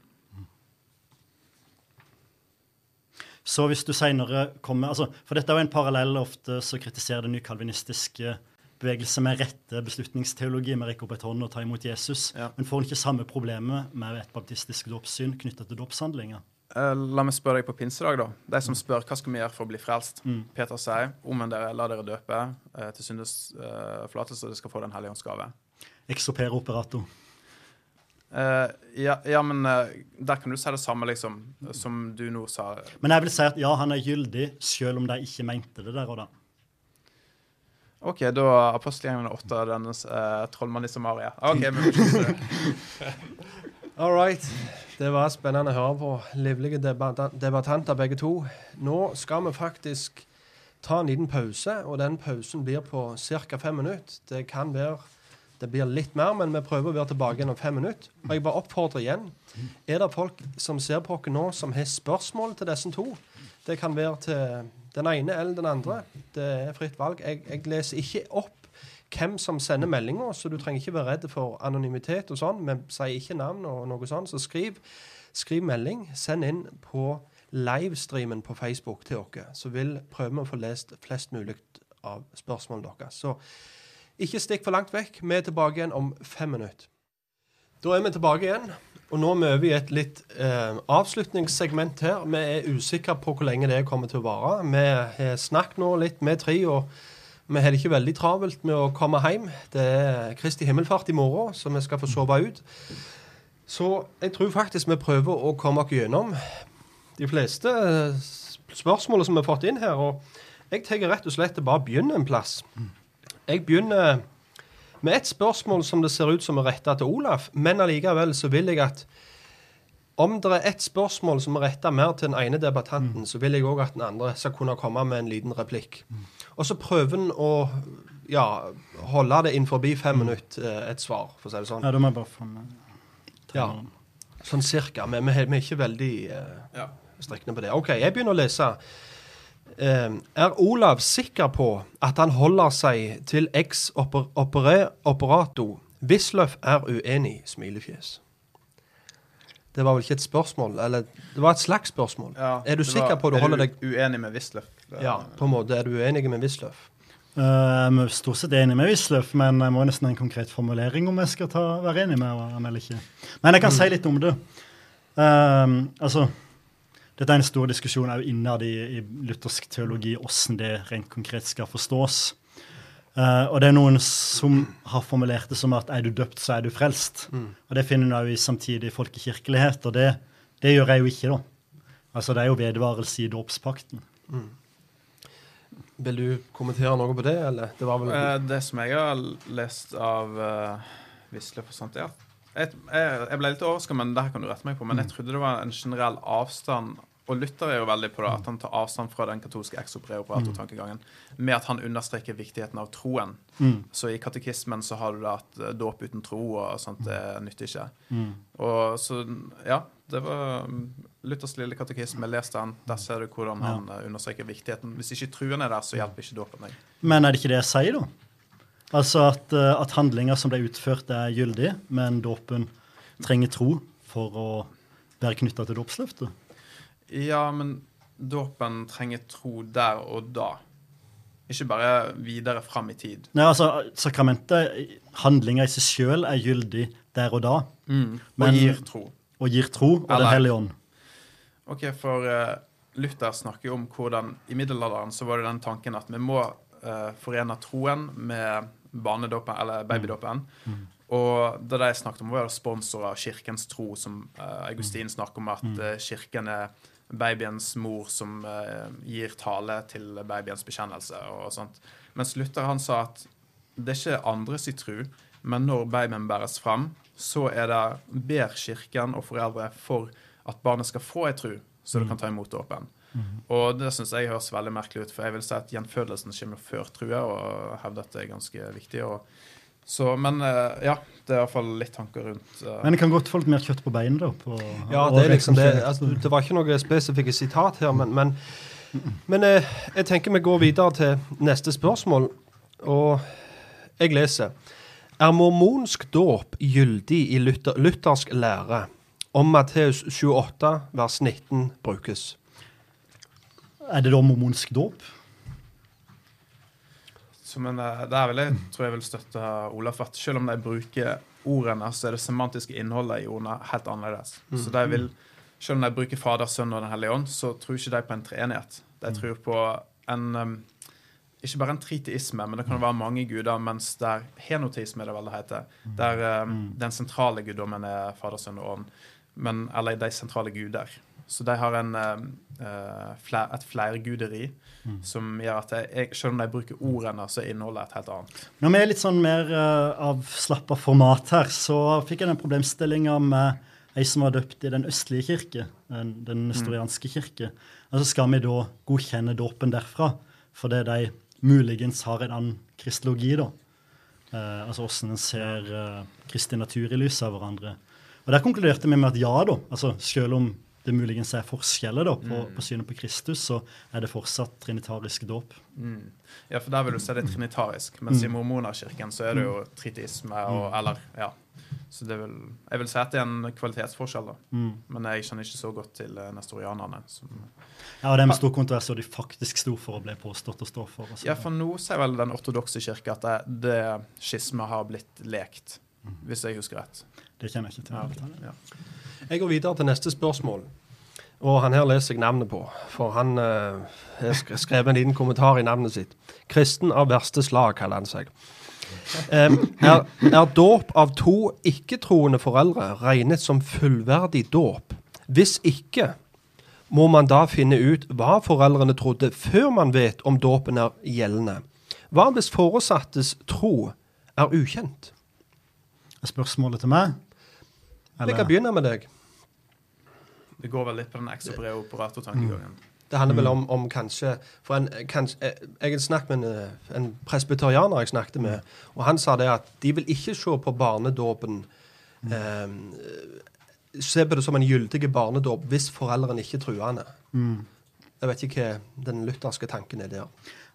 Så hvis du senere kommer altså, For dette er jo en parallell ofte så kritiserer den nykalvinistiske bevegelse med rette beslutningsteologi med rekke opp et hånd og ta imot Jesus. Ja. Men får en ikke samme problemet med et baptistisk dåpssyn knyttet til dåpshandlinger? Eh, La meg spørre deg på pinsedag, da. De som spør hva skal vi gjøre for å bli frelst. Peter sier omvend dere, la dere døpe eh, til syndes eh, forlatelse, og dere skal få Den hellige ånds gave. Exopere operator. Eh, ja, ja, men uh, der kan du si det samme, liksom, som du nå sa. Men jeg vil si at ja, han er gyldig, selv om de ikke mente det der og da. OK, da apostelgjengen 8, denne uh, trollmann i Samaria. OK, men vi får se. All right. Det var spennende å høre på. Livlige debat debattanter begge to. Nå skal vi faktisk ta en liten pause, og den pausen blir på ca. fem minutter. Det kan være det blir litt mer, men vi prøver å være tilbake igjen om fem minutter. Og jeg bare oppfordrer igjen. Er det folk som ser på oss nå, som har spørsmål til disse to? Det kan være til den ene eller den andre. Det er fritt valg. Jeg, jeg leser ikke opp hvem som sender meldinger, så du trenger ikke være redd for anonymitet og sånn. Vi sier ikke navn og noe sånn, så skriv, skriv melding. Send inn på livestreamen på Facebook til oss, så vil prøve å få lest flest mulig av spørsmålene deres. Så ikke stikk for langt vekk. Vi er tilbake igjen om fem minutter. Da er vi tilbake igjen, og nå er vi over i et litt eh, avslutningssegment her. Vi er usikre på hvor lenge det kommer til å vare. Vi har snakket nå litt med tre, og vi har det ikke veldig travelt med å komme hjem. Det er Kristi himmelfart i morgen, så vi skal få sove ut. Så jeg tror faktisk vi prøver å komme oss gjennom de fleste eh, spørsmålene som vi har fått inn her. Og jeg tenker rett og slett bare begynne en plass. Jeg begynner med et spørsmål som det ser ut som er retta til Olaf, men allikevel så vil jeg at om det er ett spørsmål som er retta mer til den ene debattanten, så vil jeg òg at den andre skal kunne komme med en liten replikk. Og så prøver en å ja, holde det innenfor fem minutter, eh, et svar, for å si det sånn. Ja, da må jeg bare få Ja, sånn cirka. Men vi, er- vi er ikke veldig eh, Ja. strekkende på det. OK, jeg begynner å lese. Eh, er Olav sikker på at han holder seg til eks-operato? Wisløff er uenig, smilefjes. Det var vel ikke et spørsmål, eller det var et slags spørsmål. Ja, er du sikker var- på at du holder deg Er du uenig med Wisløff? Ja, på en måte. Er du uenig med Wisløff? Eh, Jeg er stort sett enig med Wisløff, men jeg må nesten ha en konkret formulering om jeg skal ta, være enig med ham eller ikke. Men jeg kan si litt om det. Uh, altså, dette er en stor diskusjon også innad i, i luthersk teologi, hvordan det rent konkret skal forstås. Uh, og det er noen som har formulert det som at er du døpt, så er du frelst. Og det finner du samtidig i samtidig folkekirkelighet, og det, det gjør jeg jo ikke, da. Altså, det er jo vedvarelse i dåpspakten. Vil du kommentere noe på det, eller? Det var vel uh, Det som jeg har lest av uh, Visle og Sant, er Jeg, jeg, jeg ble litt overraska, men det her kan du rette meg på. Men jeg trodde det var en generell avstand Og Luther er jo veldig på det, at han tar avstand fra den katolske exoperator-tankegangen med at han understreker viktigheten av troen. Så i katekismen så har du det at eh, dåp uten tro og sånt det nytter ikke. Og så, ja, det var mm, Luthers lille katekisme. Les den. Der ser du hvordan han ja. understreker viktigheten. Hvis ikke truen er der, så hjelper ikke dåpen deg. Men er det ikke det jeg sier, da? Altså at, eh, at handlinger som ble utført, er gyldig, men dåpen trenger tro for å være knytta til dåpsløftet? Ja, men dåpen trenger tro der og da. Ikke bare videre fram i tid. Nei, altså, Sakramentet, handlinger i seg sjøl, er gyldig der og da, Og Men- gir tro. og gir tro og Den hellige ånd. Ok, for uh, Luther snakker jo om hvordan I middelalderen så var det den tanken at vi må uh, forene troen med barnedåpen, eller babydåpen. Og det de snakket om, var sponsor av Kirkens tro, som uh, Augustin snakker om, at uh, Kirken er babyens mor som uh, gir tale til babyens bekjennelse og sånt. Mens Luther han sa at det er ikke andres i tro, men når babyen bæres fram, så er det ber Kirken og foreldre for at barnet skal få ei tro, så det kan ta imot dåpen. Og det syns jeg høres veldig merkelig ut, for jeg vil si at gjenfødelsen kommer før trua, og hevder at det er ganske viktig. Og, så, men eh, ja, det er iallfall litt tanker rundt uh... Men det kan godt få litt mer kjøtt på beinet, da. På, Ja, det er liksom det. Altså, det var ikke noe spesifikke sitat her, men, men, men jeg, jeg tenker vi går videre til neste spørsmål. Og jeg leser. Er mormonsk dåp gyldig i luthersk lære om Matteus 28 vers 19 brukes? Er det da mormonsk dåp? Så, men eh, der vil jeg, tror jeg vil støtte Olaf at selv om de bruker ordene, så er det semantiske innholdet i ordene helt annerledes. Så de vil, selv om de bruker Fader, Sønn og Den hellige ånd, så tror ikke de på en treenighet. De tror på en um, ikke bare en triteisme, men det kan være mange guder, mens der henoteisme er det vel det heter. Der um, den sentrale guddommen er Fader, Sønn og Ånd. Men, eller de sentrale guder. Så de har en, um, eh, fler, et flerguderi som gjør at jeg, selv om de bruker ordene, så inneholder det et helt annet. Når vi er litt sånn mer uh, avslappa format her, så fikk jeg den problemstillinga med ei som var døpt i den østlige kirke, den, den nestorianske kirke. Altså skal vi da godkjenne dåpen derfra, fordi de muligens har en annen kristologi, da? Uh, altså hvordan en ser uh, Kristi natur i lys av hverandre. Og Der konkluderte vi med at ja, da. altså Selv om det muligens er forskjeller da, på, på synet på Kristus, så er det fortsatt trinitarisk dåp. Ja, for der vil du se det trinitarisk, mens i mormonerkirken så er det jo tritisme og eller ja. Så det vil, jeg vil si at det er en kvalitetsforskjell, da. Men jeg kjenner ikke så godt til eh, nestorianerne. Som, Ja, og Det er med stor kontrovers, og de faktisk sto for og ble påstått å stå for. og ja, for nå sier vel den ortodokse kirke at det, det skismet har blitt lekt, hvis jeg husker rett. Det kjenner jeg ikke til. Ja, ja. Jeg går videre til neste spørsmål. Og han her leser jeg navnet på, for han eh, har sk- skrevet en liten kommentar i navnet sitt. Kristen av verste slag, kaller han seg. Um, er, er dåp av to ikke-troende foreldre regnet som fullverdig dåp? Hvis ikke, må man da finne ut hva foreldrene trodde, før man vet om dåpen er gjeldende? Hva hvis foresattes tro er ukjent? Spørsmålet til meg? Jeg kan begynne med deg. Det går vel litt på den ex operator-tankegangen. Det handler vel om, om kanskje For en, kanskje, eh, jeg snakket med en, en presbyterianer jeg snakket med, og han sa det at de vil ikke se på barnedåpen eh, Se på det som en gyldig barnedåp hvis foreldrene ikke er truende. Jeg vet ikke hva den lutherske tanken er der.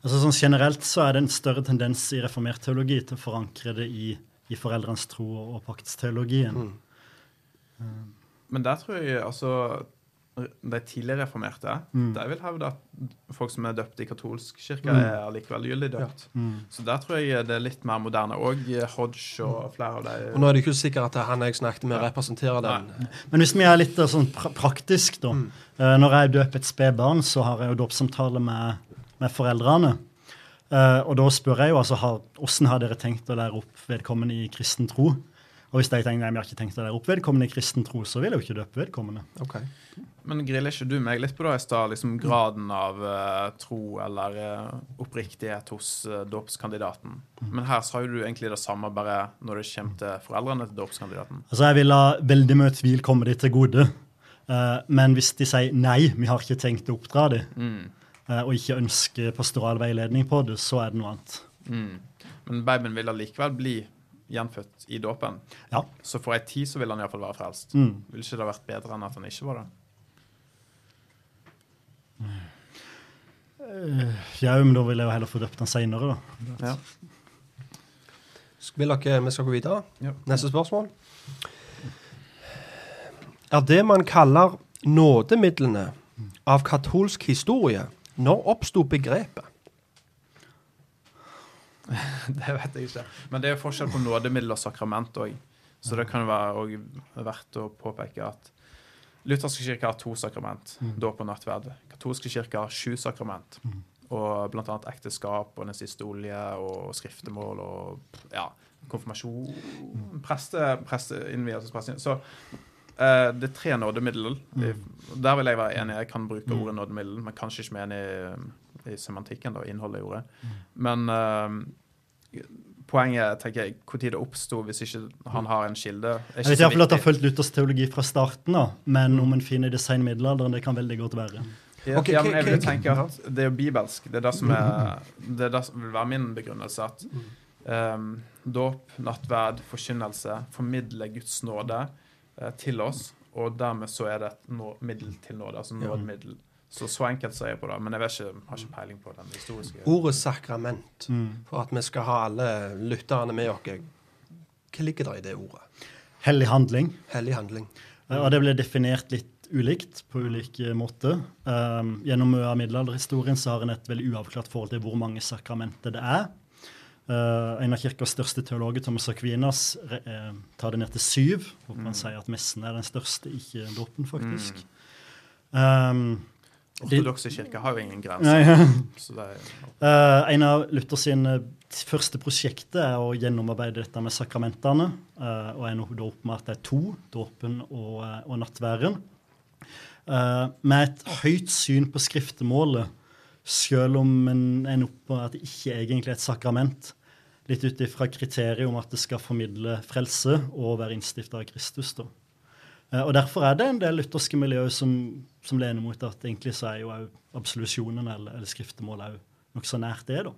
Altså sånn Generelt så er det en større tendens i reformert teologi til å forankre det i, i foreldrenes tro og, og paktsteologien. Men der tror jeg altså de tidligere reformerte de vil hevde at folk som er døpt i katolsk kirke, er allikevel gyldig døpt. Så der tror jeg det er litt mer moderne. Og Hodge og flere av Og nå er det ikke sikkert at han jeg snakket med, representerer den. Men hvis vi er litt eh, sånn pra praktisk, da. eh, når jeg døper et spedbarn, så har jeg jo dåpssamtale med, med foreldrene. Eh, og da spør jeg jo altså har, hvordan har dere tenkt å lære opp vedkommende i kristen tro. Og hvis de tenker nei, vi har ikke tenkt å lære opp vedkommende i kristen tro, så vil jeg jo ikke døpe vedkommende. Ok. Men griller ikke du meg litt på da i stad, liksom graden av uh, tro eller uh, oppriktighet hos uh, dåpskandidaten? Men her sa jo du egentlig det samme, bare når det kommer til foreldrene til dåpskandidaten. Altså Jeg vil la veldig mye tvil komme de til gode. Men hvis de sier nei, vi har ikke tenkt å oppdra de, eh, og ikke ønsker pastoral veiledning på det, så er det noe annet. Men babyen vil allikevel bli gjenfødt i dåpen. Ja. Så for ei tid så vil han iallfall være frelst. Mm. Vil ikke det vært bedre enn at han ikke var det? Ja, men da vil jeg jo heller få døpt han seinere, da. Ja. Vil dere vi skal gå videre? Ja. Neste spørsmål. Er det man kaller nådemidlene av katolsk historie, når oppsto begrepet? Det vet jeg ikke. Men det er jo forskjell på nådemiddel og sakrament òg. Så det kan være verdt å påpeke at lutherske kirke har to sakrament, dåp og nattverd. Katolske kirke har sju sakrament. Og blant annet ekteskap og Den siste olje og skriftemål og ja, konfirmasjon Preste, preste Så eh, det er tre nådemiddel. I- Der vil jeg være enig. Jeg kan bruke ordet nådemiddel, men kanskje ikke med enig i, i semantikken, da, innholdet i ordet. Men eh, poenget tenker jeg, tid det oppsto hvis ikke han har en kilde. er Jeg vet iallfall at det har fulgt Luthers teologi fra starten av, men om en finner det sen middelalderen, det kan veldig godt være. Ja, okay, ja, men jeg vil tenke at det er jo bibelsk. Det er det som, er, det er det som vil være min begrunnelse. At um, dåp, nattverd, forkynnelse formidler Guds nåde uh, til oss. Og dermed så er det et nå, middel til nåde. Altså nådemiddel. Så så enkelt ser jeg på det. Men jeg vet ikke, har ikke peiling på den historiske Ordet sakrament, Mm. for at vi skal ha alle lytterne med oss. Hva ligger der i det ordet? Hellig handling. Hellig handling. Eh, Og det ble definert litt ulikt på ulike måter. Um, gjennom mye av middelalderhistorien så har en et veldig uavklart forhold til hvor mange sakramenter det er. Uh, en av kirkas største teologer, Thomas Aquinas, re, eh, tar det ned til syv. Hvor man sier at messen er den største, ikke dåpen, faktisk. Um, Ortodokse kirke har jo ingen grenser. Så det er, Eh, en av Luther sine første prosjekter er å gjennomarbeide dette med sakramentene. Uh, og ender da opp med at det er to, dåpen og, eh, og nattværen. Uh, med et høyt syn på skriftemålet, selv om en ender opp med at det ikke egentlig er et sakrament. Litt ut ifra kriteriet om at det skal formidle frelse og være innstifta av Kristus. da. Eh, Og Derfor er det en del lutherske miljøer som, som lener mot at egentlig så er jo absolusjonen eller, eller skriftemålet nokså nært det. da.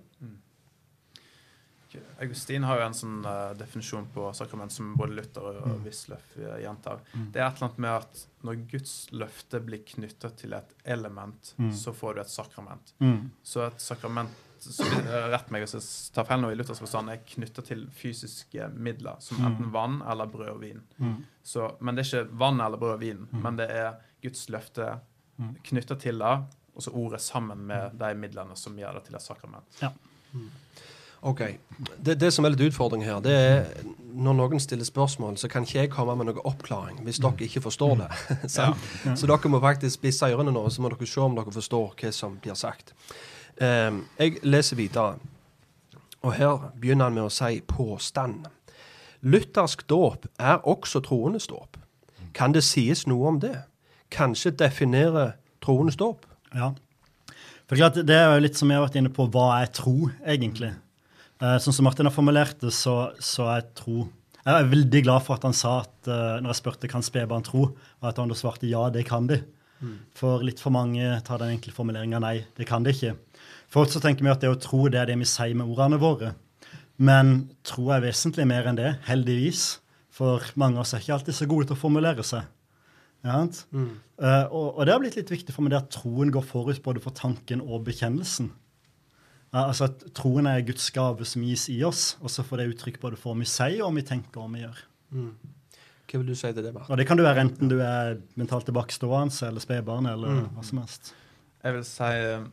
Augustin har jo en sånn uh, definisjon på sakrament som både Luther og Mm. Wisløff gjentar. Mm. Det er et eller annet med at når Guds løfte blir knytta til et element, Mm. så får du et sakrament. Mm. Så et sakrament så, Rett meg hvis jeg tar feil nå i Luthers forstand, er knytta til fysiske midler, som Mm. enten vann eller brød og vin. Mm. Så, men det er ikke vann eller brød og vin, men det er Guds løfte Mm. knytta til det, og så ordet sammen med de midlene som gjør det til et sakrament. Ok. Det, det som er litt utfordring her, det er når noen stiller spørsmål, så kan ikke jeg komme med noen oppklaring hvis dere ikke forstår det. sant? Så dere må faktisk spisse ørene nå, så må dere se om dere forstår hva som blir sagt. Ehm, jeg leser videre, og her begynner han med å si påstand. Luthersk dåp er også troendes dåp. Kan det sies noe om det? Kanskje definere troendes dåp? Ja. For klart, Det er jo litt som jeg har vært inne på, hva er tro, egentlig? Eh, sånn som Martin har formulert det, så, så er tro Jeg er veldig glad for at han sa at eh, når jeg spurte kan spedbarn tro, og at han da svarte ja, det kan de. For litt for mange tar den enkle formuleringa nei, det kan de ikke. For ofte så tenker vi at det å tro det er det vi sier med ordene våre. Men tro er vesentlig mer enn det, heldigvis. For mange av oss er ikke alltid så gode til å formulere seg. Ja, mm. uh, og, og det har blitt litt viktig for meg det at troen går forut både for tanken og bekjennelsen. Uh, altså at Troen er Guds gave som gis i oss, og så får det uttrykk både for hva vi sier, og hva vi tenker og hva vi gjør. Hva vil du si til det, Bart? Og Det kan du være enten du er mentalt tilbakestående eller spedbarn eller hva som helst. Jeg vil si eh,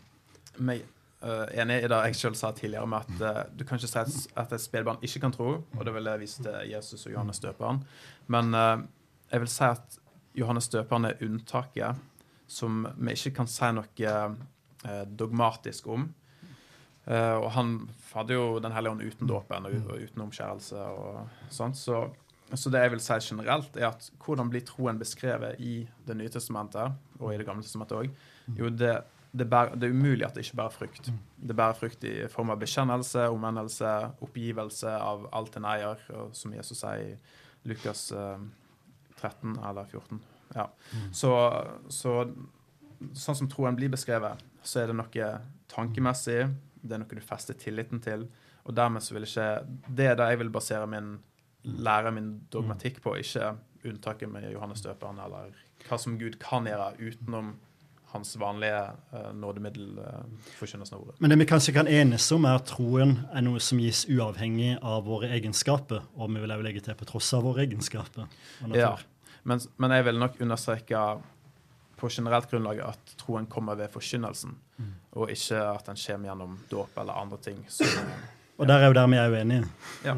meg eh, enig i det jeg selv sa tidligere, med at uh, du kan ikke si at, et spedbarn ikke kan tro, og det vil jeg vise til Jesus og Johannes døperen. Men uh, jeg vil si at Johannes døperen er unntaket som vi ikke kan si noe dogmatisk om. Og han hadde jo Den hellige ånd uten dåpen og uten omskjærelse og sånt. Så, så det jeg vil si generelt, er at hvordan blir troen beskrevet i Det nye testamentet, og i Det gamle testamentet òg? Jo, det, det, bærer, det er umulig at det ikke bærer frukt. Det bærer frukt i form av bekjennelse, omvendelse, oppgivelse av alt en eier, som Jesus sier i Lukas eh, 13 eller 14. Ja. Så, så sånn som troen blir beskrevet, så er det noe tankemessig, det er noe du fester tilliten til, og dermed så vil ikke Det er det jeg vil basere min lære min dogmatikk på, ikke unntaket med Johannes døperen, eller hva som Gud kan gjøre utenom hans vanlige uh, nådemiddel, uh, forkynnelsen av ordet. Men det vi kanskje kan enes om, er at troen er noe som gis uavhengig av våre egenskaper, og vi vil også legge til på tross av våre egenskaper. Ja. Men, men jeg vil nok understreke på generelt grunnlag at troen kommer ved forkynnelsen, og ikke at den kommer gjennom dåp eller andre ting. Så, Og der er jo der vi er uenige. ja.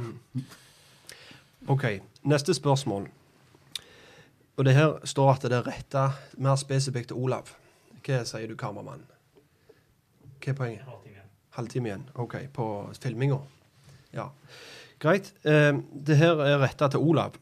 OK, neste spørsmål. Og det her står at det er retta mer spesifikt til Olav. Hva sier du, kameramann? Hva er poenget? Halvtime igjen. OK, på filminga. Ja. Greit. Eh, det her er retta til Olav.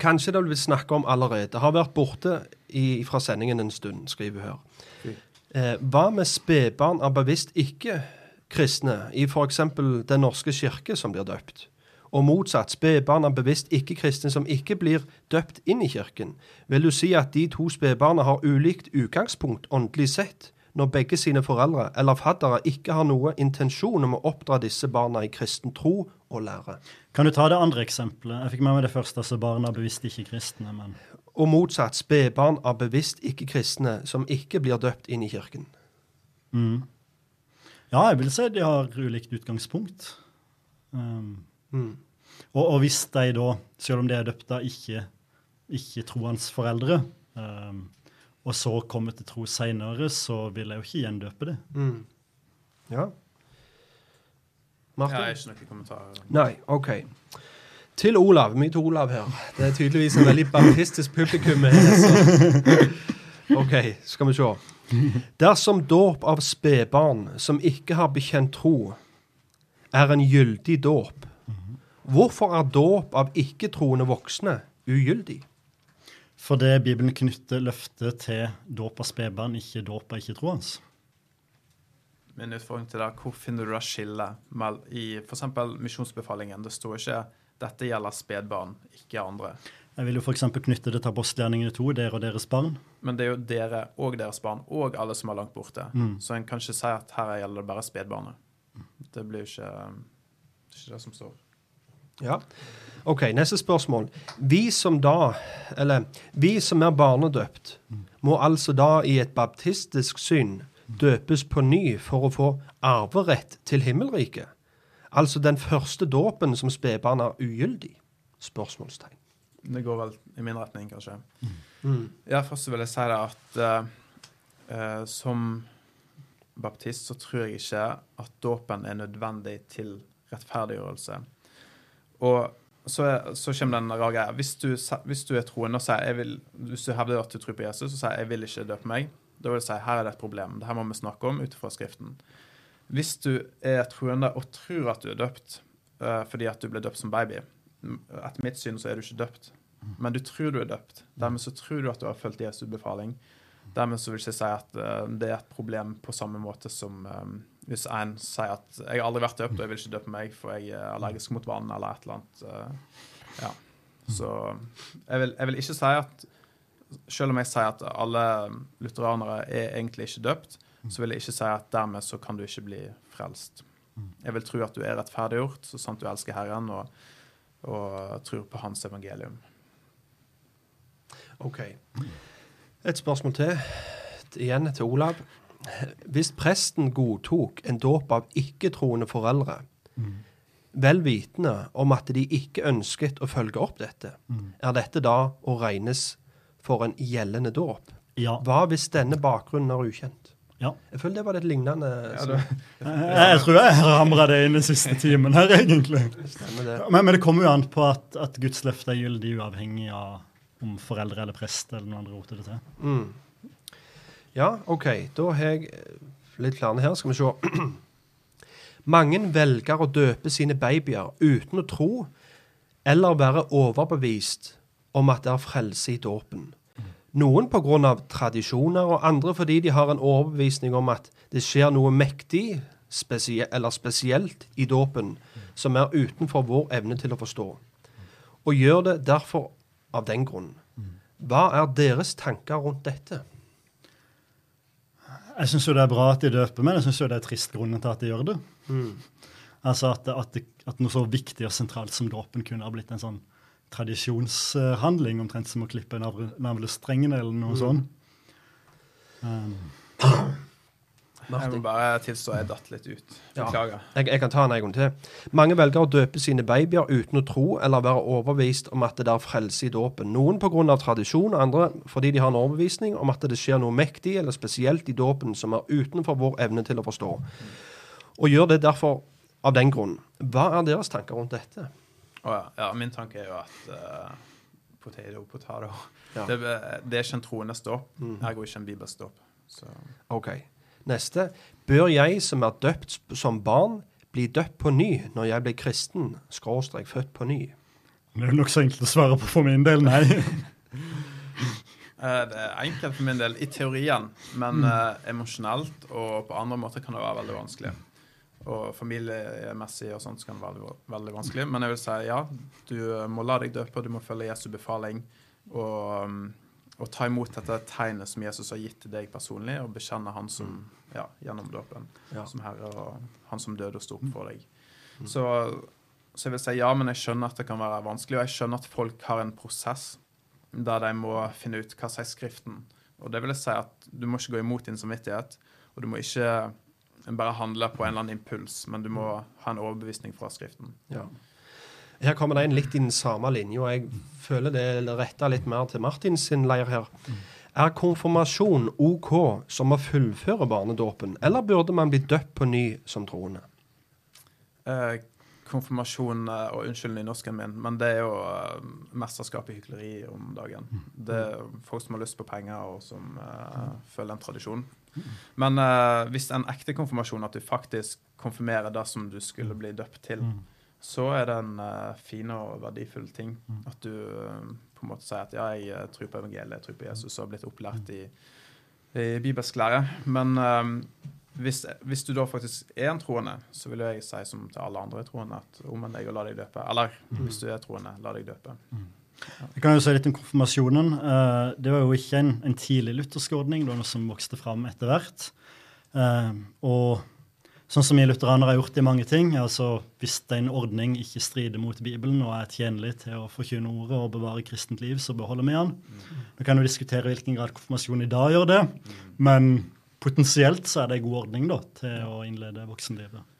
Kanskje det vil vi snakke om allerede. Har vært borte i, fra sendingen en stund, skriver hun her. Eh, hva med spedbarn av bevisst ikke-kristne i f.eks. Den norske kirke som blir døpt? Og motsatt, spedbarn av bevisst ikke-kristne som ikke blir døpt inn i kirken. Vil du si at de to spedbarna har ulikt utgangspunkt åndelig sett, når begge sine foreldre eller faddere ikke har noe intensjon om å oppdra disse barna i kristen tro og lære? Kan du ta det andre eksempelet? Jeg fikk med meg det første, altså barna bevisst ikke kristne. men... Og motsatt, spedbarn av bevisst ikke-kristne som ikke blir døpt inn i kirken. Mm. Ja, jeg vil si de har ulikt utgangspunkt. Um, Mm. og, og hvis de da, selv om de er døpt av ikke, ikke troens foreldre, um, og så kommer til tro seinere, så vil jeg jo ikke gjendøpe det. Mm. Ja. Martin? Jeg har ikke noen kommentarer. Nei, OK. Til Olav. Mye til Olav her. Det er tydeligvis en veldig baptistisk publikum. her. OK, skal vi se. Dersom dåp av spedbarn som ikke har bekjent tro, er en gyldig dåp, hvorfor er dåp av ikke-troende voksne ugyldig? Fordi Bibelen knytter løftet til dåp av spedbarn, ikke dåp av ikke-troende. Min utfordring til deg, hvor finner du da skillet i f.eks. misjonsbefalingen? Det står ikke 'dette gjelder spedbarn, ikke andre'. Jeg vil jo f.eks. knytte det til apostelgjerningene to, dere og deres barn. Men det er jo dere og deres barn og alle som er langt borte. Mm. Så en kan ikke si at her gjelder det bare spedbarnet. Det blir jo ikke, ikke det som står. Ja. OK, neste spørsmål. Vi som da, eller vi som er barnedøpt, må altså da i et baptistisk syn døpes på ny for å få arverett til himmelriket? Altså den første dåpen som spedbarn er ugyldig? Spørsmålstegn. Det går vel i min retning, kanskje. Mm. Ja, først vil jeg si det at uh, eh, som baptist så tror jeg ikke at dåpen er nødvendig til rettferdiggjørelse. Og så, så kommer den rare greia. Hvis, du hvis du er troende og sier jeg vil, hvis du hevder at du tror på Jesus og sier jeg vil ikke døpe meg, da vil jeg si her er det et problem. Det her må vi snakke om ut fra Skriften. Hvis du er troende og tror at du er døpt uh, fordi at du ble døpt som baby, etter mitt syn så er du ikke døpt. Men du tror du er døpt. Dermed så tror du at du har fulgt Jesu befaling. Dermed så vil jeg si at uh, det er et problem på samme måte som eh, hvis en sier at 'jeg har aldri vært døpt, og jeg vil ikke døpe meg, for jeg er allergisk mot vann', eller et eller annet. eh, ja. Så jeg vil, jeg vil ikke si at Selv om jeg sier at alle lutheranere er egentlig ikke døpt, så vil jeg ikke si at dermed så kan du ikke bli frelst. Jeg vil tro at du er rettferdiggjort, så sant du elsker Herren og, og tror på Hans evangelium. OK. Et spørsmål til. Igjen til Olav. Hvis presten godtok en dåp av ikke-troende foreldre, vel vitende om at de ikke ønsket å følge opp dette, er dette da å regnes for en gjeldende dåp? Ja. Hva hvis denne bakgrunnen er ukjent? ja. Jeg føler det var litt lignende. som- Jeg, jeg tror jeg har hamra det inn den siste timen her, egentlig. Det. Men, men det kommer jo an på at, at Guds løfte er gyldig uavhengig av om foreldre eller prest eller noen andre roter det til. Mm. Ja, OK. Da har jeg eh, litt flere her. Skal vi se. Mange velger å døpe sine babyer uten å tro eller være overbevist om at det er frelse i dåpen. Noen pga. tradisjoner, og andre fordi de har en overbevisning om at det skjer noe mektig spesie eller spesielt i dåpen som er utenfor vår evne til å forstå, og gjør det derfor av den grunn. Hva er deres tanker rundt dette? Jeg syns jo det er bra at de døper, men jeg syns det er trist grunnen til at de gjør det. Mm. Altså at, at, at noe så viktig og sentralt som dåpen kunne ha blitt en sånn tradisjonshandling, omtrent som å klippe navlestrengene navlestrengen eller noe sånt. Um, Jeg må bare tilstå jeg datt litt ut. Ja. Jeg, jeg kan ta den en gang til. Mange velger å døpe sine babyer uten å tro eller være overbevist om at det er frelse i dåpen. Noen pga. tradisjon, andre fordi de har en overbevisning om at det skjer noe mektig eller spesielt i dåpen som er utenfor vår evne til å forstå. Og gjør det derfor av den grunn. Hva er deres tanker rundt dette? Oh, ja. ja, min tanke er jo at uh, potato, potato Ja. det, det er ikke en troende dåp, Mm. ergo ikke en bibelsk. Så OK. Neste. Bør jeg som er døpt som barn, bli døpt på ny når jeg blir kristen, skråstrek født på ny? Det er nokså enkelt å svare på for min del, nei. Eh, Det er enkelt for min del i teorien, men eh, emosjonelt og på andre måter kan det være veldig vanskelig. Og familiemessig og sånt kan det være veldig, vanskelig. Men jeg vil si ja, du må la deg døpe, du må følge Jesu befaling. Og, og ta imot dette tegnet som Jesus har gitt til deg personlig, og bekjenne Han som ja, gjennom dåpen Ja. som Herre, og Han som døde og sto opp for deg. Så, så jeg vil si ja, men jeg skjønner at det kan være vanskelig, og jeg skjønner at folk har en prosess der de må finne ut hva sier Skriften. Og det vil jeg si at du må ikke gå imot din samvittighet, og du må ikke bare handle på en eller annen impuls, men du må ha en overbevisning fra Skriften. Ja. Her kommer det inn litt i den samme linja, og jeg føler det retter litt mer til Martins sin leir her. Er konfirmasjon OK som å fullføre barnedåpen, eller burde man bli døpt på ny som troende? Eh, konfirmasjon eh, og Unnskyld nynorsken min, men det er jo eh, mesterskap i hykleri om dagen. Det er folk som har lyst på penger, og som eh, følger en tradisjon. Men eh, hvis er en ekte konfirmasjon, at du faktisk konfirmerer det som du skulle bli døpt til, så er det en uh, fin og verdifull ting. At du uh, på en måte sier at ja, jeg eh, tror på evangeliet, jeg tror på Jesus og har blitt opplært i, i bibelsk lære. Men eh, hvis, hvis du da faktisk er en troende, så vil jeg si som til alle andre troende at omvend deg og la deg døpe. Eller hvis du er troende, la deg døpe. Jeg kan jo si litt om konfirmasjonen. Det var jo ikke en, en tidlig luthersk ordning, det var noe som vokste fram etter hvert. Og sånn som vi lutheranere har gjort i mange ting, altså hvis en ordning ikke strider mot Bibelen og er tjenlig til å forkynne ordet og bevare kristent liv, så beholder vi den. Vi kan jo diskutere i hvilken grad konfirmasjon i dag gjør det, men potensielt så er det en god ordning da, til å innlede voksenlivet.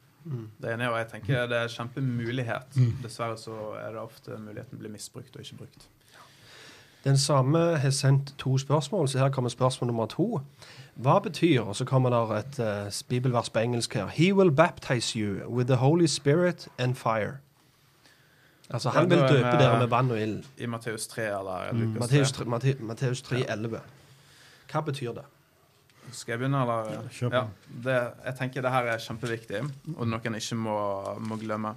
Det ene er, og jeg tenker det er kjempemulighet. Dessverre så er det ofte muligheten blir misbrukt og ikke brukt. Den samme har sendt to spørsmål, så her kommer spørsmål nummer to. Hva betyr, og så kommer der et uh, bibelvers på engelsk her, He will baptize you with the Holy Spirit and fire. Altså, han vil døpe dere med vann og ild. I Matteus 3 eller Lukas 3. Matteus 3, Matte- Matteus 3, 11. Hva betyr det? Skal jeg begynne, eller? Ja. Ja, det, jeg tenker det her er kjempeviktig, og noe en ikke må, må glemme.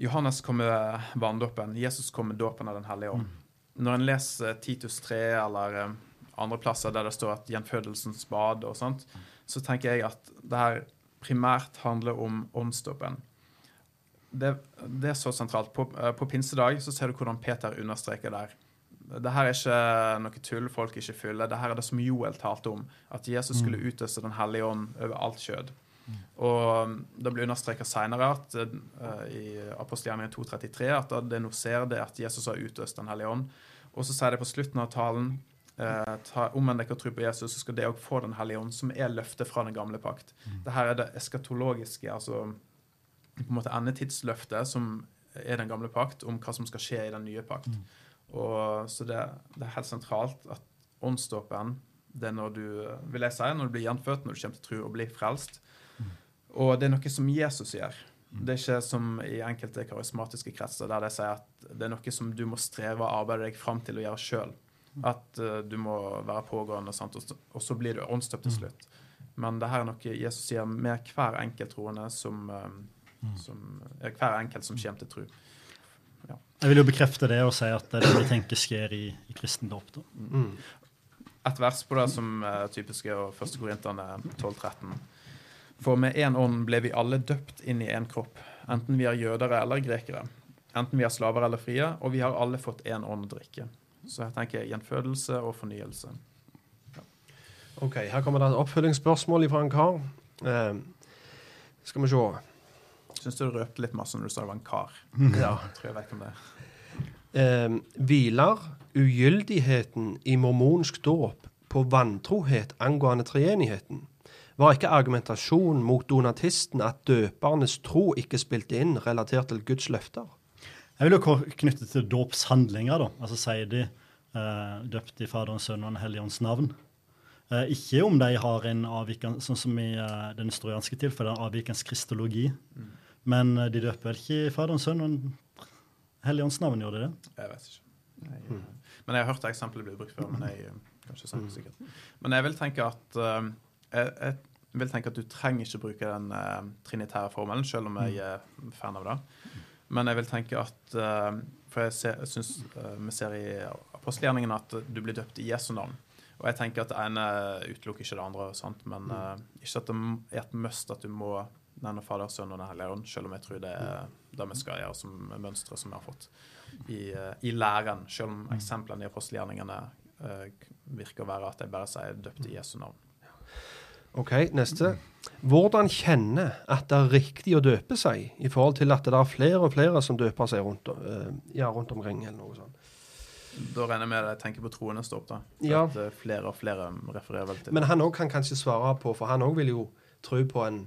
Johannes kom med vanndåpen. Jesus kom med dåpen av Den hellige ånd. Når en leser Titus 3 eller eh, andre plasser der det står at gjenfødelsens bad og sånt, så tenker jeg at det her primært handler om åndsdåpen. Det, det er så sentralt. På, eh, på pinsedag så ser du hvordan Peter understreker der. Det her er ikke noe tull folk ikke fyller. Det her er det som Joel talte om. At Jesus skulle utøse Den hellige ånd over alt kjød. Og um, det blir understreket senere at, eh, i apostelgjerningen 2.33 at det nå ser det at Jesus har utøst Den hellige ånd. Og så sier det på slutten av talen eh, ta, Omvend dere og tro på Jesus, så skal det òg få Den hellige ånd, som er løftet fra den gamle pakt. Det her er det eskatologiske, altså på en måte endetidsløftet, som er den gamle pakt, om hva som skal skje i den nye pakt. Og, så det, det er helt sentralt at åndsdåpen det er når du vil jeg si, når du blir gjenfødt, når du kommer til tro og blir frelst. Og det er noe som Jesus gjør. Det er ikke som i enkelte karismatiske kretser, der de sier at det er noe som du må streve og arbeide deg fram til å gjøre sjøl. At uh, du må være pågående, sant? Og, så, og så blir du åndsdøpt til slutt. Men det her er noe Jesus sier med hver enkelt troende som, eh, som ja, Hver enkelt som kommer til tro. Jeg vil jo bekrefte det og si at det er det vi tenker skjer i, i kristendom. Mm. Et vers på det som er typisk er jo 1. Korinterne 12-13. For med én ånd ble vi alle døpt inn i én kropp, enten vi er jødere eller grekere. Enten vi er slaver eller frie, og vi har alle fått én ånd å drikke. Så jeg tenker gjenfødelse og fornyelse. Ok, Her kommer det et oppfølgingsspørsmål fra en kar. Eh, skal vi se. Syns du røpte litt masse når du sa det var en kar? Ja. Jeg tror jeg vet om det. Eh, hviler ugyldigheten i mormonsk dåp på vantrohet angående treenigheten? Var ikke argumentasjonen mot donatisten at døpernes tro ikke spilte inn relatert til Guds løfter? Jeg vil jo knytte til dåpshandlinger. da. Altså sier de eh, døpt i Faderens, Sønn og Den hellige ånds navn. Eh, ikke om de har en avvikende, sånn som i eh, den historianske tilfellet, en avvikende kristologi. Men eh, de døper vel ikke i Faderens, Sønn og Den hellige ånds navn, gjør de det? Jeg vet ikke. Jeg, Men jeg har hørt eksempelet bli brukt før. Men jeg kanskje kan ikke si det sikkert. Men jeg vil tenke at uh, jeg, jeg, vil tenke at du trenger ikke bruke den uh, trinitære formelen, selv om jeg er fan av det. Men jeg vil tenke at uh, For jeg, ser, jeg syns uh, vi ser i apostelgjerningen at du blir døpt i Jesu navn. Og jeg tenker at det ene utelukker ikke det andre, sant? men uh, ikke at det er et must at du må nevne Fader, Sønn og Den hellige ånd, selv om jeg tror det er det vi skal gjøre som mønstre som vi har fått i, i læren, selv om eksemplene i apostelgjerningene virker å være at jeg bare sier døpt i Jesu navn. OK, neste. Hvordan kjenne at det er riktig å døpe seg, i forhold til at det er flere og flere som døper seg rundt, eh, ja, rundt omkring? eller noe sånt? Da regner jeg med at jeg tenker på troende stopp, da. Ja. At eh, flere og flere refererer vel til Men han òg kan kanskje svare på, for han òg vil jo tro på en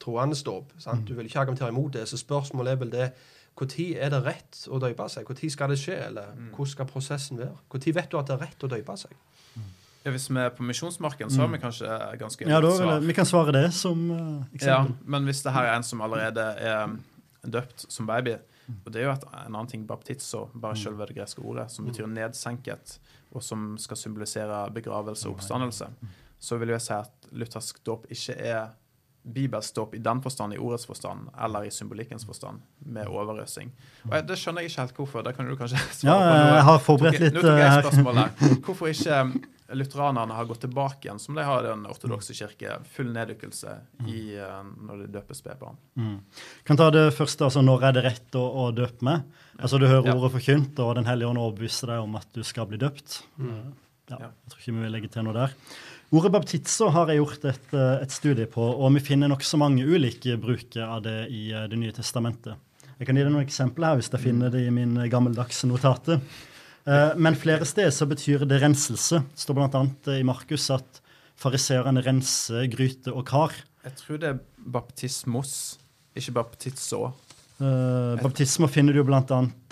troende stopp. sant? Du vil ikke argumentere imot det, så spørsmålet er vel det når er det rett å døpe seg? Når skal det skje? Eller hvordan skal prosessen være? Når vet du at det er rett å døpe seg? Ja, Hvis vi er på misjonsmarken, så har vi kanskje ganske Ja, da vil jeg, vi kan svare det som eksempel. Ja, men hvis det her er en som allerede er døpt som baby Og det er jo et, en annen ting, baptizo, bare selve det greske ordet, som betyr nedsenket, og som skal symbolisere begravelse og oppstandelse, så vil jeg si at luthersk dåp ikke er bibelsk dåp i den forstand, i ordets forstand, eller i symbolikkens forstand, med overøsing. Og jeg, Det skjønner jeg ikke helt hvorfor. Det kan du kanskje Ja, svare på. nå. jeg har forberedt litt Nå tok jeg spørsmålet. et spørsmål her. Hvorfor ikke lutheranerne har gått tilbake igjen, som de har i den ortodokse kirke, full neddykkelse i, eh, når de døper spedbarn? Mm. Kan ta det første, altså Når er det rett å, å døpe med? Altså Du hører Ja. ordet forkynt, og Den hellige ånd overbeviser deg om at du skal bli døpt. Mm. Ja, jeg tror ikke vi vil legge til noe der. Ordet baptizo har jeg gjort et, eh, et studie på, og vi finner nokså mange ulike bruker av det i eh, Det nye testamentet. Jeg kan gi deg noen eksempler her, hvis jeg finner det i min gammeldagse notate. Eh, Men flere steder så betyr det renselse. Det står bl.a. i Markus at fariseerne renser gryte og kar. Jeg tror det er baptismos, ikke baptizo. Uh, baptisme finner du jo bl.a.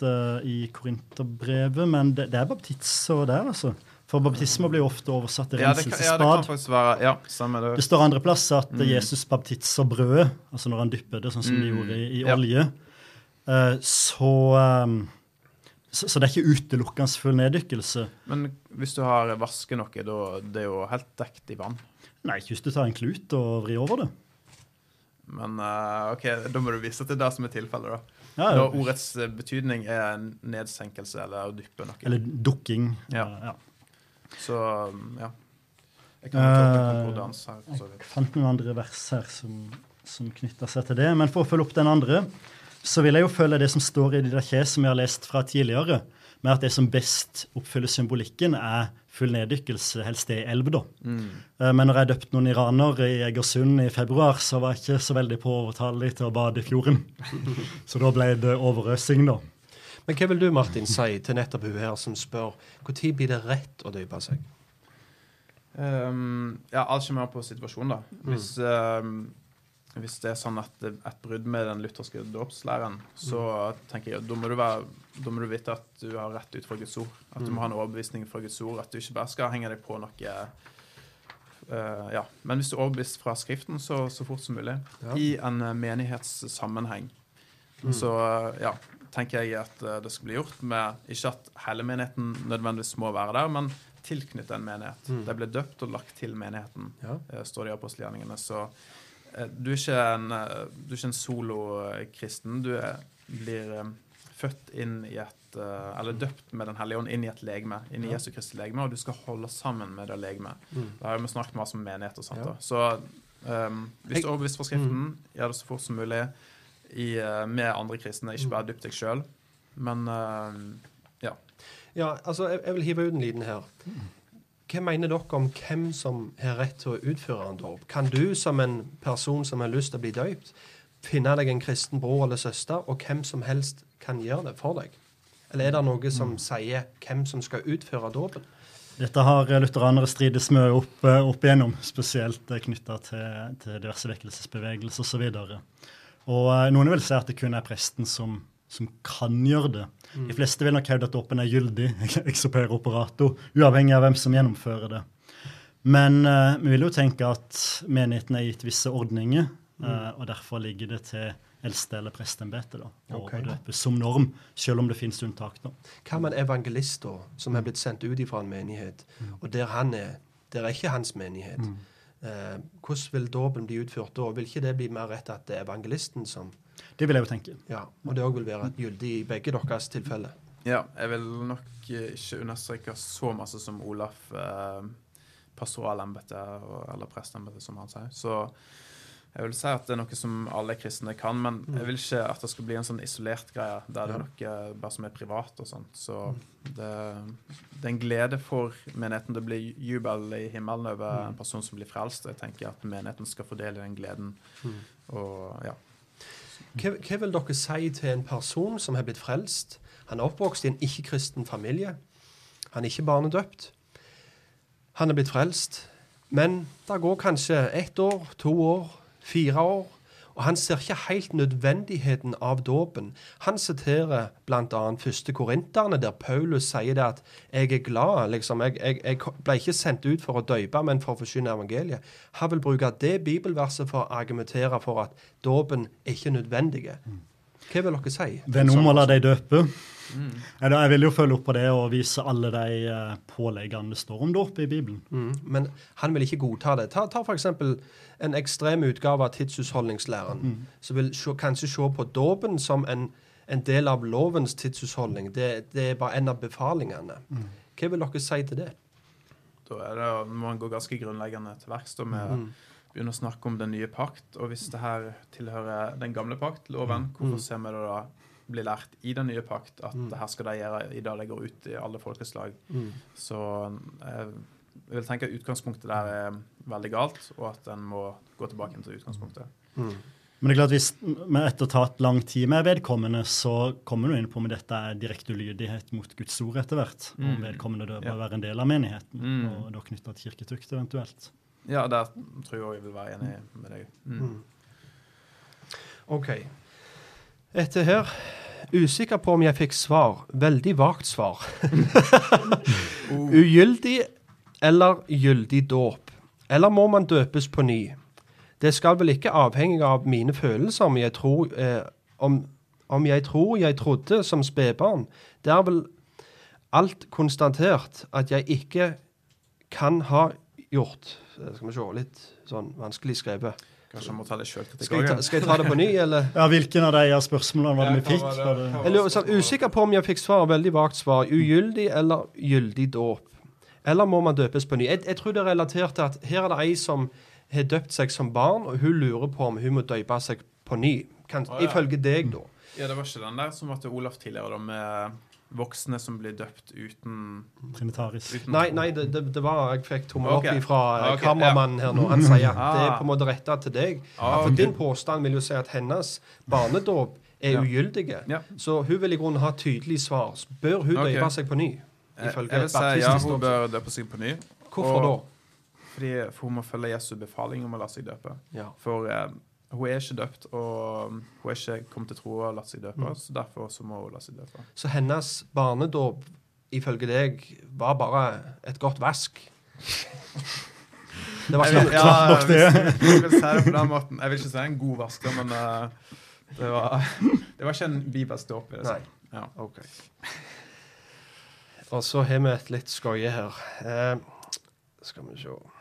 Uh, i Korinterbrevet, men det, det er baptizo der, altså. For baptisme blir jo ofte oversatt til Ja, det kan, ja, det kan være Ja, samme det. Det står andre plass at Mm. Jesus baptiser brødet, altså når han dypper det, sånn som de Mm, gjorde i, i ja. olje. Uh, så, um, så Så det er ikke utelukkende full neddykkelse. Men hvis du har vasket noe, da det er jo helt dekt i vann. Nei, ikke hvis du tar en klut og vrir over det. Men uh, OK, da må du vise til det som er tilfellet, da. Ja, Når ordets eh, betydning er nedsenkelse eller å dyppe noe. Eller dukking. Ja. Uh, ja. Så ja. Jeg kan Eh, konkordans her. så Jeg fant noen andre vers her som, som knytter seg til det. Men for å følge opp den andre, så vil jeg jo følge det som står i Didache, som jeg har lest fra tidligere, med at det som best oppfyller symbolikken, er full neddykkelse, helst det i elv, da. Mm. Eh, Men når jeg døpte noen iraner i Egersund i februar, så var jeg ikke så veldig på å overtale dem til å bade i fjorden. Så da ble det overøsing, da. Men hva vil du, Martin, si til nettopp hun her som spør når blir det rett å døpe seg? Um, ja, alt kommer an på situasjonen, da. Hvis, um, hvis det er sånn at det er et brudd med den lutherske dåpslæren, så tenker jeg da må, du være, da må du vite at du har rett ut fra Guds ord. At du må ha en overbevisning fra Guds ord. At du ikke bare skal henge deg på noe uh, Ja. Men hvis du er overbevist fra Skriften, så, så fort som mulig. Ja. I en menighetssammenheng. Mm. Så uh, ja, tenker jeg at det skal bli gjort med Ikke at hele menigheten nødvendigvis må være der, men tilknyttet en menighet. Mm. De ble døpt og lagt til menigheten, Ja. eh, står det i apostelgjerningene. Så eh, du er ikke en, eh, du er ikke en solokristen. Du er, blir eh, født inn i et eh, Eller døpt med Den hellige ånd inn i et legeme, inn i. Jesu Kristi legeme, og du skal holde sammen med det legemet. Mm. Det har vi snakket masse om menighet og sånt. Ja. Så um, hvis du er overbevist fra Skriften, gjør det så fort som mulig i, eh, med andre kristne. Ikke bare dypt deg sjøl. Men uh, ja. Ja, altså, jeg, jeg vil hive ut en liten her. Hva mener dere om hvem som har rett til å utføre en dåp? Kan du som en person som har lyst til å bli døypt, finne deg en kristen bror eller søster, og hvem som helst kan gjøre det for deg? Eller er det noe som sier hvem som skal utføre dåpen? Dette har lutheranere strides mye opp, opp igjennom, spesielt knytta til, til diverse vekkelsesbevegelser osv. Og, og eh, noen vil si at det kun er presten som, som kan gjøre det. De fleste vil nok hevde at dåpen er gyldig, ex opere operato, uavhengig av hvem som gjennomfører det. Men uh, vi vil jo tenke at menigheten er gitt visse ordninger, eh, og derfor ligger det til eldste- eller prestembetet å okay. å døpe som norm, selv om det finnes unntak. da. Hva med en evangelist da, som er blitt sendt ut fra en menighet, og der han er, der er ikke hans menighet? Uh, hvordan vil dåpen bli utført da? Vil ikke det bli mer rett at det er evangelisten som Det vil jeg jo tenke. Ja, og det òg vil være gyldig i begge deres tilfeller? Ja, jeg vil nok eh, ikke understreke så masse som Olaf eh, pastoralembetet eller prestembetet, som han sier. Så jeg vil si at det er noe som alle kristne kan, men jeg vil ikke at det skal bli en sånn isolert greie der det er noe bare som er privat og sånt. Så det, det er en glede for menigheten. Det blir jubel i himmelen over en person som blir frelst. Jeg tenker at menigheten skal fordele den gleden. Og ja. Hva, hva vil dere si til en person som har blitt frelst? Han er oppvokst i en ikke-kristen familie. Han er ikke barnedøpt. Han er blitt frelst. Men det går kanskje ett år, to år, fire år, og han ser ikke helt nødvendigheten av dåpen. Han siterer bl.a. første korinterne, der Paulus sier det at 'jeg er glad'. liksom, jeg, jeg, jeg ble ikke sendt ut for å døpe, men for å forsyne evangeliet. Han vil bruke det bibelverset for å argumentere for at dåpen er ikke nødvendig. Hva vil dere si? Venn om og la døpe. Jeg, jeg vil jo følge opp på det og vise alle de eh, påleggene det står om dåp i Bibelen. Mm, men han vil ikke godta det. Ta, ta f.eks. en ekstrem utgave av tidshusholdningslæren, som vil se, kanskje se på dåpen som en, en del av lovens tidshusholdning. Det, det er bare en av befalingene. Hva vil dere si til det? Da er det, må man gå ganske grunnleggende til verks med begynne å snakke om den nye pakt. Og hvis det her tilhører den gamle pakt, loven, hvorfor ser vi det da bli lært i den nye pakt at det her skal de gjøre i dag de går ut i alle folkeslag? Så eh, jeg vil tenke at utgangspunktet der er veldig galt, og at en må gå tilbake til utgangspunktet. Men det er klart hvis vi etter å ha tatt lang tid med vedkommende, så kommer du inn på om dette er direkte ulydighet mot Guds ord etter hvert. Om vedkommende da bør Ja. være en del av menigheten, Mm. og da knytta til kirketukt eventuelt. Ja, der tror jeg jeg vil være enig med deg. Mm. OK. Etter her Usikker på om jeg fikk svar. Veldig vagt svar. Ugyldig eller gyldig dåp? Eller må man døpes på ny? Det skal vel ikke avhenge av mine følelser om jeg tror, eh, om, om jeg, tror jeg trodde som spedbarn. Det er vel alt konstatert at jeg ikke kan ha gjort. Skal vi se, litt sånn vanskelig skrevet. Kanskje jeg må ta litt sjølkritikk Skal jeg, ta, skal jeg ta det på ny, eller? Ja, Hvilken av de spørsmålene var det vi fikk? var det? Var det, Jeg lurer, sånn, usikker på om jeg fikk svar, veldig vagt svar. Ugyldig eller gyldig dåp? Eller må man døpes på ny? Jeg, jeg tror det er relatert til at her er det ei som har døpt seg som barn, og hun lurer på om hun må døpe seg på ny. Kan, Å, ja. Ifølge deg, da. Ja, det var ikke den der som var til Olaf tidligere, da, med voksne som blir døpt uten, Trinitaris. uten Nei, nei det, det, det var Jeg fikk tommel opp okay. fra okay, Ok, kameramannen her nå. Han sier at det er Ah. på en måte retta til deg. Ah, For okay. din påstand vil jo si at hennes barnedåp er Ja. ugyldige. Ja. Så hun vil i grunnen ha tydelig svar. Bør hun okay. døpe seg på ny? Jeg, Ifølge jeg vil si ja, hun bør døpe seg på ny. Hvorfor og- da? Fordi for hun må følge Jesu befaling om å la seg døpe. Ja. For eh, hun er ikke døpt, og hun er ikke kommet til tro og latt seg døpe. Mm. Så derfor så må hun la seg døpe. Så hennes barnedåp, ifølge deg, var bare et godt vask? Det var Jeg ikke ja, nok det. hvis jeg vil si det på den måten. Jeg vil ikke si en god vasker, men uh, det, var, det var ikke en bibelsk dåp. jeg. Nei. Ja. OK. Og så har vi et litt skøye her. Uh, skal vi se Jeg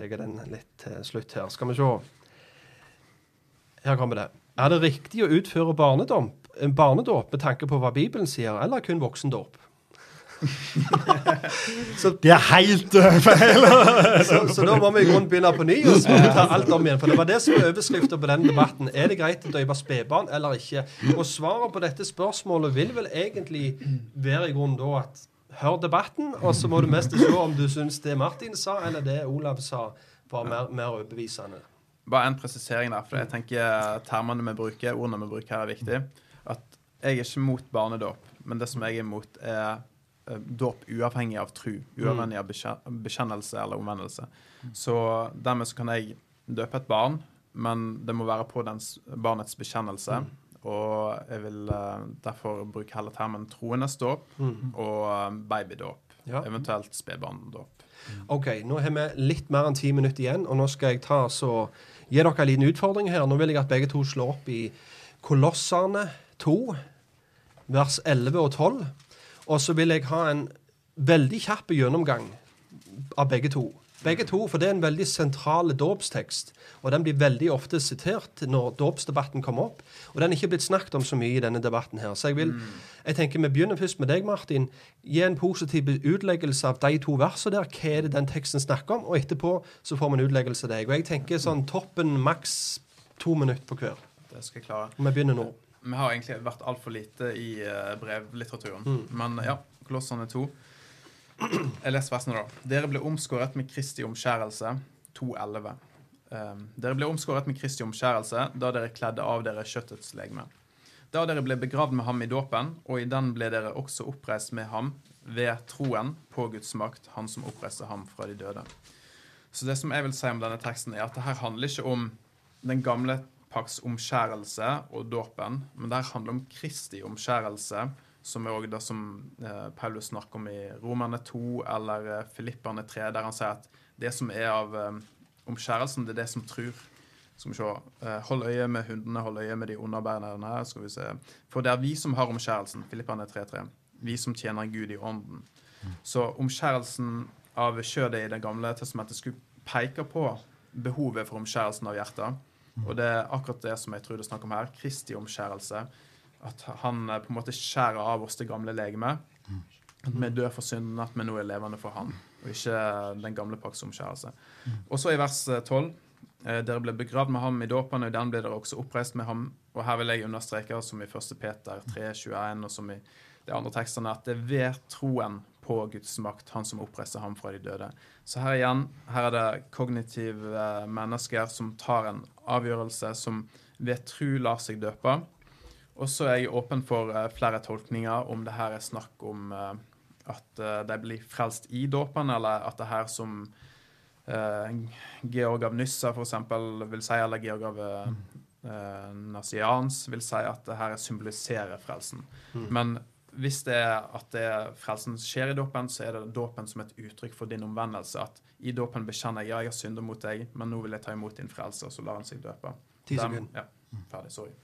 tar den litt til slutt her. Skal vi se. Her kommer det. Er det riktig å utføre barnedåp, en barnedåp med tanke på hva Bibelen sier, eller kun voksendåp? Det er helt øh, feil! Så, så da må vi i grunnen begynne på ny og så ta alt om igjen. For det var det som var overskrifta på den debatten. Er det greit å døpe spedbarn eller ikke? Og svaret på dette spørsmålet vil vel egentlig være i grunnen da at hør debatten, og så må du mest se om du syns det Martin sa, eller det Olav sa, var mer, mer overbevisende. Bare en presisering der, for jeg tenker termene vi bruker, ordene vi bruker her, er viktig. At jeg er ikke mot barnedåp, men det som jeg er mot, er eh, dåp uavhengig av tru. Uavhengig av bekjennelse eller omvendelse. Så dermed så kan jeg døpe et barn, men det må være på dens, barnets bekjennelse. Og jeg vil eh, derfor bruke heller termen troendes dåp og eh, babydåp. Ja. Eventuelt spedbarndåp. OK, nå har vi litt mer enn ti minutter igjen, og nå skal jeg ta så gi dere en liten utfordring her. Nå vil jeg at begge to slår opp i Kolosserne 2, vers 11 og 12. Og så vil jeg ha en veldig kjapp gjennomgang av begge to. Begge to, for det er en veldig sentral dåpstekst. Og den blir veldig ofte sitert når dåpsdebatten kommer opp. Og den er ikke blitt snakket om så mye i denne debatten her. Så jeg vil, jeg tenker vi begynner først med deg, Martin. Gi en positiv utleggelse av de to versene der. Hva er det den teksten snakker om? Og etterpå så får vi en utleggelse av deg. Og jeg tenker sånn toppen maks to minutter på hver. Det skal jeg klare. Og vi begynner nå. Vi har egentlig vært altfor lite i eh, brevlitteraturen. Mm. Men ja, Kolossene 2. Jeg leser versene, da. Dere ble omskåret med Kristi omskjærelse. 2.11. Um, dere ble omskåret med Kristi omskjærelse da dere kledde av dere kjøttets legeme. Da dere ble begravd med ham i dåpen, og i den ble dere også oppreist med ham ved troen på Guds makt, han som oppreiste ham fra de døde. Så det som jeg vil si om denne teksten, er at det her handler ikke om den gamle pakts omskjærelse og dåpen, men det her handler om Kristi omskjærelse, som er også det som eh, Paulus snakker om i Romerne 2 eller eh, Filipperne 3, der han sier at det som er av eh, omskjærelsen, det er det som tror. Skal vi se. Hold øye med hundene, hold øye med de underbærende. Skal vi se. For det er vi som har omskjærelsen. Filipperne 3.3. Vi som tjener Gud i ånden. Så omskjærelsen av kjødet i Det gamle testamentet skulle peke på behovet for omskjærelsen av hjertet. Og det er akkurat det som jeg tror det er snakk om her. Kristi omskjærelse. At han eh, på en måte skjærer av oss det gamle legemet. At vi dør for synden, at vi nå er levende for han, og ikke den gamle pakts omskjærelse. Og så i vers eh, 12. eh, Dere ble begravd med ham i dåpen, og den ble dere også oppreist med ham. Og her vil jeg understreke, som i 1. Peter 3, 21, og som i de andre tekstene, at det er ved troen på Guds makt, han som oppreiste ham fra de døde. Så her igjen, her er det kognitive eh, mennesker som tar en avgjørelse, som ved tru lar seg døpe. Og så er jeg åpen for eh, flere tolkninger, om det her er snakk om eh, at eh, de blir frelst i dåpen, eller at det her som Georg av Nyssa eksempel vil si, eller Georg av eh, eh, Nasians vil si, at det her symboliserer frelsen. Men hvis det er at det er frelsen skjer i dåpen, så er det dåpen som et uttrykk for din omvendelse. At i dåpen bekjenner jeg ja, jeg har syndet mot deg, men nå vil jeg ta imot din frelse, og så lar han seg døpe. Ti sekunder. Ja, ferdig. Sorry.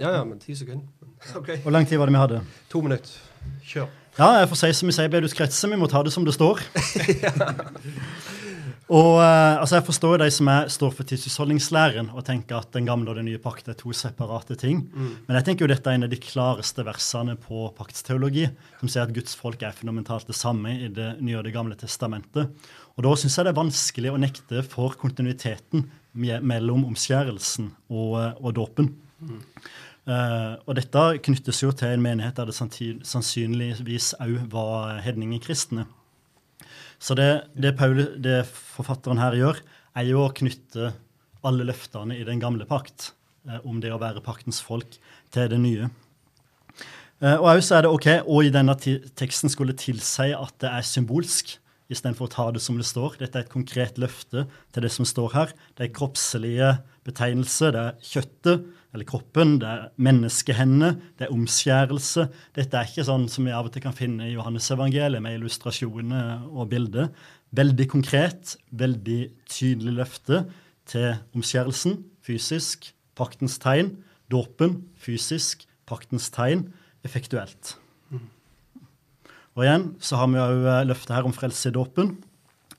Ja, ja, men ti sekunder. Okay. Hvor lang tid var det vi hadde? To minutter. Kjør. Ja, jeg får si som vi sier, Bedus kretser, vi må ta det som det står. og uh, altså Jeg forstår de som er, står for tidsutholdningslæren og tenker at den gamle og den nye pakt er to separate ting. Men jeg tenker jo dette er en av de klareste versene på paktsteologi, som sier at Guds folk er fundamentalt det samme i Det nye og det gamle testamentet. Og da syns jeg det er vanskelig å nekte for kontinuiteten mellom omskjærelsen og, eh, og dåpen. Eh, og dette knyttes jo til en menighet der det sannsynligvis òg var hedningekristne. Så det, det, Paul, det forfatteren her gjør, er jo å knytte alle løftene i den gamle pakt uh, om det å være paktens folk til det nye. Uh, og også er det ok, og i denne teksten skulle tilsi at det er symbolsk, istedenfor å ta det som det står. Dette er et konkret løfte til det som står her. Er kroppslige betegnelser. Det er kjøttet, eller kroppen. Det er menneskehendene. Det er omskjærelse. Dette er ikke sånn som vi av og til kan finne i Johannesevangeliet, med illustrasjoner og bilder. Veldig konkret, veldig tydelig løfte til omskjærelsen, fysisk, paktens tegn. Dåpen, fysisk, paktens tegn, effektuelt. Og igjen så har vi jo løftet her om frelse i dåpen.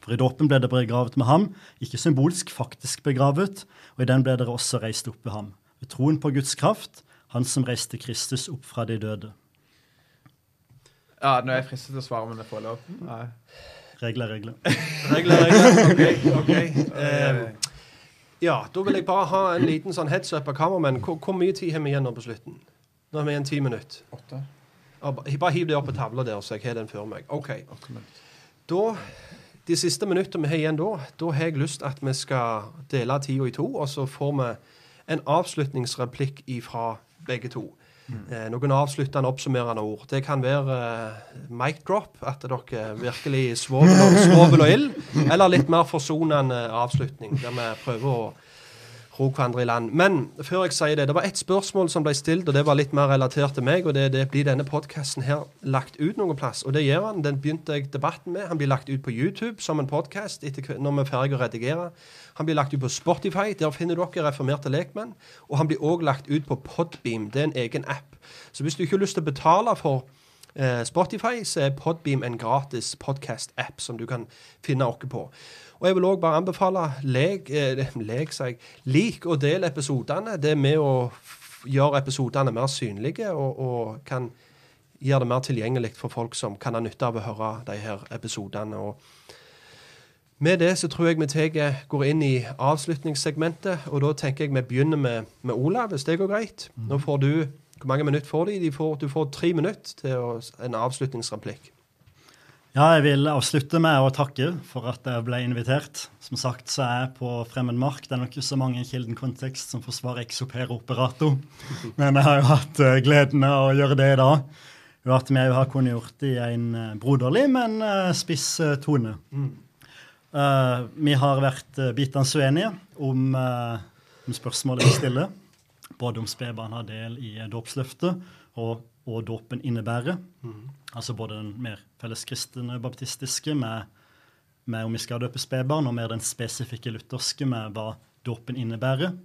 For i dåpen ble det begravet med ham, ikke symbolsk, faktisk begravet. Og i den ble dere også reist opp ved ham. Ved troen på Guds kraft, han som reiste Kristus opp fra de døde. Ja, nå er jeg fristet til å svare, men jeg får lov. Nei. Regler, regler. Regler, regler. OK. ok. Eh, ja, da vil jeg bare ha en liten sånn heads up av kameramenn. Hvor, hvor mye tid har vi igjen nå på slutten? Nå har vi igjen ti minutter. Åtte. Bare hiv det opp på tavla der, så jeg har den før meg. OK. Da, de siste minuttene vi har igjen da, da har jeg lyst at vi skal dele tida i to, og så får vi en avslutningsreplikk ifra begge to. Eh, noen avsluttende, oppsummerende ord. Det kan være eh, mic drop, at dere virkelig svovel og, svovel og ild, eller litt mer forsonende avslutning, der vi prøver å ro hverandre i land. Men før jeg sier det, det var ett spørsmål som ble stilt, og det var litt mer relatert til meg. og det, det Blir denne podkasten her lagt ut noen plass? Og det gjør han. Den begynte jeg debatten med. Han blir lagt ut på YouTube som en podkast når vi er ferdige å redigere. Han blir lagt ut på Spotify. Der finner dere reformerte lekmenn. Og han blir òg lagt ut på Podbeam. Det er en egen app. Så hvis du ikke har lyst til å betale for eh, Spotify, så er Podbeam en gratis podcast-app som du kan finne oss på. Og jeg vil òg bare anbefale lek, eh, lek jeg, lik og del episodene. Det er med å gjøre episodene mer synlige og, og kan gjøre det mer tilgjengelig for folk som kan ha nytte av å høre de her episodene. og med det så tror jeg vi tar, går inn i avslutningssegmentet, og da tenker jeg vi begynner med, med Olav, hvis det går greit. Nå får du Hvor mange minutter får de? de får, du får tre minutter til å, en avslutningsreplikk. Ja, jeg vil avslutte med å takke for at jeg ble invitert. Som sagt så er jeg på fremmed mark. Det er nok ikke så mange i Kilden-kontekst som forsvarer Exoper Operato. Men jeg har jo hatt eh, gleden av å gjøre det i dag. At vi har kunnet gjort det i en eh, broderlig, men eh, spiss tone. Eh, vi har vært bitende uenige om, om spørsmålet vi stiller. Både om spedbarn har del i dåpsløftet, og hva dåpen innebærer. Altså både den mer felleskristne baptistiske med, med om vi skal døpe spedbarn, og mer den spesifikke lutherske med hva dåpen innebærer.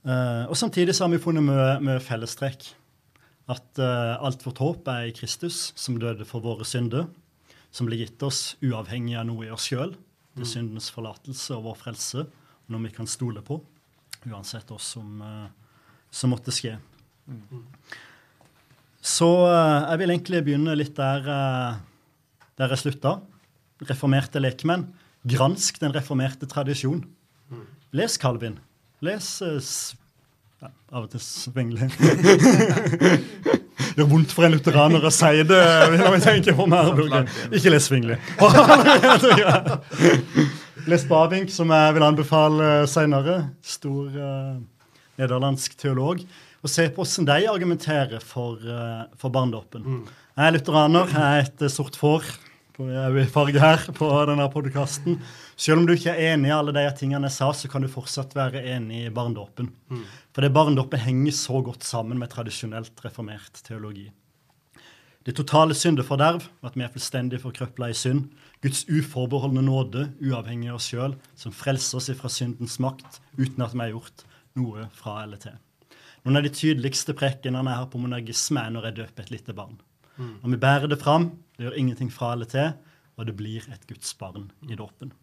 Uh, og samtidig så har vi funnet mye, mye fellestrekk. At uh, alt vårt håp er i Kristus, som døde for våre synder. Som blir gitt oss uavhengig av noe i oss sjøl. Det er syndens forlatelse og vår frelse. Og noe vi kan stole på, uansett hva som, uh, som måtte skje. Så eh, jeg vil egentlig begynne litt der, eh, der jeg slutta. Reformerte lekmenn. Gransk den reformerte tradisjon. Les Calvin. Les eh, ja, Av og til svingelig. det gjør vondt for en lutheraner å si det. når vi tenker på mer, Ikke les svingelig. les Bavink, som jeg vil anbefale senere. Stor uh, nederlandsk teolog. Og se på hvordan de argumenterer for, eh, for barnedåpen. Jeg er lutheraner. Jeg er et eh, sort får på i farge her på denne podkasten. Selv om du ikke er enig i alle de tingene jeg sa, så kan du fortsatt være enig i barnedåpen. For det barnedåpen henger så godt sammen med tradisjonelt reformert teologi. Det totale syndeforderv, at vi er fullstendig forkrøpla i synd. Guds uforbeholdne nåde, uavhengig av oss sjøl, som frelser oss ifra syndens makt, uten at vi har gjort noe fra eller til. Noen av de tydeligste prekenene jeg har på monergisme, er når jeg døper et lite barn. Når vi bærer det fram, det gjør ingenting fra eller til, og det blir et Guds barn i dåpen.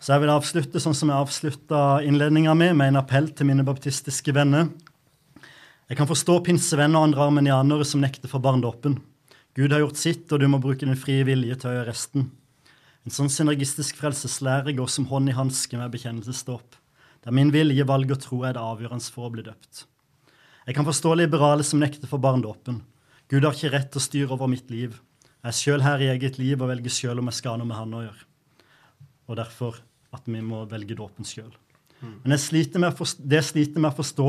Så jeg vil avslutte sånn som jeg avslutta innledninga mi, med en appell til mine baptistiske venner. Jeg kan forstå pinsevenner og andre armenianere som nekter for barndåpen. Gud har gjort sitt, og du må bruke din frie vilje til å gjøre resten. En sånn synergistisk frelseslære går som hånd i hanske med bekjennelsesdåp. Der min vilje, valg og tro er det avgjørende for å bli døpt. Jeg kan forstå liberale som nekter for barndåpen. Gud har ikke rett til å styre over mitt liv. Jeg er sjøl her i eget liv og velger sjøl om jeg skal ha noe med han å gjøre. Og derfor at vi må velge dåpen sjøl. Men jeg sliter med forstå, det jeg sliter med å forstå,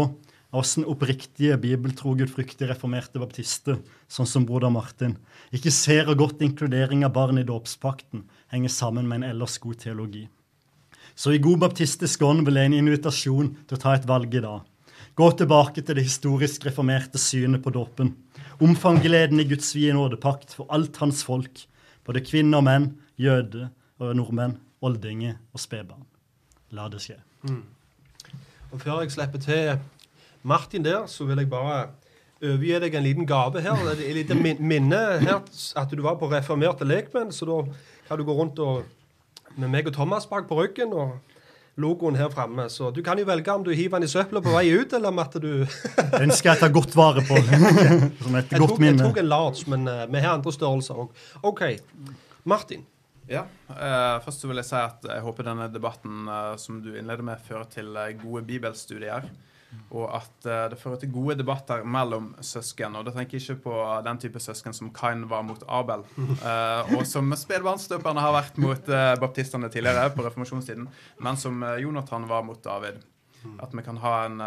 er hvordan oppriktige, bibeltro, gudfryktige reformerte baptister, sånn som broder Martin, ikke ser og godt inkludering av barn i dåpspakten henger sammen med en ellers god teologi. Så i god baptistisk ånd vil jeg en invitasjon til å ta et valg i dag. Gå tilbake til det historisk reformerte synet på dåpen. Omfang gleden i Guds vide nådepakt for alt hans folk, både kvinner og menn, jøder og nordmenn, oldinger og spedbarn. La det skje. Og før jeg slipper til Martin der, så vil jeg bare overgi deg en liten gave her. Det er Et lite minne her at du var på reformerte lekmenn, så da kan du gå rundt og, med meg og Thomas bak på ryggen og logoen her framme. Så du kan jo velge om du hiver den i søpla på vei ut, eller om at du Den skal jeg ta godt vare på. Som et Jeg godt tok, jeg tok en large, men eh, vi har andre størrelser òg. OK. Martin. Ja, Uh, Først så vil jeg si at jeg håper denne debatten uh, som du innleder med, fører til eh, gode bibelstudier. Og at eh, det fører til gode debatter mellom søsken. Og da tenker jeg ikke på den type søsken som Kain var mot Abel. eh, og som spedbarnsdøperne har vært mot eh, baptistene tidligere, på reformasjonstiden. Men som Jonathan var mot David. At vi kan ha en,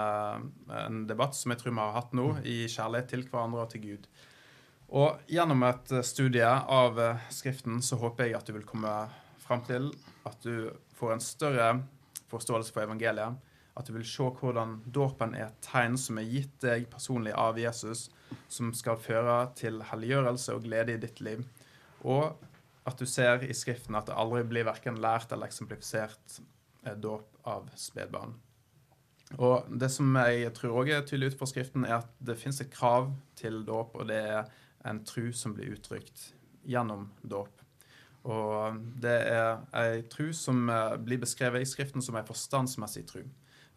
en debatt som jeg tror vi har hatt nå, i kjærlighet til hverandre og til Gud. Og gjennom et studie av Skriften så håper jeg at du vil komme fram til at du får en større forståelse for evangeliet. At du vil se hvordan dåpen er et tegn som er gitt deg personlig av Jesus, som skal føre til helliggjørelse og glede i ditt liv. Og at du ser i Skriften at det aldri blir verken lært eller eksemplifisert eh, dåp av spedbarn. Og det som jeg tror også er tydelig ut fra Skriften, er at det fins et krav til dåp, og det er en tru som blir uttrykt gjennom dåp. Og det er ei tru som eh, blir beskrevet i Skriften som ei forstandsmessig tru.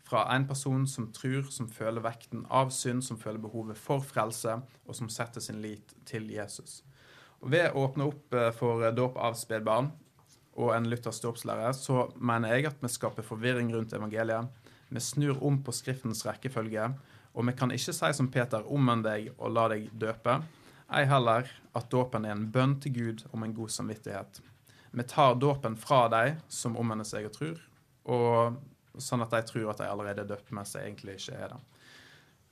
Fra en person som tror, som føler vekten av synd, som føler behovet for frelse, og som setter sin lit til Jesus. Og ved å åpne opp eh, for dåp av spedbarn og en luthersk dåpslære, så mener jeg at vi skaper forvirring rundt evangeliet. Vi snur om på Skriftens rekkefølge, og vi kan ikke si som Peter, omvend deg og la deg døpe. Ei heller at dåpen er en bønn til Gud om en god samvittighet. Vi tar dåpen fra de som omvender seg og tror, og sånn at de tror at de allerede er døpt, mens de egentlig ikke er det.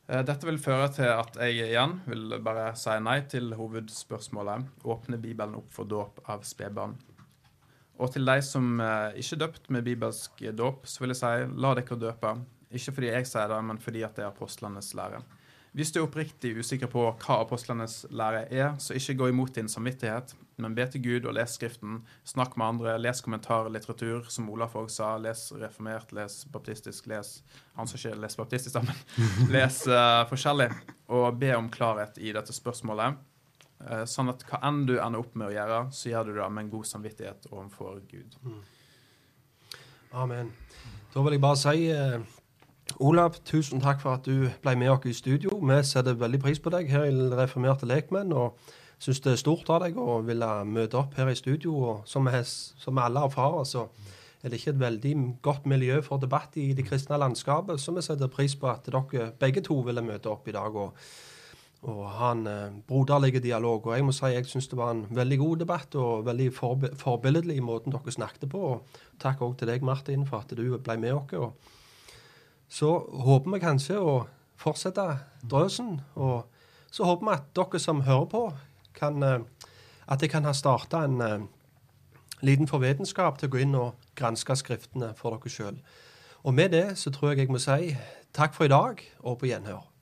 Eh, dette vil føre til at jeg igjen vil bare si nei til hovedspørsmålet. Åpne Bibelen opp for dåp av spedbarn. Og til de som eh, ikke er døpt med bibelsk dåp, så vil jeg si la dere døpe. Ikke fordi jeg sier det, men fordi at det er apostlenes lære. Hvis du er oppriktig usikker på hva apostlenes lære er, så ikke gå imot din samvittighet, men be til Gud og les Skriften. Snakk med andre, les kommentarlitteratur, som Olaf òg sa. Les reformert, les baptistisk, les Han sa ikke les baptistisk, men les uh, forskjellig. Og be om klarhet i dette spørsmålet. Uh, sånn at hva enn du ender opp med å gjøre, så gjør du det med en god samvittighet overfor Gud. Mm. Amen. Da vil jeg bare si uh Olav, tusen takk for at du ble med oss i studio. Vi setter veldig pris på deg her i Reformerte lekmenn. og syns det er stort av deg å ville møte opp her i studio. og Som vi, som alle erfarer, så er det ikke et veldig godt miljø for debatt i det kristne landskapet. Så vi setter pris på at dere begge to ville møte opp i dag og, og ha en eh, broderlig dialog. Og jeg må si jeg syns det var en veldig god debatt og veldig forbi forbilledlig måten dere snakket på. og Takk òg til deg, Martin, for at du ble med oss. og så håper vi kanskje å fortsette drøsen. Og så håper vi at dere som hører på, kan, eh, at jeg kan ha starta en uh, liten forvetenskap til å gå inn og granske skriftene for dere sjøl. Og med det så tror jeg jeg må si takk for i dag, og på gjenhør.